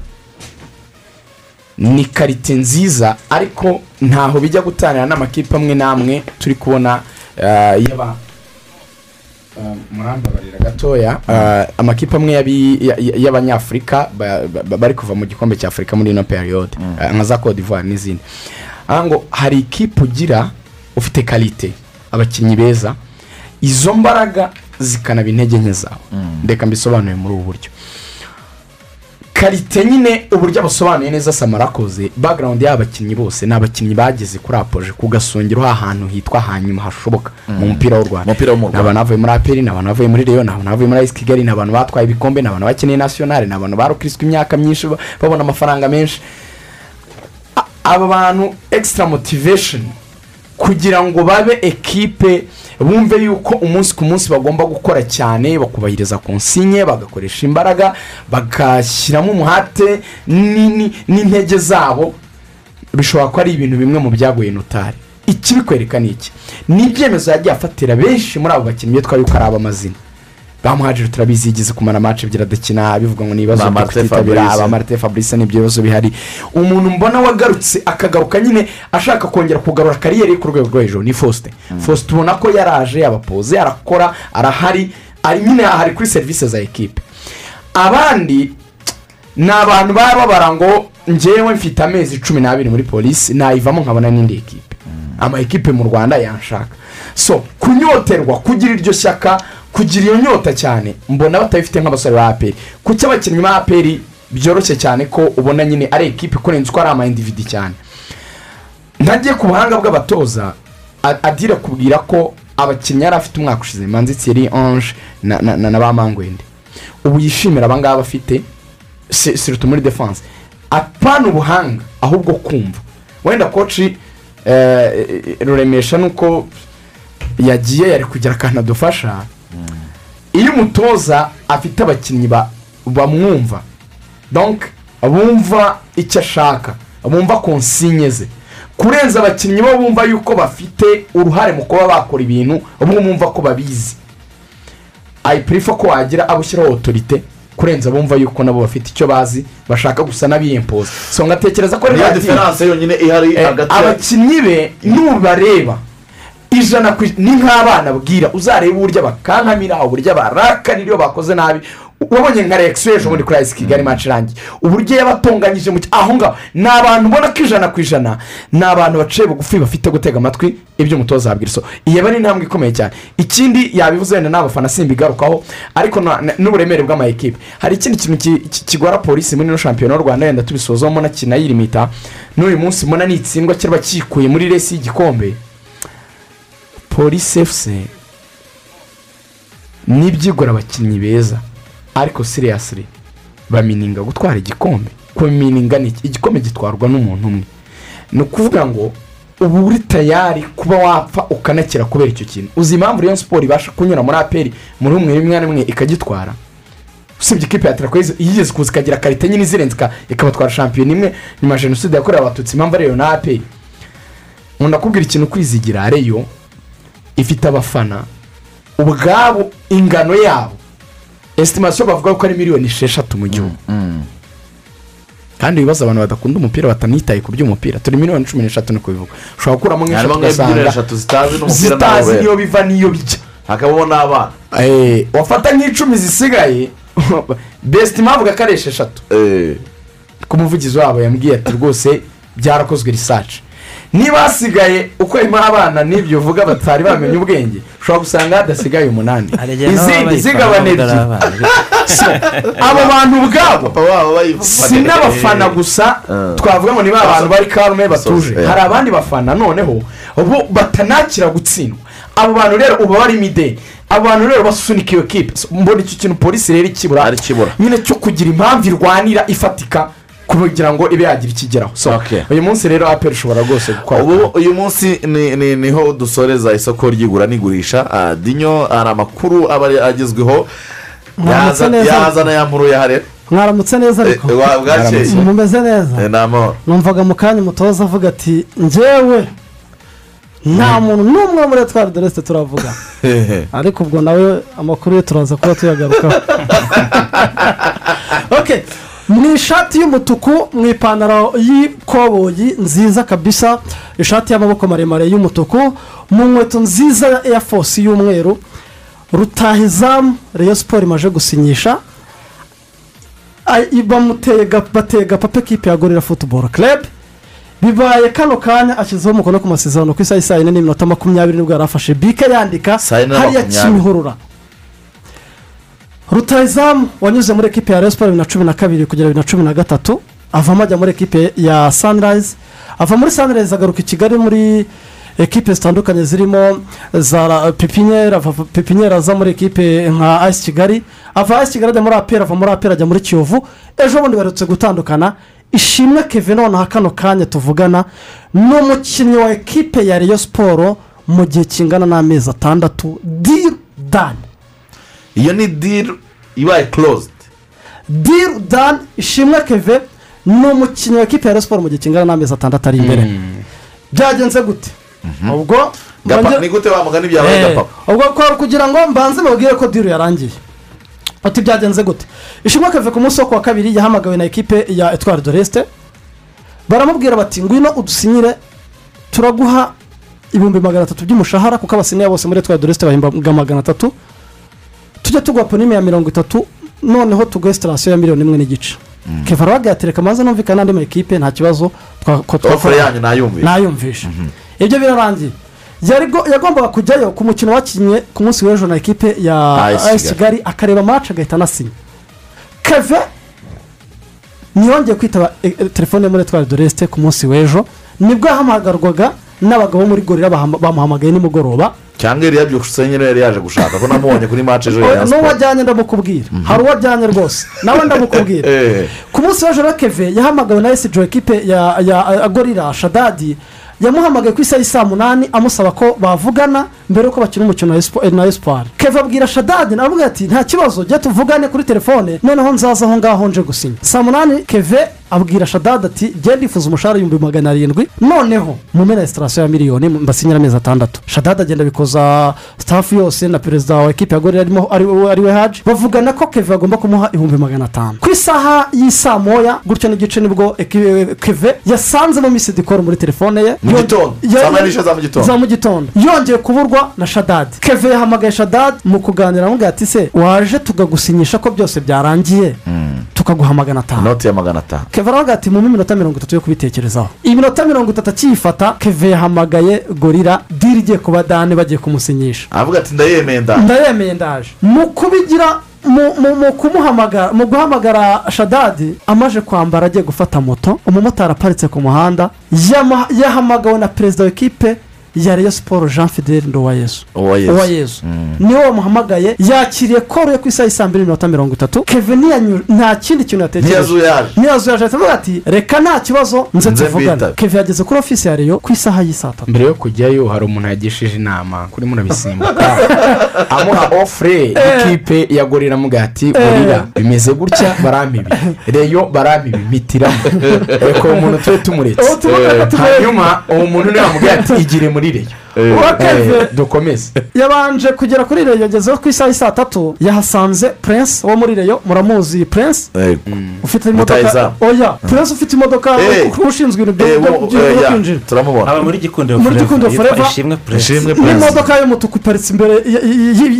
ni karite nziza ariko ntaho bijya gutanira n'amakipe amwe n'amwe. Turi kubona ah, y'aba ah, murambabarira gatoya ah, amakipe amwe y'abanyafurika ba- ba- bari kuva mu gikombe cya afurika muri ino periyode Ah, nka za d'ivoire n'izindi. Ngo hari ikipe ugira ufite karite? Abakinnyi beza izo mbaraga zikanaba intege nke zawe. Reka mbisobanuye muri ubu buryo. Karite nyine uburyo abasobanuye neza samara akoze bagarawundi y'abakinnyi bose ni abakinnyi bageze kuri apoje ku gasongero h'ahantu hitwa hanyuma hashoboka. Mu mupira w'u rwanda. Ni abantu bavuye muri aperi ni abantu bavuye muri reyo ni abantu bavuye muri ayisi kigali ni abantu batwaye ibikombe ni abantu bakeneye nasiyonari ni abantu barukiriswe imyaka myinshi ba- babona amafaranga menshi. Aba bantu extra motivation kugira ngo babe ekipe bumve yuko umunsi ku munsi bagomba gukora cyane bakubahiriza konsinye bagakoresha imbaraga bagashyiramo umuhate ni- ni- n'intege zabo bishobora kuba ari ibintu bimwe mu byagoye notari. Ikibikwereka ni iki? Ni ibyemezo yagiye afatira benshi muri abo bakinnyi bitwa yuko ari ab'amazina. Bamuhajije turabizi yigeze kumara amace ebyiri adakina bivuga ngo ni ibibazo Ba byo kutitabira ba marite fabrice n'ibyo bibazo bihari. Umuntu mbona wagarutse akagaruka nyine ashaka kongera kugarura kariyeri ye ku rwego rwo hejuru ni faustin. Faustin ubona ko yaraje abapoze arakora arahari ari nyine ahari kuri serivisi za ekipe abandi ni abantu baba babara ngo ngewe mfite amezi cumi n'abiri muri polisi nayivamo nkabona n'indi ekipe ama ekipe mu rwanda yanshaka. So kunyoterwa kugira iryo shyaka kugira iyo nyota cyane. Mbona batabifite nk'abasore ba aperi. Kuki abakinnyi ba aperi byoroshye cyane ko ubona nyine ari ekipe kurenza uko ari ama individi cyane? Ntagiye ku buhanga bw'abatoza adira kubwira ko abakinnyi yari afite umwaka ushize. Manzi thierry ange na, ba mangwende. Ubu yishimira abangaba afite si- siruta muri defanse apana ubuhanga ahubwo kumva. Wenda koci eh, ruremesha nuko yagiye yari kugira akantu adufasha iyo umutoza afite abakinnyi ba- bamwumva bumva icyo ashaka bumva konsinye ze. Kurenza abakinnyi bo bumva yuko bafite uruhare mu kuba bakora ibintu bumva ko babizi. Ayipurifa ko wagira abo ushyiraho otorite kurenza bumva yuko nabo bafite icyo bazi bashaka gusa n'abiyempoza. So ngatekereza ko niyo diferanse yonyine ihari Eh, hagati abakinnyi be nubareba. Ijana ni nk'abana bwira uzarebe uburyo bakankamira uburyo barakarira iyo bakoze nabi. Wabonye nka reakisiyo ejo bundi kuri ayisi kigali maci irangiye uburyo yabatunganyije mu aho ngaho ni abantu ubona ko ijana ku ijana. Ni abantu baciye bugufi bafite gutega amatwi ibyo umutoza yabwira so iyi aba ari intambwe ikomeye cyane. Ikindi yabivuze wenda n'abafana simbigarukaho ariko n'uburemere bw'ama ekipe hari ikindi kintu ki- ki- kigora polisi muri ino shampiyona y'u rwanda wenda tubisozamo na kinayirimita. N'uyu munsi mbona nitsindwa kiba kikuye muri resi y'igikombe. Polisi efuse n'ibyigora abakinnyi beza. Ariko siriyasiri bamininga gutwara igikombe. Kubimininga ni igikombe gitwarwa n'umuntu umwe. Ni ukuvuga ngo uba uri tayari kuba wapfa ukanakira kubera icyo kintu. Uzi impamvu rero siporo ibasha kunyura muri aperi muri umwe rimwe na rimwe ikagitwara? Usibye ikipe ya tarakwezi yigeze kuza ikagira karita nyine izirenze ika- ikabatwara shampiyona imwe nyuma ya jenoside yakorewe abatutsi impamvu ariyo na aperi nkunda kubwira ikintu kwizigira reyo ifite abafana ubwabo ingano yabo. Esitimasiyo bavuga ko ari miliyoni esheshatu mu gihugu kandi ibibazo abantu badakunda umupira batanitaye ku by'umupira. Turi miliyoni cumi n'eshatu ni kubivuga ushobora gukuramo nk'eshatu ugasanga zitazi niyo biva niyo bijya. Hakabamo n'abana. Eh, wafata nk'icumi zisigaye besiti mpavuga ko ari esheshatu. Ku muvugizi wabo yambwiye ati rwose byarakozwe risaci niba hasigaye uko harimo abana n'ibyo uvuga batari bamenye ubwenge. Ushobora gusanga hadasigaye umunani. Izindi nubwo ebyiri abo bantu ubwabo si n'abafana gusa. Twavuga ngo ni ba bantu bari karume batuje. Eh. hari abandi bafana noneho bo batanakira gutsindwa. Abo bantu rero uba bari mideni abo bantu rero basunika iyo kipe mbona icyo kintu polisi rero ikibura nyine cyo kugira impamvu irwanira ifatika kugira ngo ibe yagira ikigeraho. So uyu munsi rero aperi ushobora rwose gukora ubu uyu munsi ni- ni- ni ho dusoreza isoko ry'igura n'igurisha. Ah, dinyo hari amakuru aba agezweho. Yazana ya nkuru yahare mwaramutse neza ariko Eh, mumeze neza. Eh, numvaga mu kanya umutoza avuga ati njyewe nta muntu n'umwe muri de resite turavuga. Ariko ubwo nawe amakuru ye turaza kuba tuyagarukaho. mu ishati y'umutuku mu ipantaro y'ikoboyi nziza kabisa ishati y'amaboko maremare y'umutuku mu nkweto nziza ya eya fosi y'umweru rutahizamu reyo siporo imaze gusinyisha. Bateye gapape kipe ya gorira futuboro kerebe bibaye kano kanya ashyizeho umukono ku masezerano ku isaha y'i saa yine n'iminota makumyabiri ni bwo yari afashe bike yandika hariya kimihurura. Rutahizamu wanyuze muri ekipe ya Sport bibiri na cumi na kabiri kugera bibiri na cumi na gatatu. Avamo ajya muri ekipe ya sanirayizi ava muri sanirayizi agaruka i kigali muri ekipe zitandukanye zirimo za pepiniyeri ava pepiniyeri aza muri ekipe nka ayisi kigali. Ava ayisi kigali ajya muri aperi ava muri aperi ajya muri kiyovu. Ejo bundi baherutse gutandukana. Ishimwe keve nonaha kano kanya tuvugana. Ni umukinnyi wa ekipe ya Rayon siporo mu gihe kingana n'amezi atandatu. Diri dani iyo ni diri ibaye korozidi diri dani ishimwe keve ni umukinnyi wa ekipe ya siporo mu gihe kingana n'amezi atandatu ari imbere byagenze gute ubwo ni gute wamugana ibyabaye gapapa ubwo kwari kugira ngo mbanze babwire ko diri yarangiye ati byagenze gute ishimwe keve ku munsi wo ku wa kabiri yahamagawe na ekipe ya etwari de resite baramubwira bati ngwino udusinyire turaguha ibihumbi magana atatu by'umushahara kuko abasiniya bose muri etwari de resite bahembwa magana atatu tujya tuguha ponime ya mirongo itatu noneho tuguhe sitasiyo ya miliyoni imwe n'igice. Keva arababwira ati reka maze numvikane n'andi ma ekipe nta kibazo twa- ko ofure yanyu nayumvishe. nayumvishe. Ibyo birarangiye. Yagombaga kujyayo ku mukino wakinnye ku munsi w'ejo na ekipe ya AS kigali. Akareba match agahita anasinya. Keve ntiyongeye kwitaba e, e, telefone muri etwari de resite ku munsi w'ejo ni bwo yahamagarwaga n'abagabo muri gorira bamuhamagaye nimugoroba. Cyangwa iriya byukusenge nyine yari yaje gushaka ko namubonye kuri match ejo ya Rayon n'uwo ajyanye ndamukubwira. Hari uwo ajyanye rwose. Nawe ndamukubwira. Eh, ku munsi w'ejo rero keve yahamagawe na esijo ekipe ya ya gorira shadadi yamuhamagaye ku isaha y'i saa munani amusaba ko bavugana mbere y'uko bakina umukino wa na esipari keve abwira shadadi nawe ati nta kibazo jya tuvugane kuri telefone noneho nzaza aho ngaho nje gusinya. Saa munani keve abwira shadadi ati jya ndifuza umushahara w'ibihumbi magana arindwi noneho mumena resitarasiyo ya miliyoni mbasinyira amezi atandatu. Shadadi agenda abikoza sitafu yose na perezida wa ekipe ya gorira ari we- haji bavugana ko keve agomba kumuha ibihumbi magana atanu. Ku isaha y'isaa moya gutyo n'igice ni bwo keve yasanzemo misidikoro muri telefone ye Mu gitondo. Ya- za mu gitondo. mu yongeye kuburwa na shadadi keve yahamagaye shadadi mu kuganira aramubwira ati se waje tukagusinyisha ko byose byarangiye? Tukaguha magana atanu. Inoti ya magana atanu. Keve aravuga ati mu iminota mirongo itatu yo kubitekerezaho. Iminota mirongo itatu akiyifata keve yahamagaye gorira diri igiye kuba dani bagiye kumusinyisha. Avuga ati ndayemeye nda ndayemeye ndaje. Mu kubigira mu- mu mu kumuhamagara mu guhamagara shadadi amaze kwambara agiye gufata moto umumotari aparitse ku muhanda yahamagawe na perezida w'ikipe ya reyo siporo jean fidele nduwayezu Uwayezu. ni we wamuhamagaye yakiriye koro yo ku isaha y'isaa mbiri n'iminota mirongo itatu. Ntiyanyu- nta kindi kintu yatekereje. Ntiyazuye yaje. ntiyazuye yaje. Avuga ati reka nta kibazo nze tuvugane mbitabe." keve yageze kuri ofisi ya reyo ku isaha y'isaa tatu. Mbere yo kujyayo hari umuntu yagishije inama. Kuri murabisimbuka. Amuha ofure y'ikipe ya gorira amuga ati gorira bimeze gutya? Barampa ibi reyo barampa ibi mitiramo. Reka uwo muntu tube tumuretse. Tumuretse. hanyuma uwo muntu ni we wamubwira ati igire muri reyo Uwa Keve. Eh, dukomeze. Yabanje kugera kuri reyo yagezeho ku isaha saa tatu. Yahasanze prince. Wo muri reyo muramuzi. Prince? Ufite imodoka? Oya. Prince ufite imodoka? Eh. ushinzwe ibintu Eh, byo eh, kwinjira turamubona. Muri Ishimwe Prince. n'imodoka y'umutuku iparitse imbere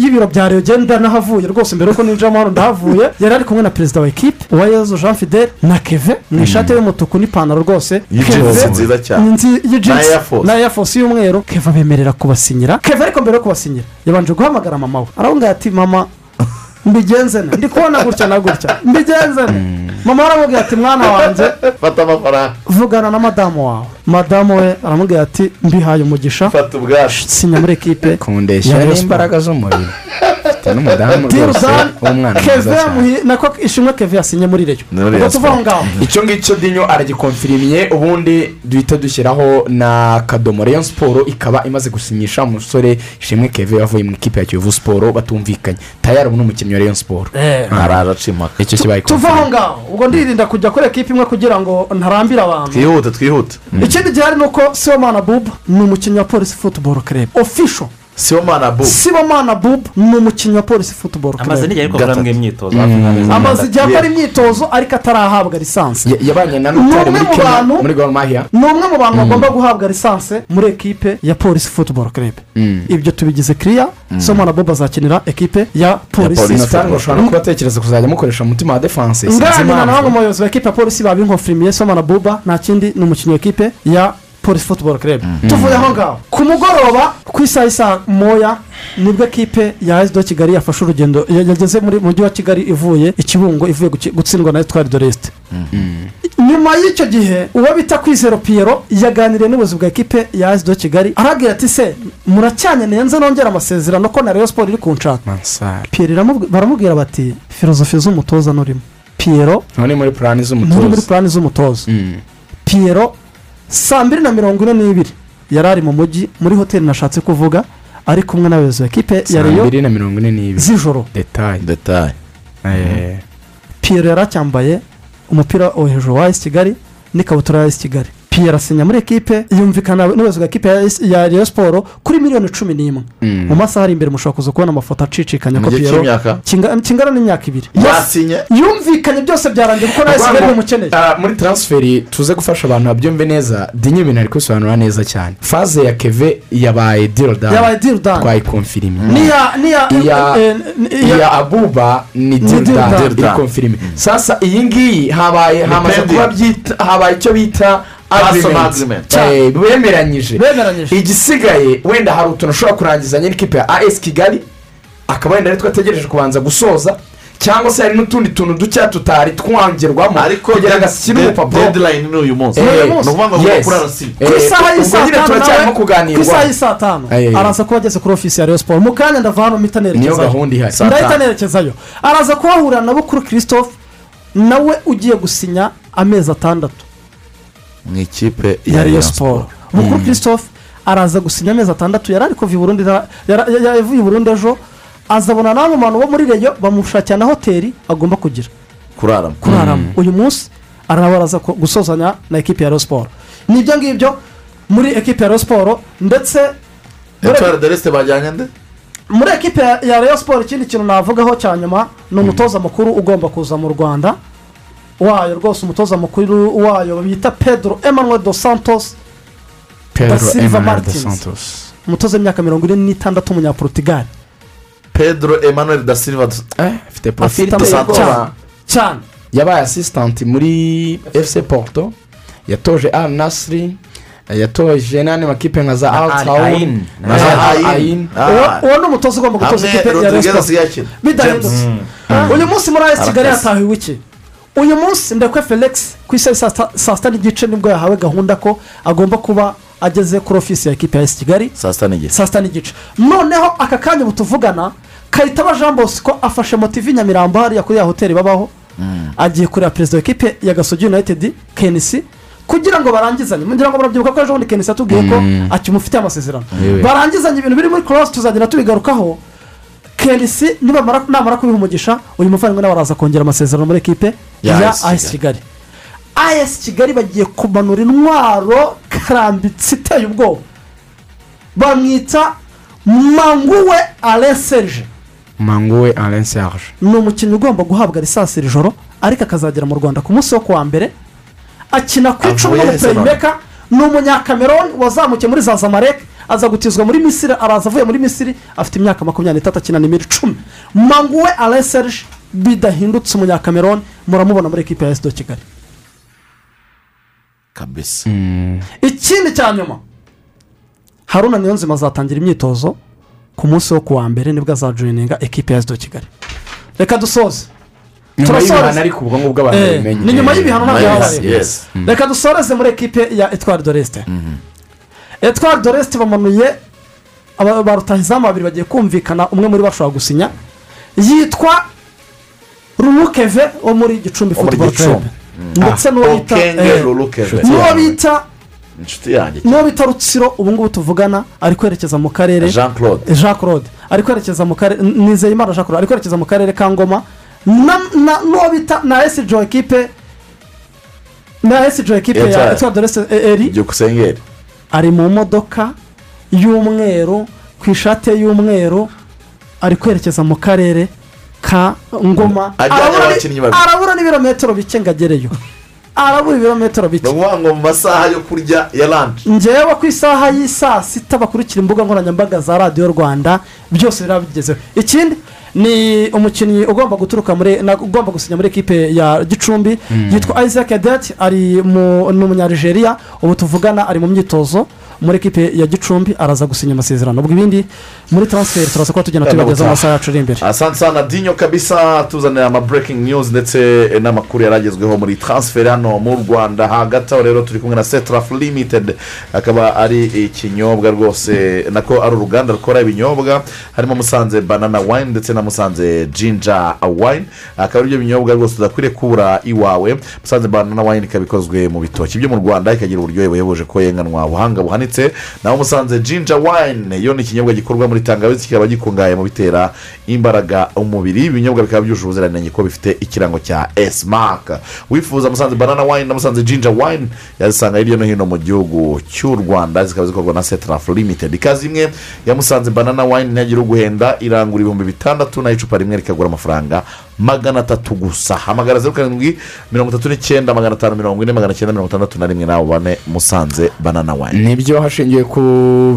y'ibiro bya reyo. Genda nahavuye rwose mbere yuko ninjiramo hano. Ndahavuye. Yari ari kumwe na perezida wa ekipe uwayezu jean fidele na keve mu ishati y'umutuku n'ipantaro rwose. Keve- nziza cyane. ni y'ijinsi. Na Force. Y'umweru. Keve abemerera kubasinyira. Keve ariko mbere yo kubasinyira yabanje guhamagara mama we. Aramubwira ati mama mbigenze ndi kubona gutya na gutya. Mbigenze mama aramubwira ati mwana wanjye fata amafaranga. vugana na madamu wawe. Madamu we aramubwira ati mbihaye umugisha. Fata ubwacu sinya muri ekipe kundeshya n'imbaraga z'umubiri. mfite n'umudamu rwose Dirudan w'umwana keve mwiza cyane. Nako ishimwe keve yasinye muri reyo ubwo tuva aho ngaho icyo ngicyo dinyo aragikonfirimye ubundi duhita dushyiraho na kadomo. Reyo siporo ikaba imaze gusinyisha umusore ishimwe keve wavuye mu ikipe ya kiyovu siporo batumvikanye. Tayari ubu ni umukinnyi wa reyo siporo Eh. araje aca impaka icyo kibaye tuva aho ngaho ubwo ndirinda kujya kuri ekipe imwe kugira ngo ntarambire abantu. Twihute twihute. Ikindi gihari ni uko sibomana bubu ni umukinnyi wa polisi futuboro kerebe ofisho sibomana bubu sibomana bubu ni umukinnyi wa polisi futuboro amaze n'igihe ariko akora imyitozo. Nk'amezi amaze igihe akora imyitozo ariko atarahabwa lisansi. Ya- yabanye na notari muri mu kenya muri gor mahia. ni umwe mu bantu bagomba guhabwa lisansi muri ekipe ya polisi futuboro kerebe ibyo tubigize kiriya sibomana bubu azakinira ekipe ya polisi notari ngo ushobora no kuba atekereza kuzajya amukoresha umutima wa defanse nganira na bamwe mu bayobozi ba ekipe ya polisi babinkofirimiye somana buba nta kindi ni umukinnyi wa ekipe ya polisi futuboro kerebe tuvuye aho ngaho. Ku mugoroba ku isaha y'isaa moya ni bwo ekipe ya esido kigali yafashe urugendo ya- yageze muri mu mujyi wa kigali ivuye i kibungo ivuye gutsindwa na etwari de resite nyuma y'icyo gihe uwo bita kwizero piyero yaganiriye n'ubuyobozi bwa ekipe ya esido kigali arabwira ati se muracyanyeneye nze nongera amasezerano ko na reyo siporo iri kunshaka. Piyero baramubwira bati filozofi z'umutoza nurimo. Piyero muri muri purani z'umutoza. Piyero saa mbiri na mirongo ine n'ibiri. Yari ari mu mujyi muri hoteli nashatse kuvuga ari kumwe n'abayobozi ba ekipe ya saa reyo mbiri na mirongo ine n'ibiri. z'ijoro. Detaye detaye piyero yari acyambaye umupira wo hejuru wa esi kigali n'ikabutura ya esi kigali. Piyeri asinya. Muri ekipe yumvikana n'ubuyobozi bwa ekipe ya reyo siporo kuri miliyoni cumi n'imwe. Mm. mu masaha ari imbere mushobora kuza kubona amafoto acicikanya ko piyero kingana n'imyaka ibiri. Yumvikanye byose byarangiye kuko nawe sigaye bimukeneye. Ah, muri taransiferi tuze gufasha abantu babyumve neza. Dinye ibintu ari kubisobanura neza cyane. Faze ya keve yabaye dirodani Yabaye N'iya- n'iya- iya eh, iya abuba ni dirodani iri konfirime sasa iyi ngiyi habaye hamaze kuba habaye icyo bita agreement. Bemeranyije igisigaye wenda hari utuntu ushobora kurangizanya n'ikipe ya as kigali akaba wenda aritwo ategereje kubanza gusoza cyangwa se hari n'utundi tuntu dukeya tutari twangerwamo ariko kugira ngo ashyire urupapuro. deadline ni uyu munsi. Ni ukuvuga ngo yes. kuri arasi Eh, ku isaha y'i saa tanu araza kuba ageze kuri ofisi ya reyo siporo mu kanya ndava hano mpita niyo nerekezayo gahunda ihari. Ndahita nerekezayo. Araza kuhahurira na bukuru christophe nawe ugiye gusinya amezi atandatu. Mu ikipe ya reyo siporo bukuru christophe araza gusinya amezi atandatu. Yari ari kuva i yavuye i burundi ejo. Azabona n'abo bantu bo muri reyo bamushakira na hoteli agomba kugira. Kuraramo. Kuraramo. Uyu munsi araba araza ku- gusozanya na ekipi ya reyo siporo ni byo ngibyo muri ekipi ya reyo siporo ndetse muri ekipe ya- reyo siporo ikindi kintu navugaho cya nyuma ni umutoza mukuru ugomba kuza mu rwanda. Wayo rwose umutoza mukuru wayo bita pedro emmanuel dos santos pedro Da Silva emmanuel dos Martins. santos. Umutoza w'imyaka mirongo ine n'itandatu w'umunyaportugal. Pedro emmanuel da silva afite porofili Afite amafaranga ubwoba cyane yabaye asisitanti muri fc porto. Yatoje al nasiri yatoje n'andi makipe nka za Na al Al tawun Ain. na za ain Ah. uwo ni umutoza ugomba gutoza ikipe ya akina bidahindutse James. uyu munsi muri ayesi kigali hatahiwe iki? Uyu munsi ndekwe felix ku isaha saa sita- n'igice ni bwo yahawe gahunda ko agomba kuba ageze kuri ofisi ya ekipi ya ayesi kigali. Saa sita n'igice. Noneho aka kanya ubu tuvugana kayitaba jean bosco afashe motivi nyamirambo hariya kuri ya hoteli babaho. Agiye kureba perezida wa ekipe ya gasogi united kenisi kugira ngo barangizanye mugira ngo murabyibuka ko ejo bundi kenisi yatubwiye ko akimufitiye amasezerano. Barangizanye ibintu biri muri korose tuzagenda tubigarukaho. Nibamara namara kubiha umugisha uyu muvandimwe nawe araza kongera amasezerano muri ekipe Ya ayesi kigali. Ayesi kigali. Bagiye kumanura intwaro karambitse iteye ubwoba. Bamwita manguwe areserije manguwe alain serge. Ni umukinnyi ugomba guhabwa lisansi iri joro ariko akazagera mu rwanda ku munsi wo kuwa mbere. Akina ku hese none? n'umupeyimeka ni umunyakameroni wazamukiye muri za zamarek aza gutizwa muri misiri araza avuye muri misiri afite imyaka makumyabiri n'itatu akina nimero icumi manguwe areserije bidahindutse umunyakameroni muramubona muri ekipi ya esi do kigali. Kabisa. Ikindi cya nyuma haruna niyonzima azatangira imyitozo ku munsi wo kuwa mbere ni bwo azajoyininga ekipi ya esi do kigali. Reka dusoze. Turasoreza. Eh, ni nyuma y'ibihano yabaye yes. reka dusoreze muri ekipe ya etwari doresite etwari doresite bamanuye ba rutahizamu babiri bagiye kumvikana umwe muri bo ashobora gusinya yitwa rurukeve wo muri gicumbi futuboro Gicumbi. club ndetse n'uwo bita eh, n'uwo bita rutsiro ubu ngubu tuvugana ari kwerekeza mu karere. Jean claude jean claude ari kwerekeza mu karere nizeyimana jean claude ari kwerekeza mu karere ka ngoma. N'uwo bita na esi jo ekipe na esi jo ekipe ya Etoile. etwari dorese eri. Byukusengeri ari mu modoka y'umweru ku ishati ye y'umweru ari kwerekeza mu karere ka ngoma. Arabura ni- n'ibirometero bike ngo agereyo arabura ibirometero ni bike. Ukuvuga ngo mu masaha yo kurya ya lanshi ngewe ku isaha y'isaa sita bakurikira imbuga nkoranyambaga za radiyo rwanda byose biraba bigezeho ikindi ni umukinnyi ugomba guturuka muri na- ugomba gusinya muri ekipe ya gicumbi yitwa isaac adet ari mu ni umunyarigeria ubu tuvugana ari mu myitozo. Muri ekipe ya gicumbi araza gusinya amasezerano. Ubwo ibindi muri taransiferi turaza kuba tugenda tubibagezaho amasaha yacu ari imbere. Asante sana dinyo kabisa tuzanira ama breaking news ndetse n'amakuru yaragezweho muri transfer hano mu rwanda. Hagati aho rero turi kumwe na setraf limited akaba ari ikinyobwa rwose nako ari uruganda rukora ibinyobwa harimo musanze banana wine ndetse na musanze jinja wine. Akaba ari byo binyobwa rwose udakwiriye kubura iwawe. Musanze banana wine ikaba ikozwe mu bitoki byo mu rwanda ikagira uburyohe buhebuje ko yenganwa buhanga buhanitse. Ndetse naho musanze jinja wine. Yo ni ikinyobwa gikorwa muri tangawizi kikaba gikungahaye mu bitera imbaraga umubiri. Ibinyobwa bikaba byujuje ubuziranenge ko bifite ikirango cya esimaka wifuza musanze banana wine na musanze jinja wine yazisanga hirya no hino mu gihugu cy'u rwanda. Zikaba zikorwa na setarafu limitedi ikaze imwe ya musanze banana wine ntiyagira uguhenda irangura ibihumbi bitandatu naho icupa rimwe rikagura amafaranga magana atatu gusa hamagara zeru karindwi mirongo itatu n'icyenda magana atanu mirongo ine magana cyenda mirongo itandatu na rimwe nawe bane musanze banana wine. Nibyo hashingiwe ku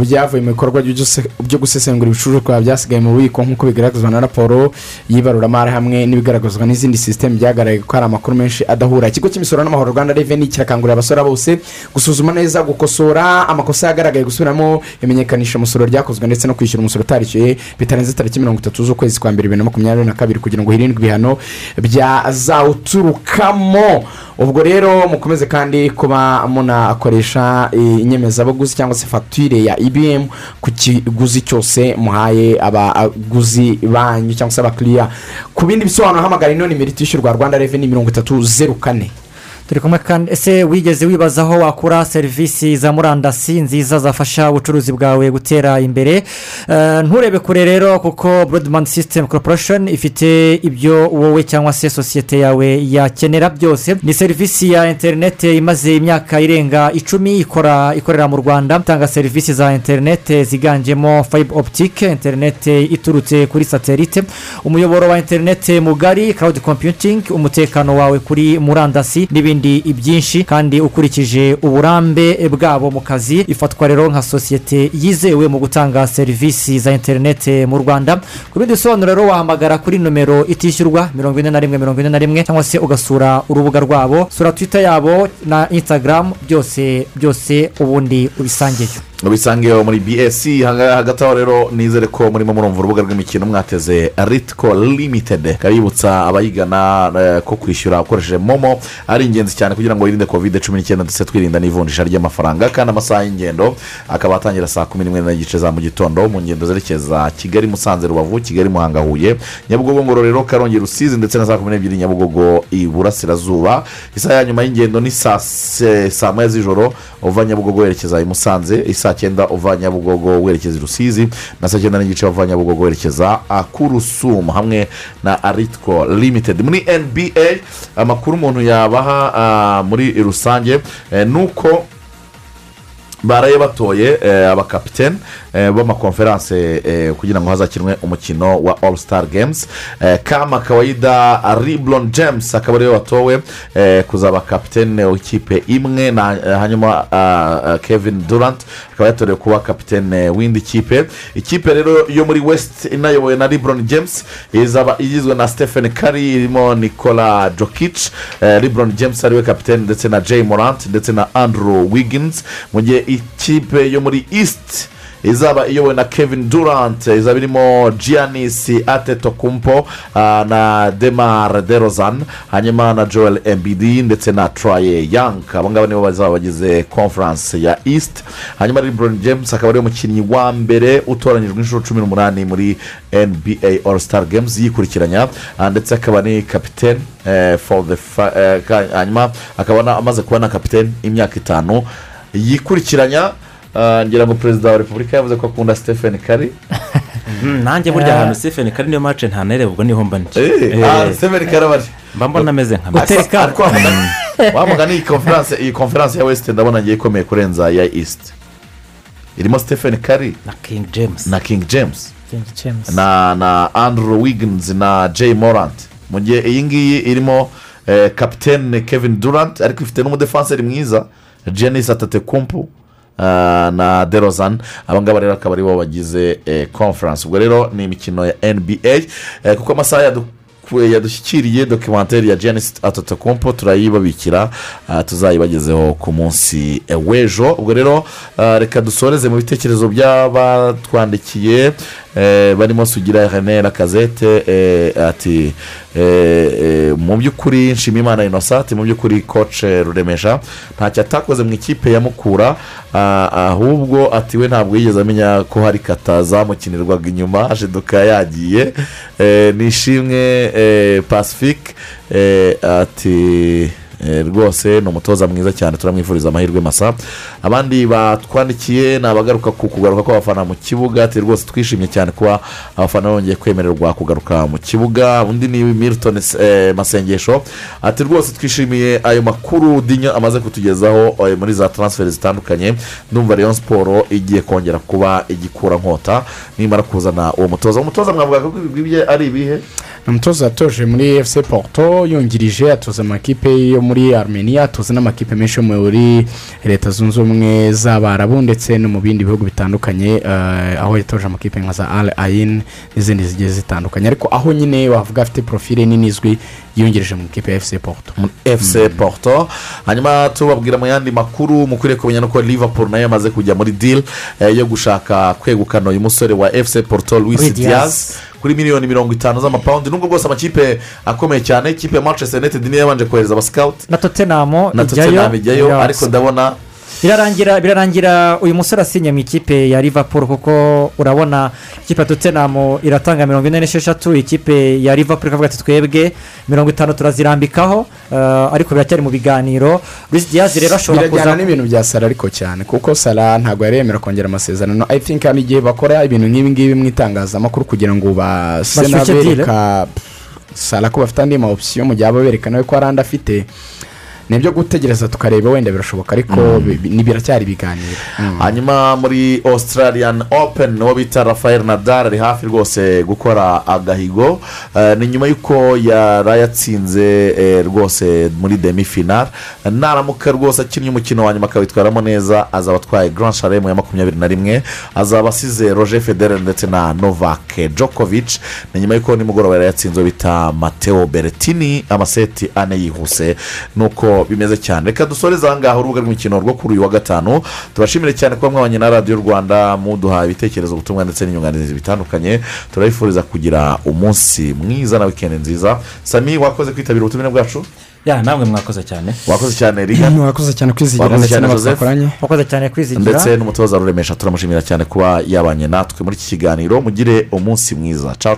byavuye mu bikorwa byo gusesengura ibicuruzwa byasigaye mu bubiko nk'uko bigaragazwa na raporo y'ibaruramari hamwe n'ibigaragazwa n'izindi sisiteme byagaragaye ko hari amakuru menshi adahura. Ikigo cy'imisoro n'amahoro rwanda reveni kirakangurira abasora bose gusuzuma neza gukosora amakosa yagaragaye gusubiramo imenyekanisha umusoro ryakozwe ndetse no kwishyura umusoro utarishyuye bitarenze tariki mirongo itatu z'ukwezi kwa mbere bibiri na makumyabiri na kabiri kugira ngo hirindwe ibihano byazawuturukamo ubwo rero mukomeze kandi kuba munakoresha eh, inyemezabuguzi cyangwa se fagitire ya ibm ku kiguzi cyose muhaye abaguzi banyu cyangwa se abakiriya ku bindi bisobanuro hamagara ino nimero itishyurwa rwanda reveni mirongo itatu zeru kane. Turi kumwe kandi ese wigeze wibaza aho wakura serivisi za murandasi nziza zafasha ubucuruzi bwawe gutera imbere? Eh, nturebe kure rero kuko broadband system corporation ifite ibyo wowe cyangwa se sosiyete yawe yakenera byose. Ni serivisi ya interineti imaze imyaka irenga icumi ikora ikorera mu rwanda. Itanga serivisi za interineti ziganjemo fiber optic interineti iturutse kuri satelite umuyoboro wa interineti mugari cloud computing umutekano wawe kuri murandasi n'ibindi. Byinshi kandi ukurikije uburambe bwabo mu kazi ifatwa rero nka sosiyete yizewe mu gutanga serivisi za interineti mu rwanda. Ku bindi bisobanuro rero wahamagara kuri nomero itishyurwa mirongo ine na rimwe mirongo ine na rimwe cyangwa se ugasura urubuga rwabo sura twita yabo na instagram byose byose ubundi ubisangeyo. Bisangiye muri hanga- hagati aho rero nizere ko murimo murumva urubuga rw'imikino mwateze ritiko limitedi kabibutsa abayigana eh, ko kwishyura ukoresheje momo ari ingenzi cyane kugira ngo wirinde kovide cumi n'icyenda ndetse twirinda n'ivunjisha ry'amafaranga. Kandi amasaha y'ingendo akaba atangira saa kumi n'imwe n'igice za mu gitondo mu ngendo zerekeza kigali musanze rubavu kigali muhanga huye nyabugogo ngororero karongi rusizi ndetse na saa kumi n'ebyiri nyabugogo iburasirazuba isaha ya nyuma y'ingendo ni saa moya z'ijoro uva nyabugogo werekeza i musanze isaa cyenda uva nyabugogo werekeza i rusizi na saa cyenda n'igice uva nyabugogo werekeza ku rusumo hamwe na aritiko limitedi muri nba amakuru umuntu yabaha ah, muri rusange eh, ni uko baraye batoye eh, abakapitene b'amakonferanse eh, kugira ngo hazakinwe umukino wa all star games. Eh, kama kawaida riblon james akaba ari we watowe eh, kuzaba kapitene w'ikipe imwe. Eh, hanyuma ah, ah, kevin durant akaba yatorewe kuba kapitene w'indi kipe. Ikipe rero yo muri west inayobowe na riblon james izaba igizwe na stephen curry irimo nicola jokic. Eh, riblon james ari we kapitene ndetse na jay morant ndetse na andrew wiggins. Mu gihe ikipe yo muri east izaba iyobowe na kevin durant izaba irimo giannis atetokumpo ah, na demar derozan hanyuma na joel embidi ndetse na troye young. Abo ngabo nibo bazaba bagize conference ya east. Hanyuma lebron james akaba ari we mukinnyi wa mbere utoranyijwe inshuro cumi n'umunani muri nba all star games yikurikiranya. Ah, ndetse akaba ni kapitene eh, for the eh, hanyuma akaba amaze kuba na kapitene imyaka itanu yikurikiranya. Ngira ngo perezida wa repubulika yavuze ko akunda stephen kari nanjye burya ahantu stephen kari niyo mace ntanareba ubwo ni ho mba ndi ah, Stephen Curry aba ari. mba mbona ameze nka Ariko- ariko wa mugani- wa mugani iyi konferanse iyi konferanse ya west ndabona ngiye ikomeye kurenza iya east. Irimo stephen kari na king james. Na king james. Na na andrew wiggins na jay morant. Mu gihe iyi ngiyi irimo kapitene kevin durant ariko ifite n'umudefanseri mwiza janice atatekumpu ah, na derozan aba ngaba rero akaba ari bo bagize eh, conference. Ubwo rero ni imikino ya nba eh, kuko amasaha yadu yadushyikiriye dokimenteri ya janice atatakompo turayibabikira ah, tuzayibagezeho ku munsi eh, w'ejo. Ubwo rero ah, reka dusoreze mu bitekerezo by'abatwandikiye eh, barimo sugira rene rakazete eh, ati eh, eh, mu by'ukuri nshimimana inosati mu by'ukuri koce ruremesha ntacyo atakoze mu ikipe ya mukura ah, ahubwo ati we ntabwo yigeze amenya ko hari kata zamukinirwaga inyuma ashiduka yagiye. Eh, ni ishimwe eh, pacifique eh, ati Eh, rwose ni umutoza mwiza cyane turamwifuriza amahirwe masa. Abandi batwandikiye ni abagaruka ku kugaruka kw'abafana mu kibuga. Ati rwose twishimye cyane kuba abafana bongeye kwemererwa kugaruka mu kibuga. Undi ni milton eh, masengesho. Ati rwose twishimiye ayo makuru dinya amaze kutugezaho eh, muri za taransiferi zitandukanye. Ndumva rayon siporo igiye kongera kuba igikura nkota nimara kuzana uwo mutoza. Umutoza mwavuga ko ibigwi bye ari ibihe? Ni umutoza yatoje muri efuse porto yungirije atoza amakipe yo muri armenia atoza n'amakipe menshi yo muri leta zunze ubumwe z'abarabu ndetse no mu bindi bihugu bitandukanye eh, aho yatoje amakipe nka za al ayin n'izindi zigiye zitandukanye. Ariko aho nyine wavuga afite porofile nini izwi yungirije mu ikipe ya efuse porto. Efuse porto. Hanyuma tubabwira mu yandi makuru mukwiriye kumenya nuko liverpool na yo yamaze kujya muri deal eh, yo gushaka kwegukana uyu musore wa efuse porto Luis Diaz. Kuri miliyoni mirongo itanu z'amapawundi. Nubwo bwose amakipe akomeye cyane ikipe ya manchester united niyo yabanje kohereza abasikawuti na tottenham ijyayo. ariko ndabona birarangira birarangira uyu musore asinye mu ikipe ya liverpool kuko urabona ikipe ya totenamo iratanga mirongo ine n'esheshatu ikipe ya liverpool ikavuga ati twebwe mirongo itanu turazirambikaho eh, ariko biracyari mu biganiro. Luis Diaz rero ashobora birajyana kuza n'ibintu bya sara ariko cyane kuko sara ntabwo yari yemera kongera amasezerano. I think hari igihe bakora ibintu nk'ibi ngibi mu itangazamakuru kugira ngo base n'abereka sara ko bafite andi ma opsiyo mu gihe aba bereka nawe ko hari andi afite. Ni ibyo gutegereza tukareba wenda birashoboka ariko ni biracyari ibiganiro. Hanyuma muri australian open uwo bita rafael nadal ari hafi rwose gukora agahigo. Eh, ni nyuma y'uko yari yatsinze eh, rwose muri demi final naramuka rwose akinnye umukino wa nyuma akawitwaramo neza azaba atwaye grand shalem ya makumyabiri na rimwe azaba asize roger federer ndetse na novak djokovic. Ni nyuma y'uko nimugoroba yari yatsinze uwo bita mateo beretini amaseti ane yihuse. Nuko bimeze cyane. Reka dusoreze aha ngaha urubuga rw'imikino rwo kuri uyu wa gatanu. Tubashimire cyane kuba mwabanye na radiyo rwanda muduha ibitekerezo ubutumwa ndetse n'inyunganizi bitandukanye. Turabifuriza kugira umunsi mwiza na wikendi nziza. Sami wakoze kwitabira ubutumire bwacu? Ya namwe mwakoze cyane. Wakoze cyane riga? Wakoze cyane kwizigira ndetse twakoranye wakoze cyane kwizigira ndetse n'umutoza ruremesha turamushimira cyane kuba yabanye. Natwe muri iki kiganiro mugire umunsi mwiza. Cawo